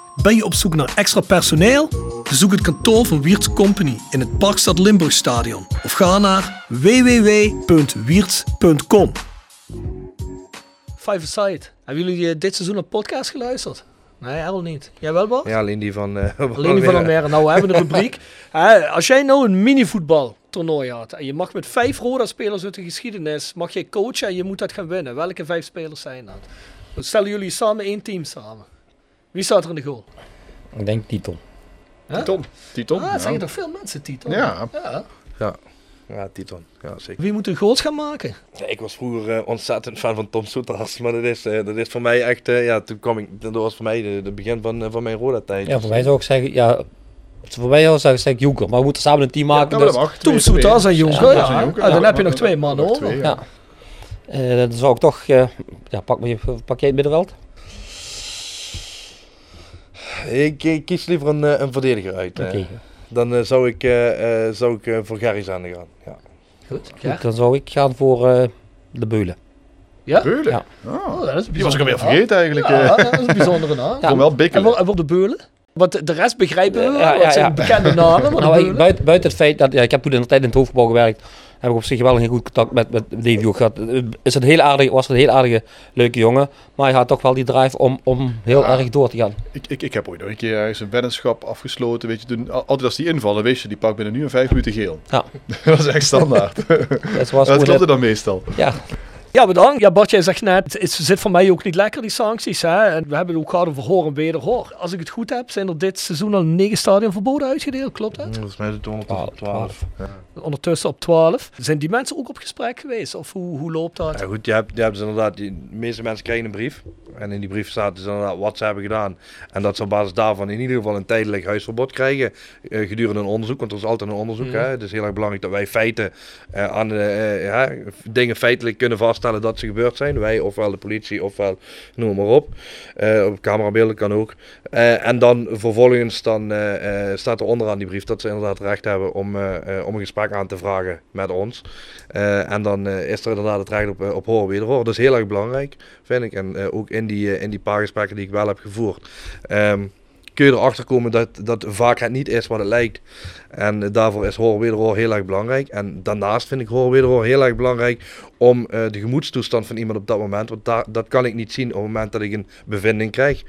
Ben je op zoek naar extra personeel? Bezoek het kantoor van Wiert's Company in het Parkstad Limburg Stadion of ga naar www.wierts.com. Five Aside. Hebben jullie eh, dit seizoen een podcast geluisterd? Nee, helemaal niet. Jij wel, Bart? Ja, alleen die van... Uh, alleen die van Almere. Nou, we hebben een rubriek. als jij nou een minivoetbal toernooi had en je mag met vijf Roda-spelers uit de geschiedenis, mag je coachen en je moet dat gaan winnen. Welke vijf spelers zijn dat? Dan stellen jullie samen één team samen. Wie staat er in de goal? Ik denk Titon. Titon. Titon. Ah, dat zeggen toch veel mensen, Titon? Ja. Ja. ja. Ja, Titon. Ja, zeker. Wie moet de goals gaan maken? Ja, ik was vroeger uh, ontzettend fan van Tom Soeters, maar dat is, uh, dat is voor mij echt, uh, ja, toen kwam ik, dat was voor mij het begin van, van mijn Roda-tijd. Ja, voor mij zou ik zeggen, ja, voor mij zou ik zeggen Jonker, maar we moeten samen een team maken. Ja, dus... Tom Soeters en Jonker, ja, ja. ja. dan heb je nog twee mannen over. Ja. dan zou ik toch, ja, pak, me, pak jij het middenveld? Ik, ik, kies liever een, eh, een verdediger uit. Okay. Dan uh, zou ik, uh, zou ik voor Gerrits aan gaan. Ja. Goed, ja. dan zou ik gaan voor de Beulen. Ja? Beulen? Ja. Oh, dat is Die was ik alweer vergeten eigenlijk. Ja, dat is een bijzondere naam. Ja. wel bikkelen. En, voor de Beulen? Want de rest begrijpen we, ja, ja, ja. bekende namen. nou, buiten, buiten het feit dat ja, ik heb toen in de tijd in het hoofdgebouw gewerkt, heb ik op zich wel een goed contact met, met Davy ook gehad. Is het heel aardig, was een heel aardige, leuke jongen, maar hij had toch wel die drive om, om heel erg door te gaan. Ik, ik, ik heb ooit nog een keer ergens een weddenschap afgesloten, weet je, toen, altijd als die invallen, wist je, die pakt binnen nu een vijf minuten geel. Ja. dat was echt standaard. dat, was dat klopte dan meestal. Ja, ja, bedankt. Ja, Bart, jij zegt net, het zit voor mij ook niet lekker, die sancties. Hè? En we hebben het ook gehad over hoor en wederhoor. Als ik het goed heb, zijn er dit seizoen al negen stadion verboden uitgedeeld, klopt dat? Volgens mij het ondertussen op 12. Ja. Ondertussen op 12. Zijn die mensen ook op gesprek geweest? Of hoe, hoe loopt dat? Ja, goed, je hebt, je hebt dus inderdaad, die, de meeste mensen krijgen een brief. En in die brief staat dus inderdaad wat ze hebben gedaan. En dat ze op basis daarvan in ieder geval een tijdelijk huisverbod krijgen uh, gedurende een onderzoek. Want er is altijd een onderzoek. Mm. Hè? Het is heel erg belangrijk dat wij feiten uh, aan uh, ja, dingen feitelijk kunnen vaststellen dat ze gebeurd zijn. Wij, ofwel de politie, ofwel noem maar op. op camerabeelden kan ook. en dan vervolgens dan, staat er onderaan die brief dat ze inderdaad recht hebben om, om een gesprek aan te vragen met ons. en dan is er inderdaad het recht op, op horen wederhoor. Dat is heel erg belangrijk, vind ik. En ook in die, in die paar gesprekken die ik wel heb gevoerd. Um, kun je erachter komen dat, dat vaak het niet is wat het lijkt. En daarvoor is hoor wederhoor heel erg belangrijk. En daarnaast vind ik hoor wederhoor heel erg belangrijk om uh, de gemoedstoestand van iemand op dat moment, want daar, dat kan ik niet zien op het moment dat ik een bevinding krijg.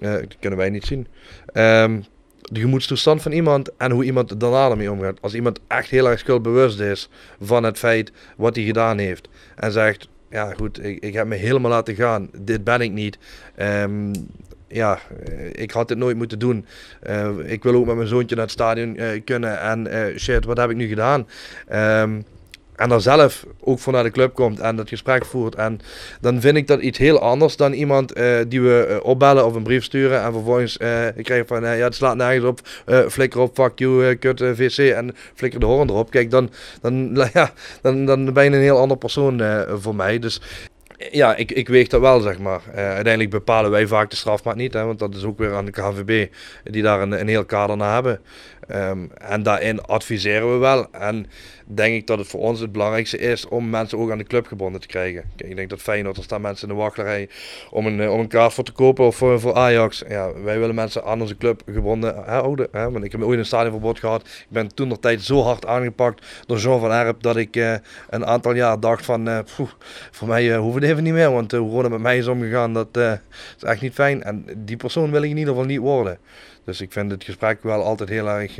Uh, dat kunnen wij niet zien. Um, de gemoedstoestand van iemand en hoe iemand daarna ermee omgaat. Als iemand echt heel erg schuldbewust is van het feit wat hij gedaan heeft en zegt, ja goed, ik, ik heb me helemaal laten gaan, dit ben ik niet. Um, ja, ik had dit nooit moeten doen. Uh, ik wil ook met mijn zoontje naar het stadion uh, kunnen en shit, wat heb ik nu gedaan? Um, en dan zelf ook voor naar de club komt en dat gesprek voert. En dan vind ik dat iets heel anders dan iemand die we opbellen of een brief sturen. En vervolgens uh, krijg van, ja het slaat nergens op, flikker op, fuck you, kut, vc en flikker de hoorn erop. Kijk, dan, dan, ja, dan, dan ben je een heel ander persoon voor mij. Dus ja, ik, ik weeg dat wel, zeg maar. Uh, uiteindelijk bepalen wij vaak de strafmaat niet, hè, want dat is ook weer aan de KVB die daar een, een heel kader naar hebben. Ehm, en daarin adviseren we wel. En denk ik dat het voor ons het belangrijkste is om mensen ook aan de club gebonden te krijgen. Kijk, ik denk dat Feyenoord, er staan mensen in de wachtrij om een, eh, om een kaart voor te kopen of voor, voor Ajax. Ja, wij willen mensen aan onze club gebonden houden. Hè? Want ik heb ooit een stadionverbod gehad. Ik ben toen nog tijd zo hard aangepakt door Jean van Erp dat ik eh, een aantal jaar dacht van, eh, voor mij uh, hoeft het even niet meer. Want hoe Rode met mij is omgegaan, dat is echt niet fijn. En die persoon wil ik in ieder geval niet worden. Dus ik vind het gesprek wel altijd heel erg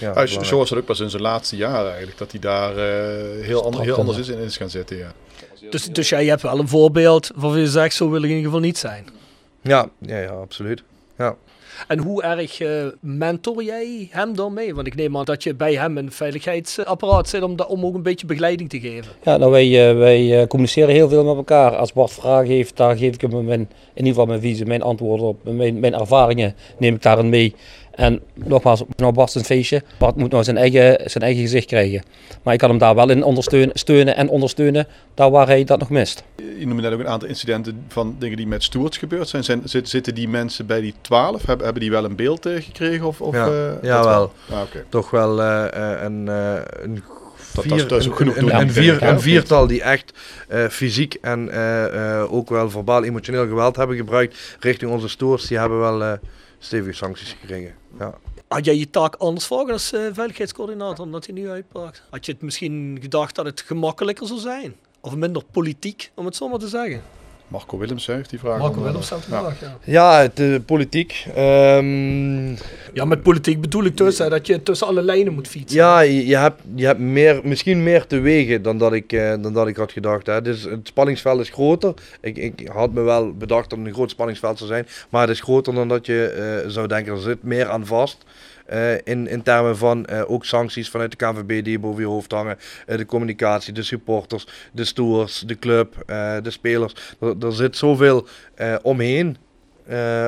ja, ah, Zo was het ook pas in zijn laatste jaar eigenlijk, dat hij daar uh, heel, ander, heel anders is in is gaan zitten. Ja. Dus, dus jij hebt wel een voorbeeld waarvan je zegt, zo wil ik in ieder geval niet zijn. Ja, ja, ja absoluut. Ja. En hoe erg uh, mentor jij hem dan mee? Want ik neem aan dat je bij hem een veiligheidsapparaat zit om, om ook een beetje begeleiding te geven. Ja, nou wij, uh, wij communiceren heel veel met elkaar. Als Bart vragen heeft, daar geef ik hem mijn, in ieder geval mijn visie, mijn antwoorden op, mijn, mijn ervaringen neem ik daarin mee. En nogmaals, nou Bart een feestje. Bart moet nou zijn eigen, zijn eigen gezicht krijgen. Maar ik kan hem daar wel in ondersteunen steunen en ondersteunen, daar waar hij dat nog mist. Je noemde net ook een aantal incidenten van dingen die met stewards gebeurd zijn. zijn zitten die mensen bij die twaalf? Hebben, hebben die wel een beeld uh, gekregen? Of, of, ja, uh, ja wel. Ah, Toch wel uh, een, een Vier, dat, is ook genoeg een, een, vier, een, viertal die echt uh, fysiek en uh, uh, ook wel verbaal emotioneel geweld hebben gebruikt richting onze stoers. Die hebben wel stevige sancties gekregen. Ja. Had jij je taak anders vragen als uh, veiligheidscoördinator omdat hij nu uitpakt? Had je het misschien gedacht dat het gemakkelijker zou zijn? Of minder politiek, om het zo maar te zeggen? Marco Willems heeft die vraag. Marco Willems stelt die vraag, ja. Ja, de politiek. Um... Ja, met politiek bedoel ik dus dat je tussen alle lijnen moet fietsen. Ja, je, hebt, je hebt meer, misschien meer te wegen dan dat ik, uh, dan dat ik had gedacht. Hè. Dus het spanningsveld is groter. Ik, ik had me wel bedacht dat het een groot spanningsveld zou zijn. Maar het is groter dan dat je uh, zou denken. Er zit meer aan vast. Uh, in, in termen van uh, ook sancties vanuit de KVB die boven je hoofd hangen. Uh, de communicatie, de supporters, de stewards, de club, de spelers. Er, er zit zoveel omheen,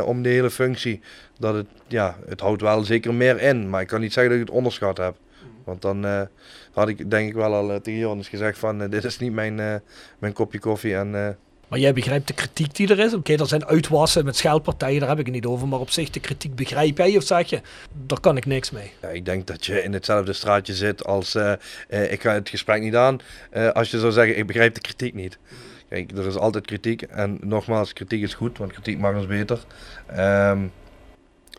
om de hele functie, dat het, ja, het houdt wel zeker meer in. Maar ik kan niet zeggen dat ik het onderschat heb. Want dan had ik denk ik wel al tegen Jonas gezegd van dit is niet mijn, mijn kopje koffie en maar jij begrijpt de kritiek die er is. Oké, er zijn uitwassen met scheldpartijen, daar heb ik het niet over. Maar op zich, de kritiek begrijp jij of zeg je, daar kan ik niks mee? Ja, ik denk dat je in hetzelfde straatje zit als, uh, uh, ik ga het gesprek niet aan. Uh, als je zou zeggen, ik begrijp de kritiek niet. Kijk, er is altijd kritiek. En nogmaals, kritiek is goed, want kritiek maakt ons beter. Um,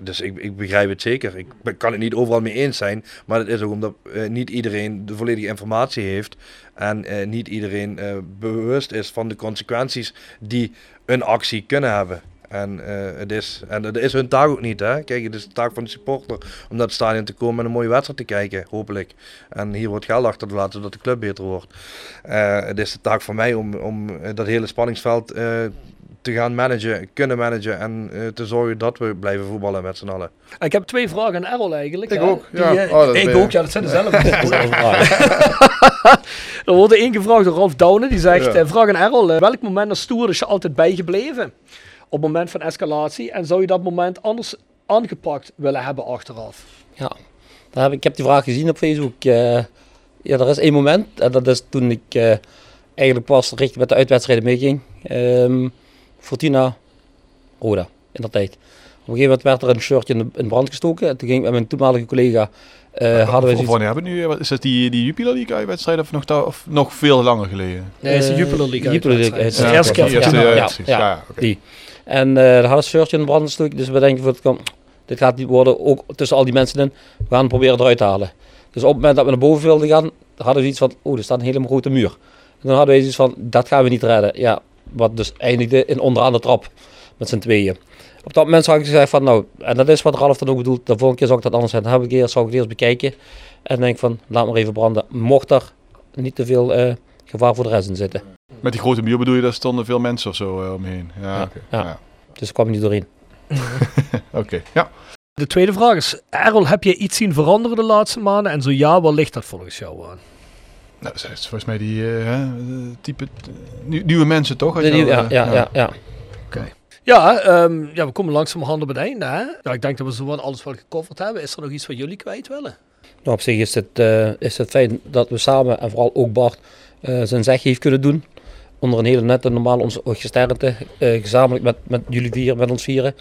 dus ik, ik, begrijp het zeker. Ik kan het niet overal mee eens zijn. Maar het is ook omdat uh, niet iedereen de volledige informatie heeft. En uh, niet iedereen uh, bewust is van de consequenties die een actie kunnen hebben. En, het is, en dat is hun taak ook niet. Hè? Kijk, het is de taak van de supporter om naar het stadion te komen en een mooie wedstrijd te kijken, hopelijk. En hier wordt geld achter te laten zodat de club beter wordt. het is de taak van mij om, om dat hele spanningsveld te gaan managen, kunnen managen en uh, te zorgen dat we blijven voetballen met z'n allen. Ik heb twee vragen aan Errol eigenlijk. Ik ook. Ja. Die, uh, oh, ik ook, ja, dat zijn dezelfde er wordt één gevraagd door Rolf Douwen, die zegt, ja. uh, vraag aan Errol, welk moment als stoer is je altijd bijgebleven? Op het moment van escalatie en zou je dat moment anders aangepakt willen hebben achteraf? Ja, daar heb ik, ik heb die vraag gezien op Facebook. ja, er is één moment en dat is toen ik eigenlijk pas richting met de uitwedstrijden meeging. Um, Fortuna Roda in dat tijd. Op een gegeven moment werd er een shirtje in brand gestoken. En toen ging ik met mijn toenmalige collega. Uh, hadden we of wanneer hebben we nu? Is dat die, die Jupiler League wedstrijd of nog, of nog veel langer geleden? Nee, het is de eh, Jupiler League Jupiler League Het is de eerste keer ja, ja, die. En uh, daar hadden een shirtje in brand gestoken. Dus we denken, van, kom, dit gaat niet worden, ook tussen al die mensen in. We gaan het proberen eruit te halen. Dus op het moment dat we naar boven wilden gaan, hadden we iets van, oh, er staat een hele grote muur. En dan hadden we iets van, dat gaan we niet redden. Ja, wat dus eindigde in onderaan de trap met z'n tweeën. Op dat moment zag ik gezegd van nou, en dat is wat Ralf dan ook bedoelt, de volgende keer zou ik dat anders zijn. Dan heb ik eerst, zou ik het eerst bekijken en denk van laat maar even branden. Mocht er niet te veel uh, gevaar voor de rest in zitten. Met die grote muur bedoel je, daar stonden veel mensen of zo uh, omheen? Ja, ja, ja. ja. Dus kwam niet doorheen. Oké, ja. De tweede vraag is, Errol, heb je iets zien veranderen de laatste maanden? En zo ja, waar ligt dat volgens jou aan? Nou, dat is volgens mij die uh, type nieuwe mensen toch? De nieuwe, ja, ja, ja, ja. Oké. Ja, um, ja, we komen langzamerhand op het einde. Hè? Ja, ik denk dat we zo wat alles wel gecoverd hebben. Is er nog iets wat jullie kwijt willen? Nou, op zich is het, uh, is het fijn dat we samen, en vooral ook Bart, uh, zijn zeg heeft kunnen doen. Onder een hele nette, normale ons gesternte. gezamenlijk met, met jullie vier, met ons vieren.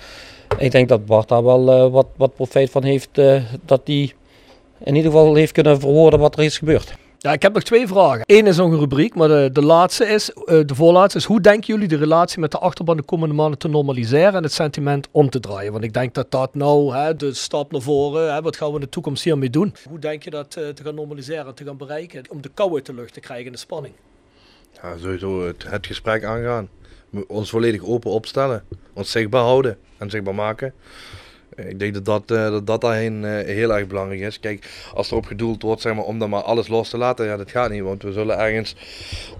Ik denk dat Bart daar wel eh, wat, wat profijt van heeft. eh, dat hij in ieder geval heeft kunnen verwoorden wat er is gebeurd. Ja, ik heb nog twee vragen. Eén is nog een rubriek, maar de, de laatste is, eh, de voorlaatste is, hoe denken jullie de relatie met de achterban de komende maanden te normaliseren en het sentiment om te draaien? Want ik denk dat dat nou hè, de stap naar voren, hè, wat gaan we in de toekomst hiermee doen? Hoe denk je dat eh, te gaan normaliseren, te gaan bereiken, om de kou uit de lucht te krijgen en de spanning? Ja, sowieso het, het gesprek aangaan. Ons volledig open opstellen. Ons zichtbaar houden en zichtbaar maken. Eh, Ik denk dat dat, eh, dat, dat daarheen eh, heel erg belangrijk is. Kijk, als er op gedoeld wordt zeg maar, om dan maar alles los te laten, ja, dat gaat niet. Want we zullen ergens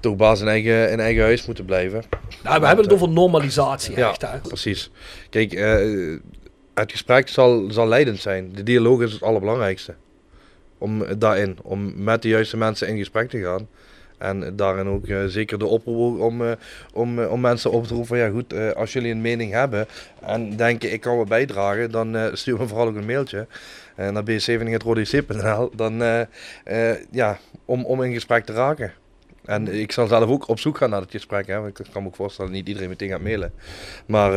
toch baas in eigen, in eigen huis moeten blijven. Nou, we hebben het over normalisatie Ja, echt, hè? precies. Kijk, het gesprek zal, zal leidend zijn. De dialoog is het allerbelangrijkste. Om daarin, om met de juiste mensen in gesprek te gaan. En daarin ook eh, zeker de oproep om, eh, om, eh, om mensen op te roepen ja goed, als jullie een mening hebben en denken ik kan wat bijdragen, dan stuur me vooral ook een mailtje naar b7.rodec.nl dan ja, om, om in gesprek te raken. En ik zal zelf ook op zoek gaan naar het gesprek. Hè. want Ik kan me ook voorstellen dat niet iedereen meteen gaat mailen. Maar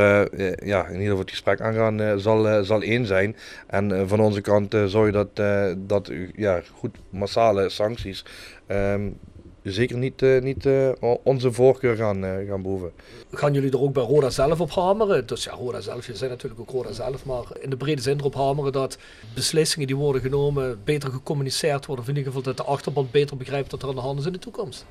ja, in ieder geval het gesprek aangaan zal, zal één zijn. En van onze kant zorg dat, dat ja, goed massale sancties ehm, zeker niet, uh, niet uh, onze voorkeur gaan, uh, gaan behoeven. Gaan jullie er ook bij Roda zelf op hameren? Dus ja, Roda zelf, je zijn natuurlijk ook Roda zelf, maar in de brede zin erop hameren dat beslissingen die worden genomen beter gecommuniceerd worden. Of in ieder geval dat de achterban beter begrijpt wat er aan de hand is in de toekomst.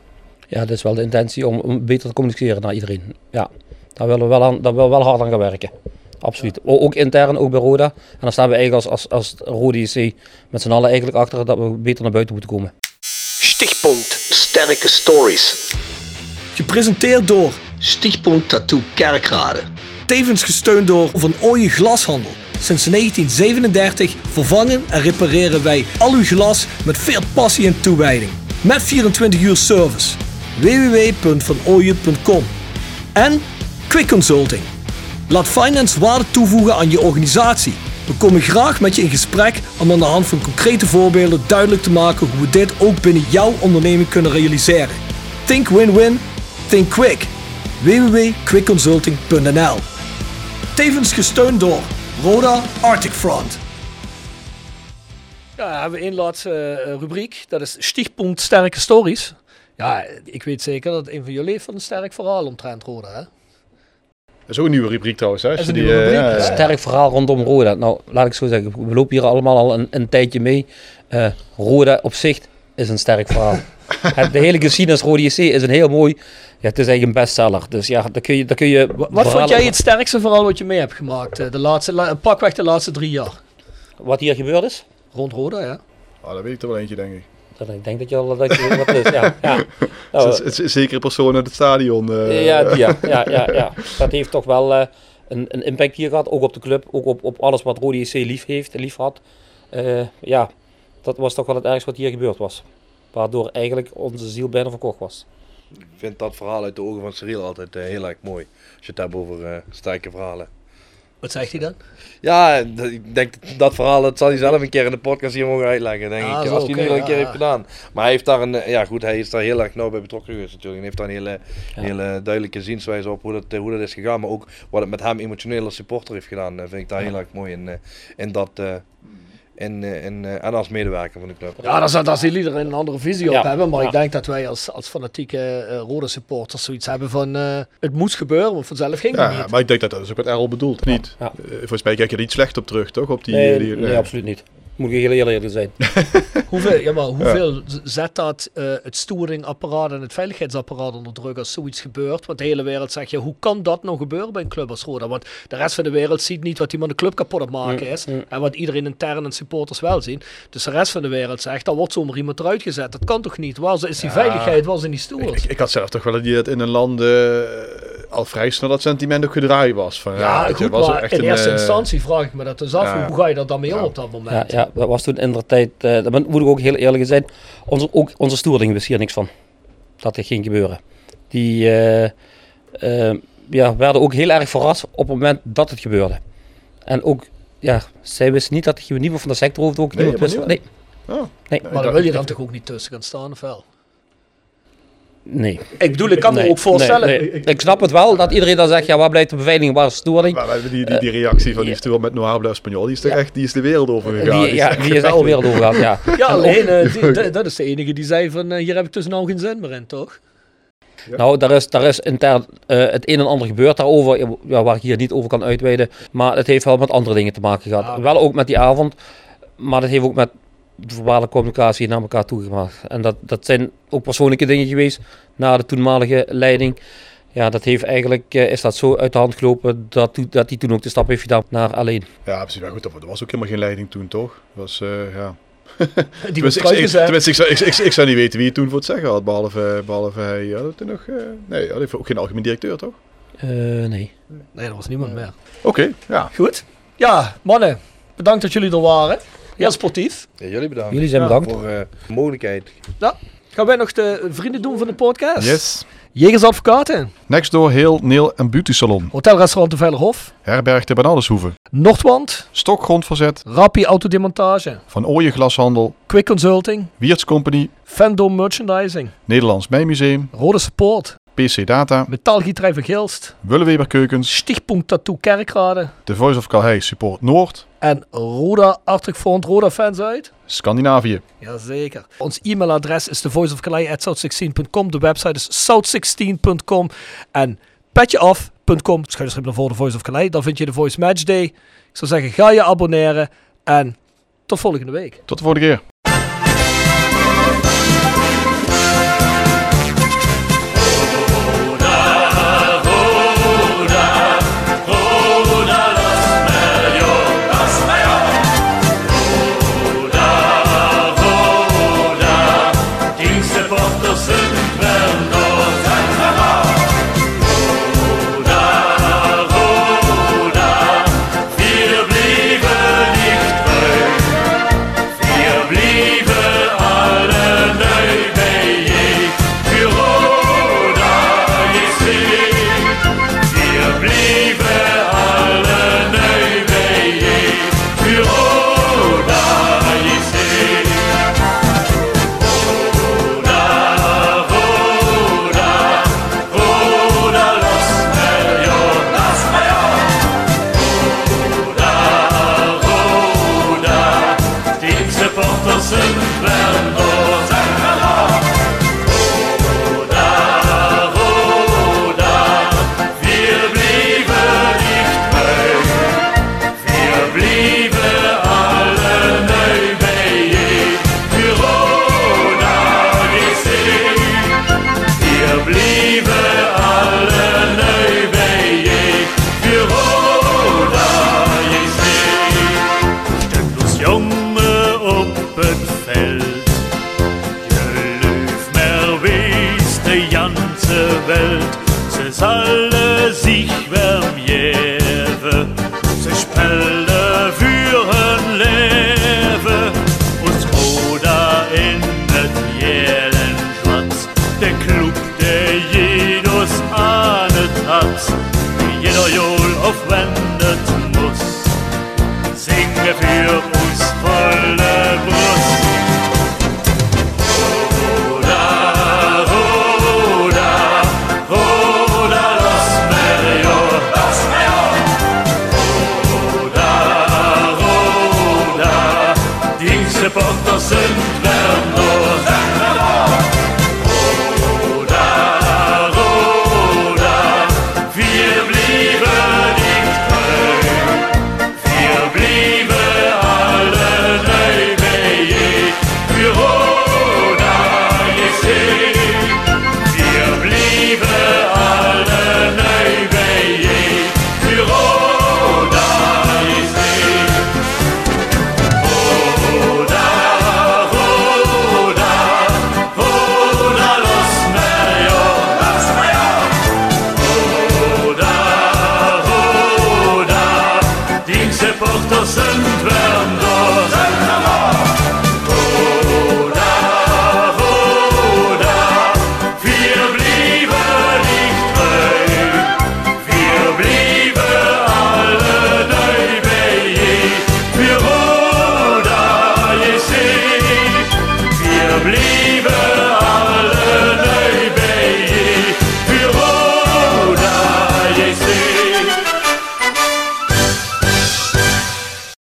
Ja, dat is wel de intentie om, om beter te communiceren naar iedereen. Ja, daar willen we wel, aan, daar willen we wel hard aan gaan werken. Absoluut. Ja. Ook intern, ook bij Roda. En dan staan we eigenlijk als, als, als Rode IC met z'n allen eigenlijk achter dat we beter naar buiten moeten komen. Stichtpunt Sterke Stories. Gepresenteerd door Stichtpunt Tattoo Kerkrade. Tevens gesteund door Van Ooyen Glashandel. Sinds 1937 vervangen en repareren wij al uw glas met veel passie en toewijding. Met 24 uur service. www.vanooyen.com En Quick Consulting. Laat finance waarde toevoegen aan je organisatie. We komen graag met je in gesprek om aan de hand van concrete voorbeelden duidelijk te maken hoe we dit ook binnen jouw onderneming kunnen realiseren. Think win-win, think quick. www.quickconsulting.nl Tevens gesteund door Roda Arctic Front. Ja, hebben we laatste uh, rubriek. Dat is Stichtpunt Sterke Stories. Ja, ik weet zeker dat een van jullie van een sterk verhaal omtrent Roda, hè? Dat is ook een nieuwe rubriek trouwens. Hè? Dat is een nieuwe rubriek. Uh, sterk verhaal rondom Roda. Nou, laat ik zo zeggen. We lopen hier allemaal al een, een tijdje mee. Uh, Roda op zich is een sterk verhaal. het, de hele geschiedenis Rode JC is een heel mooi... Ja, het is eigenlijk een bestseller. Dus ja, daar kun je... Daar kun je wat vond jij het sterkste verhaal wat je mee hebt gemaakt? De laatste, la, pakweg de laatste drie jaar. Wat hier gebeurd is? Rond Roda, ja. Oh, dat weet ik er wel eentje, denk ik. Ik denk dat je al dat je wat is. Ja, ja. Nou, zekere persoon uit het stadion. Uh. Ja, ja, ja, ja, ja, dat heeft toch wel uh, een, een, impact hier gehad. Ook op de club, ook op, op alles wat Rode JC lief heeft, lief had. Uh, ja, dat was toch wel het ergste wat hier gebeurd was. Waardoor eigenlijk onze ziel bijna verkocht was. Ik vind dat verhaal uit de ogen van Cyril altijd heel erg mooi. Als je het hebt over sterke verhalen. Wat zegt hij dan? Ja, ik denk dat verhaal, dat zal hij zelf een keer in de podcast hier mogen uitleggen, denk ah, ik. Als hij nu al een keer ja, heeft gedaan. Maar hij heeft daar een, ja goed, hij is daar heel erg nauw bij betrokken geweest natuurlijk. Hij heeft daar een hele, ja. hele duidelijke zienswijze op hoe dat, hoe dat is gegaan. Maar ook wat het met hem emotioneel als supporter heeft gedaan, vind ik daar heel erg mooi in, in dat... Uh, en, en, en als medewerker van de club. Ja, daar zal, daar zal iedereen een andere visie ja. op hebben. Maar ja. ik denk dat wij als, als fanatieke uh, rode supporters zoiets hebben van... Uh, het moest gebeuren, want vanzelf ging ja, het niet. maar ik denk dat dat is ook wat Errol bedoelt. Niet. Uh, volgens mij kijk je er niet slecht op terug, toch? Op die, nee, die, nee, absoluut niet. Moet ik heel eerlijk zijn. hoeveel, ja, maar hoeveel ja. zet dat uh, het stoeringapparaat en het veiligheidsapparaat onder druk als zoiets gebeurt? Want de hele wereld zegt, ja, hoe kan dat nou gebeuren bij een club als Roda? Want de rest van de wereld ziet niet wat iemand de club kapot aan maken is. Mm, mm. En wat iedereen intern en supporters wel zien. Dus de rest van de wereld zegt, daar wordt zomaar iemand eruit gezet. Dat kan toch niet? Waar is die ja. veiligheid? Waar zijn die stoers? Ik, ik, had zelf toch wel dat het in een land uh, al vrij snel dat sentiment ook gedraaid was. Van, ja, ja goed, je, was maar echt in een, eerste uh, instantie vraag ik me dat dus af. Ja, hoe ga je dat dan mee om op dat moment? Ja, dat was toen in de tijd, uh, dat moet ik ook heel eerlijk zijn, onze, ook onze stoerling wist hier niks van. Dat er ging gebeuren. Die uh, uh, ja, werden ook heel erg verrast op het moment dat het gebeurde. En ook, ja, zij wisten niet dat je niemand van de sector hoefde ook nee, niemand wist. Nee. Oh. nee. Maar dan wil je dan toch ook niet tussen gaan staan of wel? Nee. Ik bedoel, ik kan me ook voorstellen. nee, nee. Ik snap het wel dat iedereen dan zegt, ja, waar blijft de beveiliging, waar is de storing? Maar we hebben die, die, die reactie van die stoer met Noir Bleu Spaniol, die is toch echt, die is de wereld over gegaan. Die, ja, echt die is echt de wereld over gegaan, ja. Ja, alleen, eh, die- dat- dat is de enige die zei van, eh, hier heb ik dus nou geen zin meer in, toch? Nou, daar is, daar is intern eh, het een en ander gebeurd daarover, ja, waar ik hier niet over kan uitweiden. Maar het heeft wel met andere dingen te maken gehad. Ah. Wel ook met die avond, maar dat heeft ook met de verbale communicatie naar elkaar toegemaakt. En dat, dat zijn ook persoonlijke dingen geweest naar de toenmalige leiding. Ja, dat heeft eigenlijk, eh, is dat zo uit de hand gelopen dat, dat hij toen ook de stap heeft gedaan naar alleen. Ja, precies. Maar goed, er was ook helemaal geen leiding toen, toch? Dat was, eh, ja. Die was Tenminste, ik, tenminste, ik, zou, ik, ik, ik zou niet weten wie het toen voor het zeggen had, behalve, behalve hij. Ja, dat toen nog, eh, nee, dat heeft ook geen algemeen directeur, toch? Eh, nee. Nee, er was niemand meer. Oké, ja. Goed. Ja, mannen, bedankt dat jullie er waren. Heel sportief. Ja, jullie bedankt. Jullie zijn Ja. bedankt. Voor eh, de mogelijkheid. Ja. Gaan wij nog de vrienden doen van de podcast? Yes. Jegers Advocaten, Next door Heel, Neel en Beauty Salon. Hotelrestaurant de Veilerhof, Herberg de Banaleshoeve. Noordwand, Stokgrondverzet. Rappi Autodemontage, Van Ooyen Glashandel. Quick Consulting, Wiertz Company. Fandom Merchandising, Nederlands Mijmuseum. Rode Support, PC Data. Metaalgieterij van Gilst, Willeweber Keukens. Stichtpunt Tattoo Kerkrade The Voice of Calhei Support Noord. en Roda Front Roda fans uit. Scandinavië. Jazeker. Ons e-mailadres is thevoiceofcalais.south16.com. De website is south16.com. En petjeaf.com. Schuilstreep naar voor de Voice of Calais. Dan vind je de Voice Match Day. Ik zou zeggen, ga je abonneren. En tot volgende week. Tot de volgende keer.